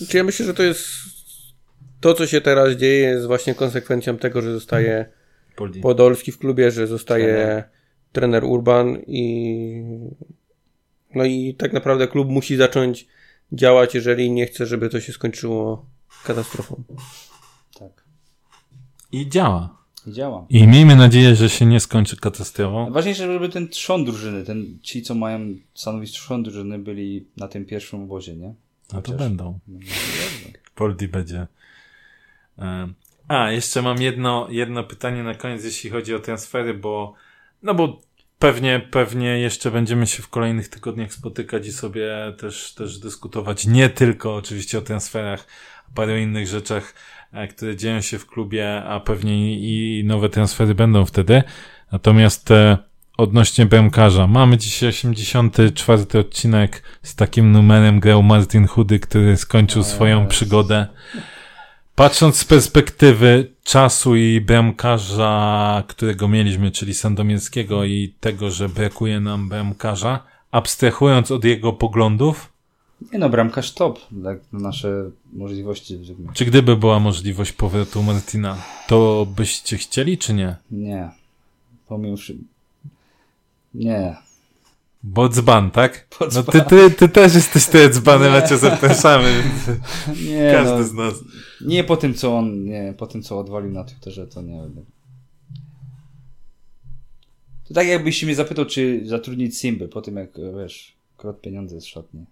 S4: Czy ja myślę, że to jest to, co się teraz dzieje, jest właśnie konsekwencją tego, że zostaje
S1: Poli.
S4: Podolski w klubie, że zostaje
S3: Trener.
S4: Urban i no i tak naprawdę klub musi zacząć działać, jeżeli nie chce, żeby to się skończyło katastrofą.
S3: Tak.
S1: I działa.
S3: I działa.
S1: I miejmy nadzieję, że się nie skończy katastrofą.
S3: Najważniejsze, żeby ten trzon drużyny, ten, ci, co mają stanowić trzon drużyny, byli na tym pierwszym obozie, nie?
S1: A to będą.
S3: No, dobrze.
S1: Poldi będzie. A, jeszcze mam jedno, jedno pytanie na koniec, jeśli chodzi o transfery, bo no bo pewnie, pewnie jeszcze będziemy się w kolejnych tygodniach spotykać i sobie też, też dyskutować nie tylko oczywiście o transferach, a paru innych rzeczach, e, które dzieją się w klubie, a pewnie i, i nowe transfery będą wtedy. Natomiast e, odnośnie bramkarza, mamy dzisiaj 84 odcinek z takim numerem grał Martin Chudy, który skończył swoją przygodę. Patrząc z perspektywy czasu i bramkarza, którego mieliśmy, czyli Sandomierskiego i tego, że brakuje nam bramkarza, abstrahując od jego poglądów,
S3: Nie no, bramkarz top, tak na nasze możliwości.
S1: czy gdyby była możliwość powrotu Martina, to byście chcieli, czy nie?
S3: Nie. Pomimo wszystko. Nie.
S1: Bo dzban, tak?
S3: Bo
S1: No
S3: dzban.
S1: ty, ty, ty też jesteś ty dzbanem, a cię zapraszamy, więc
S3: Nie,
S1: każdy
S3: no,
S1: z nas.
S3: nie po tym, co on, nie, po tym, co odwalił na Twitterze, to nie wiem. To tak jakbyś się mnie zapytał, czy zatrudnić Simby po tym, jak, wiesz, krot pieniądze z szatni.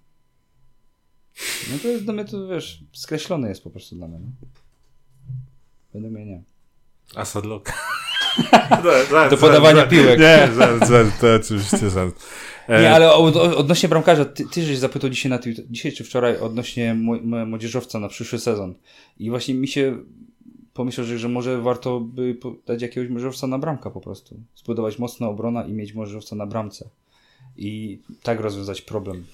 S3: No to jest dla mnie to, wiesz, skreślone jest po prostu dla mnie. No. Według mnie nie.
S1: Asadlock.
S3: Do podawania piłek.
S1: Nie, żart, żart, to oczywiście żart. E,
S3: Nie, ale od, od- odnośnie bramkarza, ty, ty żeś zapytał dzisiaj na Twitter, dzisiaj czy wczoraj odnośnie młodzieżowca na przyszły sezon. I właśnie mi się pomyślał, że, że może warto by dać jakiegoś młodzieżowca na bramkę po prostu. Zbudować mocną obrona i mieć młodzieżowca na bramce. I tak rozwiązać problem.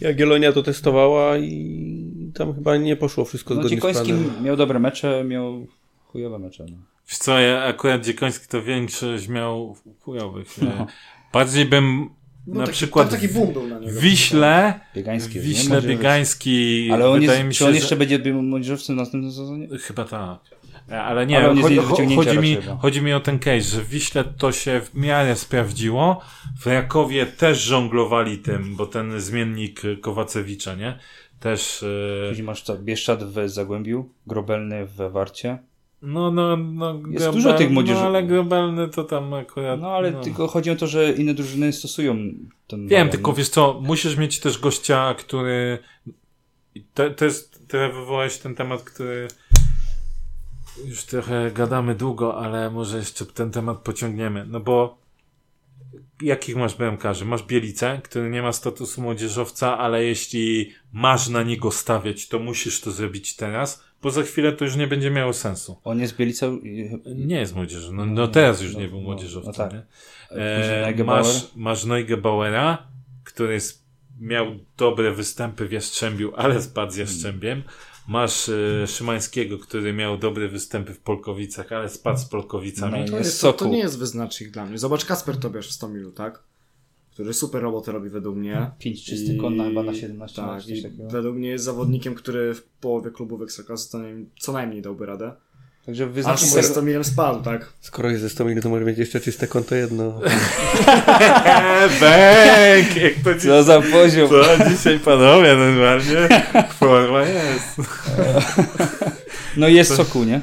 S4: Jagiellonia to testowała i tam chyba nie poszło wszystko
S3: No,
S4: zgodnie z
S3: Dziekoński
S4: planem.
S3: miał dobre mecze, miał chujowe mecze. No.
S1: Wiesz co, ja akurat Dziekoński to większość miał chujowych.
S3: No.
S1: Bardziej bym
S2: No
S1: na
S2: taki,
S1: przykład
S2: taki boom był na niego.
S1: w Wiśle,
S3: Biegański.
S1: Wiśle. Biegański,
S3: Ale on
S1: wydaje
S3: jest,
S1: mi
S3: czy
S1: się,
S3: on
S1: że-
S3: jeszcze będzie był młodzieżowcem w następnym sezonie?
S1: Chyba tak. Ale nie,
S3: Ale on
S1: chodzi, chodzi, mi,
S3: chyba.
S1: chodzi mi o ten case, że w Wiśle to się w miarę sprawdziło. W Rakowie też żonglowali tym, bo ten zmiennik Kowacewicza, nie? Też. e,
S3: Później masz co, Bieszczad w Zagłębiu, Grobelny w Warcie.
S1: No, no, no.
S3: Jest dużo tych młodzieży-
S1: No, ale globalny to tam akurat.
S3: No ale tylko chodzi o to, że inne drużyny stosują ten
S1: Wiem, tylko wiesz co, musisz mieć też gościa, który. To, to jest. Trochę wywołałeś ten temat, który. Już trochę gadamy długo, ale może jeszcze ten temat pociągniemy. No bo. Jakich masz bramkarzy? Masz Bielicę, który nie ma statusu młodzieżowca, ale jeśli masz na niego stawiać, to musisz to zrobić teraz, bo za chwilę to już nie będzie miało sensu.
S3: On jest Bielica...
S1: Nie jest młodzieży. No, no teraz już nie był
S3: no,
S1: młodzieżowcem.
S3: no tak.
S1: E,
S3: Neugebauer.
S1: masz, masz Neugebauera, który jest, miał dobre występy w Jastrzębiu, ale spadł z Jastrzębiem. Masz e, Szymańskiego, który miał dobre występy w Polkowicach, ale spadł z Polkowicami.
S3: No
S2: To,
S3: Jest
S2: to, to nie jest wyznacznik dla mnie. Zobacz Kasper Tobiasz w 100 milu, tak? Który super robotę robi według mnie.
S3: 5 czystych
S2: I-
S3: konna chyba na 17
S2: Tak,
S3: coś takiego.
S2: według mnie jest zawodnikiem, który w połowie klubów Ekstraklasy to nie, co najmniej dałby radę.
S3: Także wyznaczmy
S2: ze 100 milem spadł, tak?
S4: Skoro jest ze 100 mil, to może mieć jeszcze czyste konto jedno.
S1: Bęk! Jak to dziś,
S3: Co za poziom.
S1: to dzisiaj panowie normalnie. Forma jest.
S3: No i jest Sokół, nie?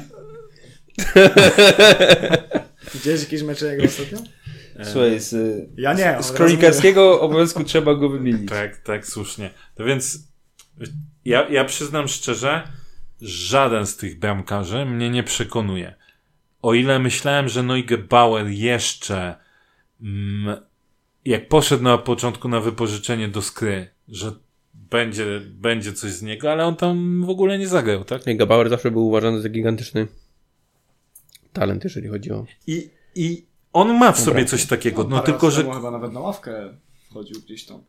S2: Widziałeś jakieś mecze jego ostatnio?
S3: Słuchaj, z,
S2: Ja nie.
S3: z kronikarskiego obowiązku trzeba go wymienić.
S1: Tak, tak, słusznie. No więc ja, ja przyznam szczerze, żaden z tych bramkarzy mnie nie przekonuje. O ile myślałem, że Neugebauer jeszcze mm, jak poszedł na początku na wypożyczenie do Skry, że będzie, będzie coś z niego, ale on tam w ogóle nie zagrał, tak?
S4: I Gabauer zawsze był uważany za gigantyczny talent, jeżeli chodzi o...
S1: I, i on ma w sobie
S4: Dobra.
S1: coś takiego, no
S2: parę
S1: tylko, że...
S2: chyba nawet na ławkę wchodził gdzieś tam.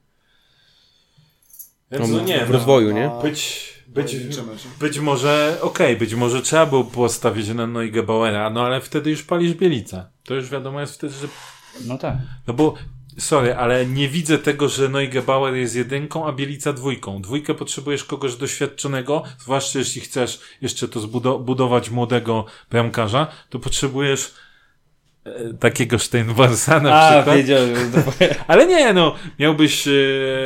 S1: Więc no nie,
S4: w
S1: no,
S4: rozwoju, nie?
S1: Być, być,
S2: mecze.
S1: Być może, okej, być może trzeba było postawić na Neugebauera, no ale wtedy już palisz Bielica. To już wiadomo jest wtedy, że...
S3: No tak.
S1: No bo, sorry, ale nie widzę tego, że Neugebauer jest jedynką, a Bielica dwójką. Dwójkę potrzebujesz kogoś doświadczonego, zwłaszcza jeśli chcesz jeszcze to zbudo- budować młodego bramkarza, to potrzebujesz takiego Steinwarsa na
S3: A,
S1: przykład. Ale nie, no, miałbyś, e,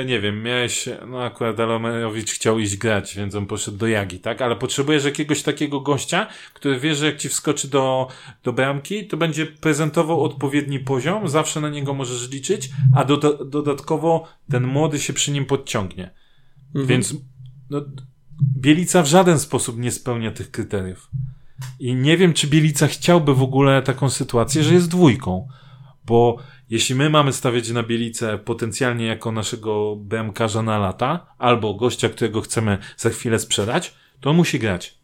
S1: nie wiem, miałeś, no akurat Alomerowicz chciał iść grać, więc on poszedł do Jagi, tak? Ale potrzebujesz jakiegoś takiego gościa, który wie, że jak ci wskoczy do, do bramki, to będzie prezentował odpowiedni poziom, zawsze na niego możesz liczyć, a doda- dodatkowo ten młody się przy nim podciągnie. Więc, no, Bielica w żaden sposób nie spełnia tych kryteriów. I nie wiem, czy Bielica chciałby w ogóle taką sytuację, że jest dwójką. Bo jeśli my mamy stawiać na Bielicę potencjalnie jako naszego BMKarza na lata, albo gościa, którego chcemy za chwilę sprzedać, to on musi grać.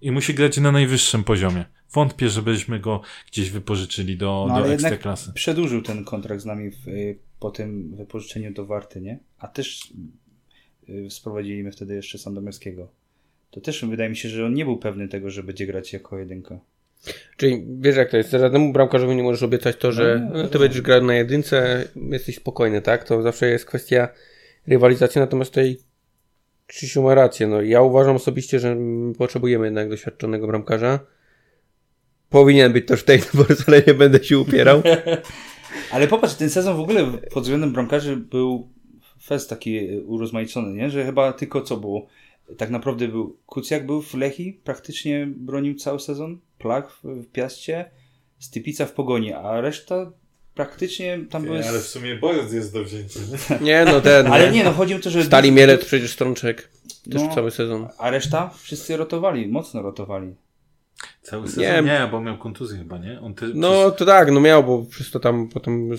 S1: I musi grać na najwyższym poziomie. Wątpię, żebyśmy go gdzieś wypożyczyli do,
S3: No,
S1: do ekstraklasy.
S3: przedłużył ten kontrakt z nami w, y, po tym wypożyczeniu do Warty, nie? A też y, sprowadziliśmy wtedy jeszcze Sandomierskiego. To też wydaje mi się, że on nie był pewny tego, że będzie grać jako jedynka.
S4: Czyli wiesz jak to jest, żadnemu bramkarzowi nie możesz obiecać to, że
S3: No
S4: no, ty będziesz grał na jedynce, jesteś spokojny, tak? To zawsze jest kwestia rywalizacji, natomiast tutaj Krzysiu ma rację. No, ja uważam osobiście, że potrzebujemy jednak doświadczonego bramkarza. Powinien być to Steinborn, ale nie będę się upierał.
S3: Ale popatrz, ten sezon w ogóle pod względem bramkarzy był fest taki y, urozmaicony, nie? Że chyba tylko co było. Tak naprawdę był Kucjak był w Lechi, praktycznie bronił cały sezon. Plak w, w Piaście, Stypica w Pogoni, a reszta praktycznie tam były...
S1: Ale w sumie Borys jest do wzięcia. nie?
S4: Nie, no ten.
S3: Ale nie, no chodzi o to, że...
S4: Stali Mielec przecież Strączek. Też
S3: No.
S4: cały sezon.
S3: A reszta? Wszyscy rotowali, mocno rotowali.
S1: Cały sezon
S4: Nie.
S1: nie, bo miał kontuzję chyba, nie? On ty,
S4: No to tak, no miał, bo przez to tam potem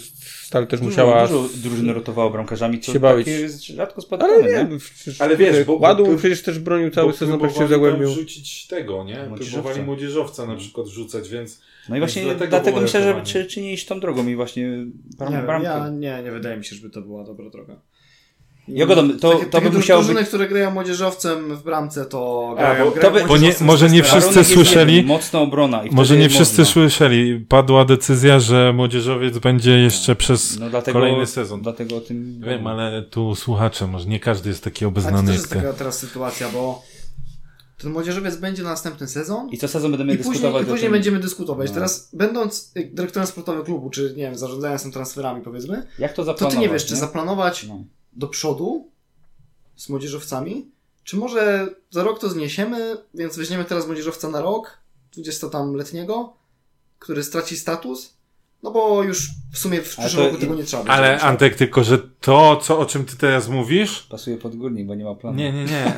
S4: Stal też musiała...
S3: Dużo, dużo drużyn rotowało bramkarzami, co
S4: się bawić.
S3: takie jest rzadko
S4: Ale
S3: nie?
S4: nie, przecież,
S1: Ale wiesz, bo-
S4: Ładu
S1: bo-
S4: przecież też bronił cały
S1: Bo
S4: sezon praktycznie w
S1: próbowali
S4: Zagłębiu.
S1: tam rzucić tego, nie?
S3: Młodzieżowca.
S1: Próbowali młodzieżowca na przykład rzucać, więc
S3: No i właśnie
S1: Dlatego
S3: dlatego, myślę, że czy, czy nie iść tą drogą i właśnie bram,
S2: Nie,
S3: bramkę.
S2: ja, nie, nie wydaje mi się, żeby to była dobra droga.
S3: To-
S2: takie,
S3: to
S2: takie
S3: by musiało
S2: drużyny,
S3: być-
S2: które grają młodzieżowcem w bramce, to
S1: A,
S2: grają,
S1: bo-
S2: grają
S3: to by-
S1: bo nie- może nie wszyscy słyszeli-
S3: Mocna obrona. I
S1: może nie wszyscy
S3: można.
S1: słyszeli. Padła decyzja, że młodzieżowiec będzie jeszcze przez
S3: No dlatego,
S1: kolejny sezon.
S3: Dlatego o tym...
S1: Wiem, ale tu słuchacze, może nie każdy jest taki
S2: Ale to
S1: obeznany
S2: też
S1: jak
S2: jest taka teraz sytuacja, bo ten młodzieżowiec będzie na następny sezon
S3: I co sezon będziemy
S2: i później,
S3: dyskutować
S2: i później
S3: tym,
S2: będziemy dyskutować.
S3: No.
S2: Teraz będąc dyrektorem sportowym klubu, czy nie wiem, zarządzając tym transferami powiedzmy,
S3: jak to
S2: to
S3: zaplanować.
S2: ty nie wiesz, czy zaplanować
S3: No.
S2: Do przodu z młodzieżowcami, czy może za rok to zniesiemy, więc weźmiemy teraz młodzieżowca na rok, 20 tam letniego, który straci status, no bo już w sumie w przyszłym roku tego nie trzeba będzie
S1: Ale? Antek, tylko że to, co, o czym ty teraz mówisz,
S3: Pasuje pod górnik, bo nie ma planu.
S1: nie, nie, nie.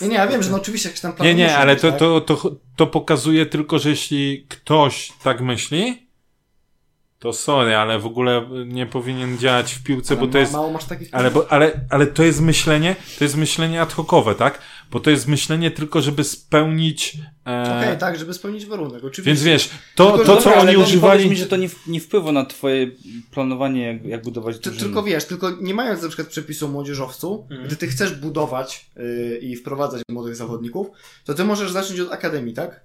S2: Nie, nie, ja wiem, że no oczywiście jakiś tam plan
S1: Nie, nie, ale
S2: być,
S1: to,
S2: tak?
S1: to, to, to pokazuje tylko, że jeśli ktoś tak myśli, to sorry, ale w ogóle nie powinien działać w piłce,
S2: Ale
S1: bo to
S2: ma-
S1: jest
S2: Mało masz takich
S1: Ale, bo, ale, ale to jest myślenie, to jest myślenie ad hocowe, tak? bo to jest myślenie tylko, żeby spełnić... E,
S2: Okej, tak, żeby spełnić warunek, oczywiście.
S1: Więc wiesz, to,
S2: Tylko,
S1: to
S2: dobra,
S1: co oni
S3: no
S1: używali...
S3: mi, że to nie, w- nie wpływa na twoje planowanie, jak, jak budować
S2: Ty,
S3: drużynę.
S2: tylko wiesz, tylko nie mając na przykład przepisu o młodzieżowcu,
S1: Mhm.
S2: gdy ty chcesz budować yy, i wprowadzać młodych zawodników, to ty możesz zacząć od akademii, tak?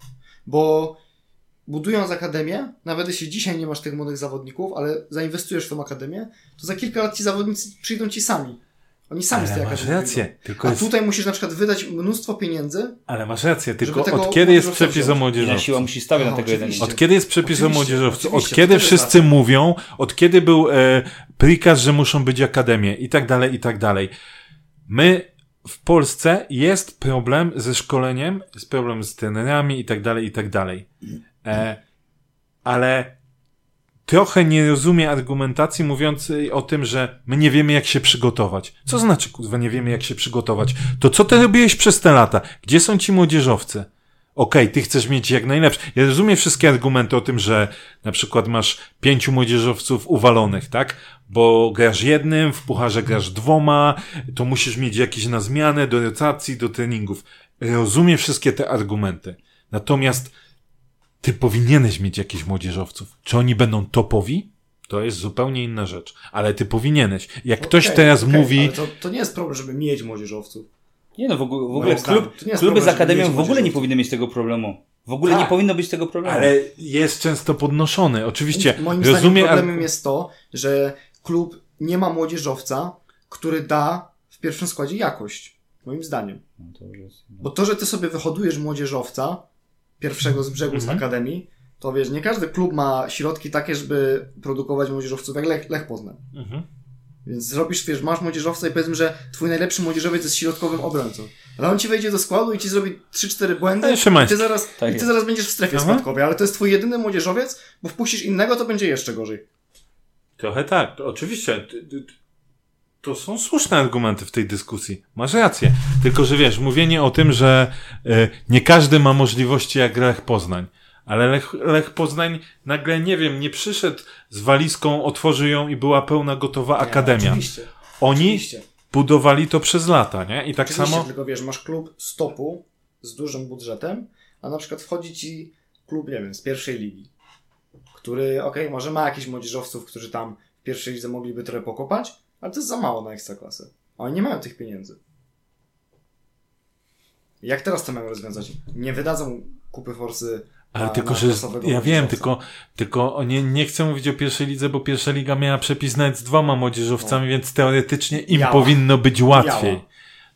S2: Bo budując akademię, nawet jeśli dzisiaj nie masz tych młodych zawodników, ale zainwestujesz w tą akademię, to za kilka lat ci zawodnicy przyjdą ci sami. Oni sami z tej
S1: Ale masz
S2: akademii
S1: rację, tylko
S2: A
S1: jest...
S2: tutaj musisz na przykład wydać mnóstwo pieniędzy,
S1: Ale masz rację, tylko od kiedy jest przepis o młodzieżowcu?
S3: siła musi stawiać na tego jeden.
S2: oczywiście.
S1: Od kiedy jest przepis o młodzieżowcu? Od kiedy wszyscy
S2: rację.
S1: mówią, od kiedy był e, prikaz, że muszą być akademie i tak dalej, i tak dalej. My w Polsce jest problem ze szkoleniem, jest problem z trenerami i tak dalej, i tak dalej. E, ale trochę nie rozumie argumentacji mówiącej o tym, że my nie wiemy, jak się przygotować. Co znaczy, kurwa, nie wiemy, jak się przygotować? To co ty robiłeś przez te lata? Gdzie są ci młodzieżowcy? Okej, ty chcesz mieć jak najlepsze. Ja rozumiem wszystkie argumenty o tym, że na przykład masz pięciu młodzieżowców uwalonych, tak? Bo grasz jednym, w pucharze grasz dwoma, to musisz mieć jakieś na zmianę, do rotacji, do treningów. Rozumiem wszystkie te argumenty. Natomiast ty powinieneś mieć jakichś młodzieżowców. Czy oni będą topowi? To jest zupełnie inna rzecz. Ale ty powinieneś. Jak ktoś
S2: Okej,
S1: teraz
S2: okej,
S1: mówi,
S2: Ale to, to nie jest problem, żeby mieć młodzieżowców.
S3: Nie no, w ogóle, w ogóle
S2: Moim
S3: klub,
S2: to nie jest
S3: kluby
S2: problem,
S3: z akademią w ogóle nie powinny mieć tego problemu. W ogóle
S2: Tak.
S3: nie powinno być tego problemu.
S1: ale jest często podnoszony. Oczywiście,
S2: Moim zdaniem
S1: rozumiem.
S2: problemem jest to, że klub nie ma młodzieżowca, który da w pierwszym składzie jakość. Moim zdaniem.
S3: No, to już jest-
S2: Bo to, że ty sobie wyhodujesz młodzieżowca, pierwszego z brzegu
S1: Mhm.
S2: z akademii, to wiesz, nie każdy klub ma środki takie, żeby produkować młodzieżowców, jak Lech, Lech Poznań.
S1: Mhm.
S2: Więc zrobisz, wiesz, masz młodzieżowca i powiedzmy, że twój najlepszy młodzieżowiec jest środkowym obrońcą. Ale on ci wejdzie do składu i ci zrobi 3-4 błędy
S1: Ale
S2: i ty, zaraz,
S3: Tak
S2: i ty
S3: jest.
S2: zaraz będziesz w strefie
S1: Aha.
S2: spadkowej, ale to jest twój jedyny młodzieżowiec, bo wpuścisz innego, to będzie jeszcze gorzej.
S1: Trochę tak, oczywiście. To są słuszne argumenty w tej dyskusji. Masz rację. Tylko, że wiesz, mówienie o tym, że y, nie każdy ma możliwości jak Lech Poznań. Ale Lech, Lech Poznań nagle, nie wiem, nie przyszedł z walizką, otworzył ją i była pełna gotowa akademia.
S2: Oczywiście.
S1: Oni
S2: Oczywiście.
S1: budowali to przez lata, nie? I tak
S2: Oczywiście,
S1: samo.
S2: tylko wiesz, masz klub stopu z dużym budżetem, a na przykład wchodzi ci klub, nie wiem, z pierwszej ligi, który, okej, może ma jakichś młodzieżowców, którzy tam w pierwszej lidze mogliby trochę pokopać, ale to jest za mało na ekstraklasę. Oni nie mają tych pieniędzy. Jak teraz to mają rozwiązać? Nie wydadzą kupy forsy
S1: Ale
S2: na,
S1: tylko,
S2: na
S1: że ja wiem, tylko, tylko nie, nie chcę mówić o pierwszej lidze, bo pierwsza liga miała przepis nawet z dwoma młodzieżowcami, więc teoretycznie im
S2: No. Miała.
S1: powinno być łatwiej.
S2: Miała.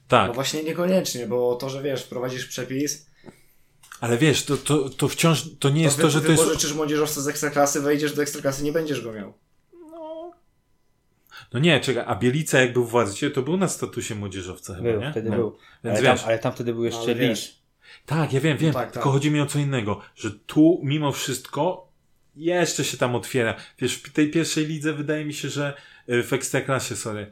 S1: Tak.
S2: No właśnie niekoniecznie, bo to, że wiesz, wprowadzisz przepis,
S1: Ale wiesz, to, to, to wciąż, to nie jest
S2: to,
S1: to, że to jest...
S2: wypożyczysz młodzieżowca z ekstraklasy, wejdziesz do ekstraklasy, nie będziesz go miał.
S1: No nie, czekaj, a Bielica jak był w władzy, to był na statusie młodzieżowca chyba,
S3: Był,
S1: nie?
S3: wtedy
S1: No.
S3: był.
S1: Więc
S3: Ale tam,
S1: wiesz,
S3: ale tam wtedy był jeszcze
S2: ale
S3: Lis.
S2: wiesz.
S1: tak, ja wiem, wiem,
S2: No tak,
S1: tylko
S2: tak.
S1: chodzi mi o co innego, że tu mimo wszystko jeszcze się tam otwiera. Wiesz, w tej pierwszej lidze wydaje mi się, że y, w Ekstraklasie, sorry,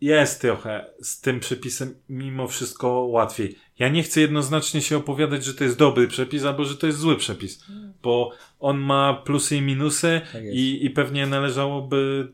S1: jest trochę z tym przepisem mimo wszystko łatwiej. Ja nie chcę jednoznacznie się opowiadać, że to jest dobry przepis, albo że to jest zły przepis, bo on ma plusy i minusy
S3: Tak
S1: i, i pewnie należałoby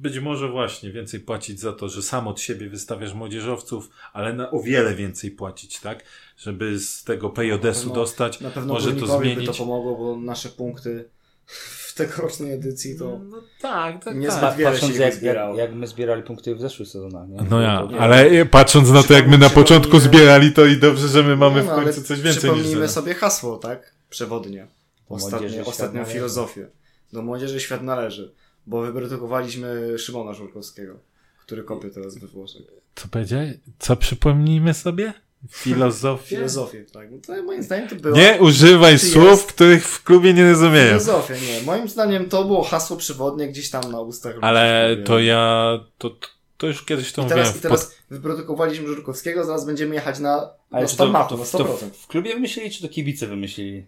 S1: być może właśnie więcej płacić za to, że sam od siebie wystawiasz młodzieżowców, ale na o wiele więcej płacić, tak? Żeby z tego PJS-u
S2: No,
S1: dostać,
S2: Na pewno
S1: może to zmienić.
S2: to pomogło, bo nasze punkty w tegorocznej edycji to...
S1: No tak, tak,
S2: Nie
S1: tak.
S3: Patrząc
S2: się
S3: jak,
S2: zbierało.
S3: jak, jak my zbierali punkty w zeszłych sezonach. Nie?
S1: No ja, ale patrząc na to, jak my na początku zbierali, to i dobrze, że my mamy
S2: No,
S1: w
S2: no, ale
S1: końcu coś więcej niż
S2: Przypomnijmy
S1: zero.
S2: sobie hasło, tak? Przewodnie. Ostatnie, ostatnią filozofię. Do młodzieży świat należy. Bo wyprodukowaliśmy Szymona Żurkowskiego, który kopie teraz we Włoszech.
S1: Co powiedziałeś? Co przypomnijmy sobie? Filozofię?
S2: Filozofię, tak. No to moim zdaniem to było...
S1: Nie używaj słów,
S2: jest?
S1: których w klubie nie rozumieją.
S2: Filozofię, nie. Moim zdaniem to było hasło przewodnie gdzieś tam na ustach.
S1: Ale to ja, to, to już kiedyś to
S2: I
S1: mówiłem
S2: teraz, i teraz wyprodukowaliśmy Żurkowskiego, zaraz będziemy jechać na,
S3: Ale
S2: na
S3: to, to,
S2: na
S3: to
S2: 100%.
S3: w klubie wymyślili, czy to kibice wymyślili?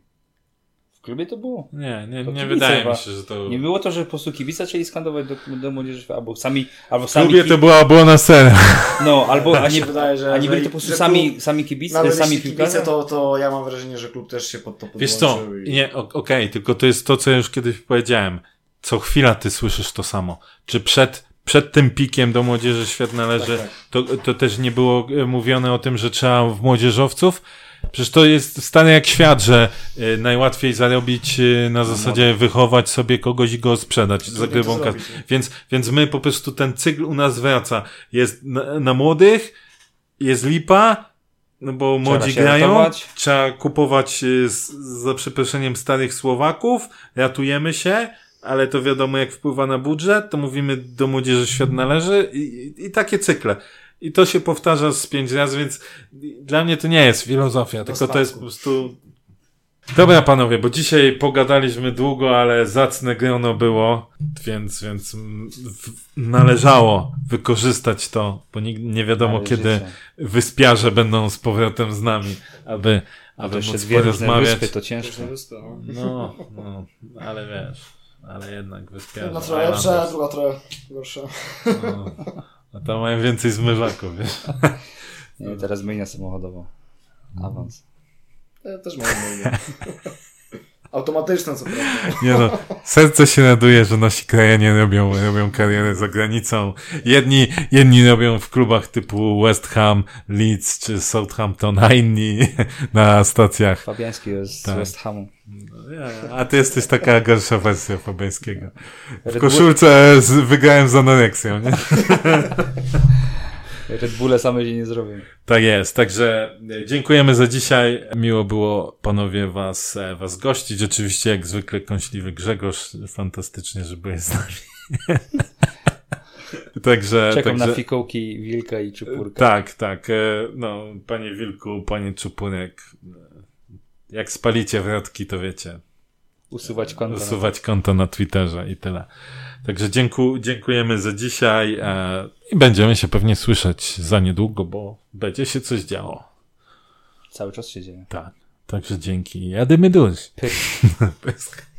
S3: Klubie to było.
S1: Nie, nie,
S3: To
S1: nie wydaje
S3: chyba.
S1: mi się, że to...
S3: Nie było to, że po prostu kibice chcieli skandować do, do młodzieży, albo sami, albo
S1: W
S3: sami
S1: klubie
S3: ki-
S1: to była błona scena.
S3: No, albo, a
S2: się
S3: nie,
S2: wydaje, że,
S3: a nie byli to po prostu sami,
S2: klub-
S3: sami kibice,
S2: Nawet
S3: sami
S2: kibice, to, to ja mam wrażenie, że klub też się pod to
S1: Wiesz co,
S2: i-
S1: nie, okej, tylko to jest to, co ja już kiedyś powiedziałem. Co chwila ty słyszysz to samo. Czy przed przed tym pikiem do młodzieży świat należy,
S2: Tak,
S1: To, to też nie było e, mówione o tym, że trzeba w młodzieżowców. Przecież to jest stane jak świat, że e, najłatwiej zarobić e, na zasadzie wychować sobie kogoś i go sprzedać za
S2: Trudniej
S1: grybą
S2: to
S1: kasę.
S2: zrobić, nie?
S1: Więc, więc my po prostu ten cykl u nas wraca. Jest na, na młodych, jest lipa, no bo młodzi grają,
S3: ratować.
S1: trzeba kupować e, z, za przeproszeniem starych Słowaków, ratujemy się, ale to wiadomo jak wpływa na budżet, to mówimy do młodzieży świat należy i, i takie cykle. I to się powtarza z pięć razy, więc dla mnie to nie jest filozofia, tylko to jest po prostu... Dobra panowie, bo dzisiaj pogadaliśmy długo, ale zacne grono było, więc, więc należało wykorzystać to, bo nie, nie wiadomo
S3: Ale
S1: kiedy
S3: życie.
S1: wyspiarze będą z powrotem z nami, aby, aby
S3: jeszcze
S1: móc porozmawiać.
S3: wyspy, to ciężko.
S1: No, no, ale wiesz, ale jednak wyspiarze.
S2: Jedna trochę lepsza, druga trochę gorsza.
S1: no. A tam mają więcej zmywaków, wiesz.
S3: Nie, teraz myjnia samochodowa. Awans.
S2: Ja też mam mówię. Automatyczna co prawda.
S1: Nie no, serce się raduje, że nasi krajanie robią, robią karierę za granicą. Jedni, jedni robią w klubach typu West Ham, Leeds czy Southampton, a inni na stacjach.
S3: Fabiański jest
S1: Tak.
S3: z West Hamu.
S1: A ty jesteś taka gorsza wersja Fabiańskiego. W koszulce z, wygrałem z anoreksją, nie?
S3: Red Bulle same się nie zrobią.
S1: Tak jest, także e, dziękujemy za dzisiaj. Miło było panowie was, e, was gościć. Oczywiście jak zwykle kąśliwy Grzegorz, fantastycznie, że byłeś z nami. także,
S3: Czekam
S1: także,
S3: na fikołki Wilka i Czupurka.
S1: Tak, tak. e, No, panie Wilku, panie Czupurek, e, jak spalicie wrotki, to wiecie,
S3: Usuwać konto.
S1: usuwać konto na Twitterze i tyle. Także dzięku, dziękujemy za dzisiaj e, i będziemy się pewnie słyszeć za niedługo, bo będzie się coś działo.
S3: Cały czas się dzieje.
S1: Tak. Także dzięki. Jadymy dusz. Pysk.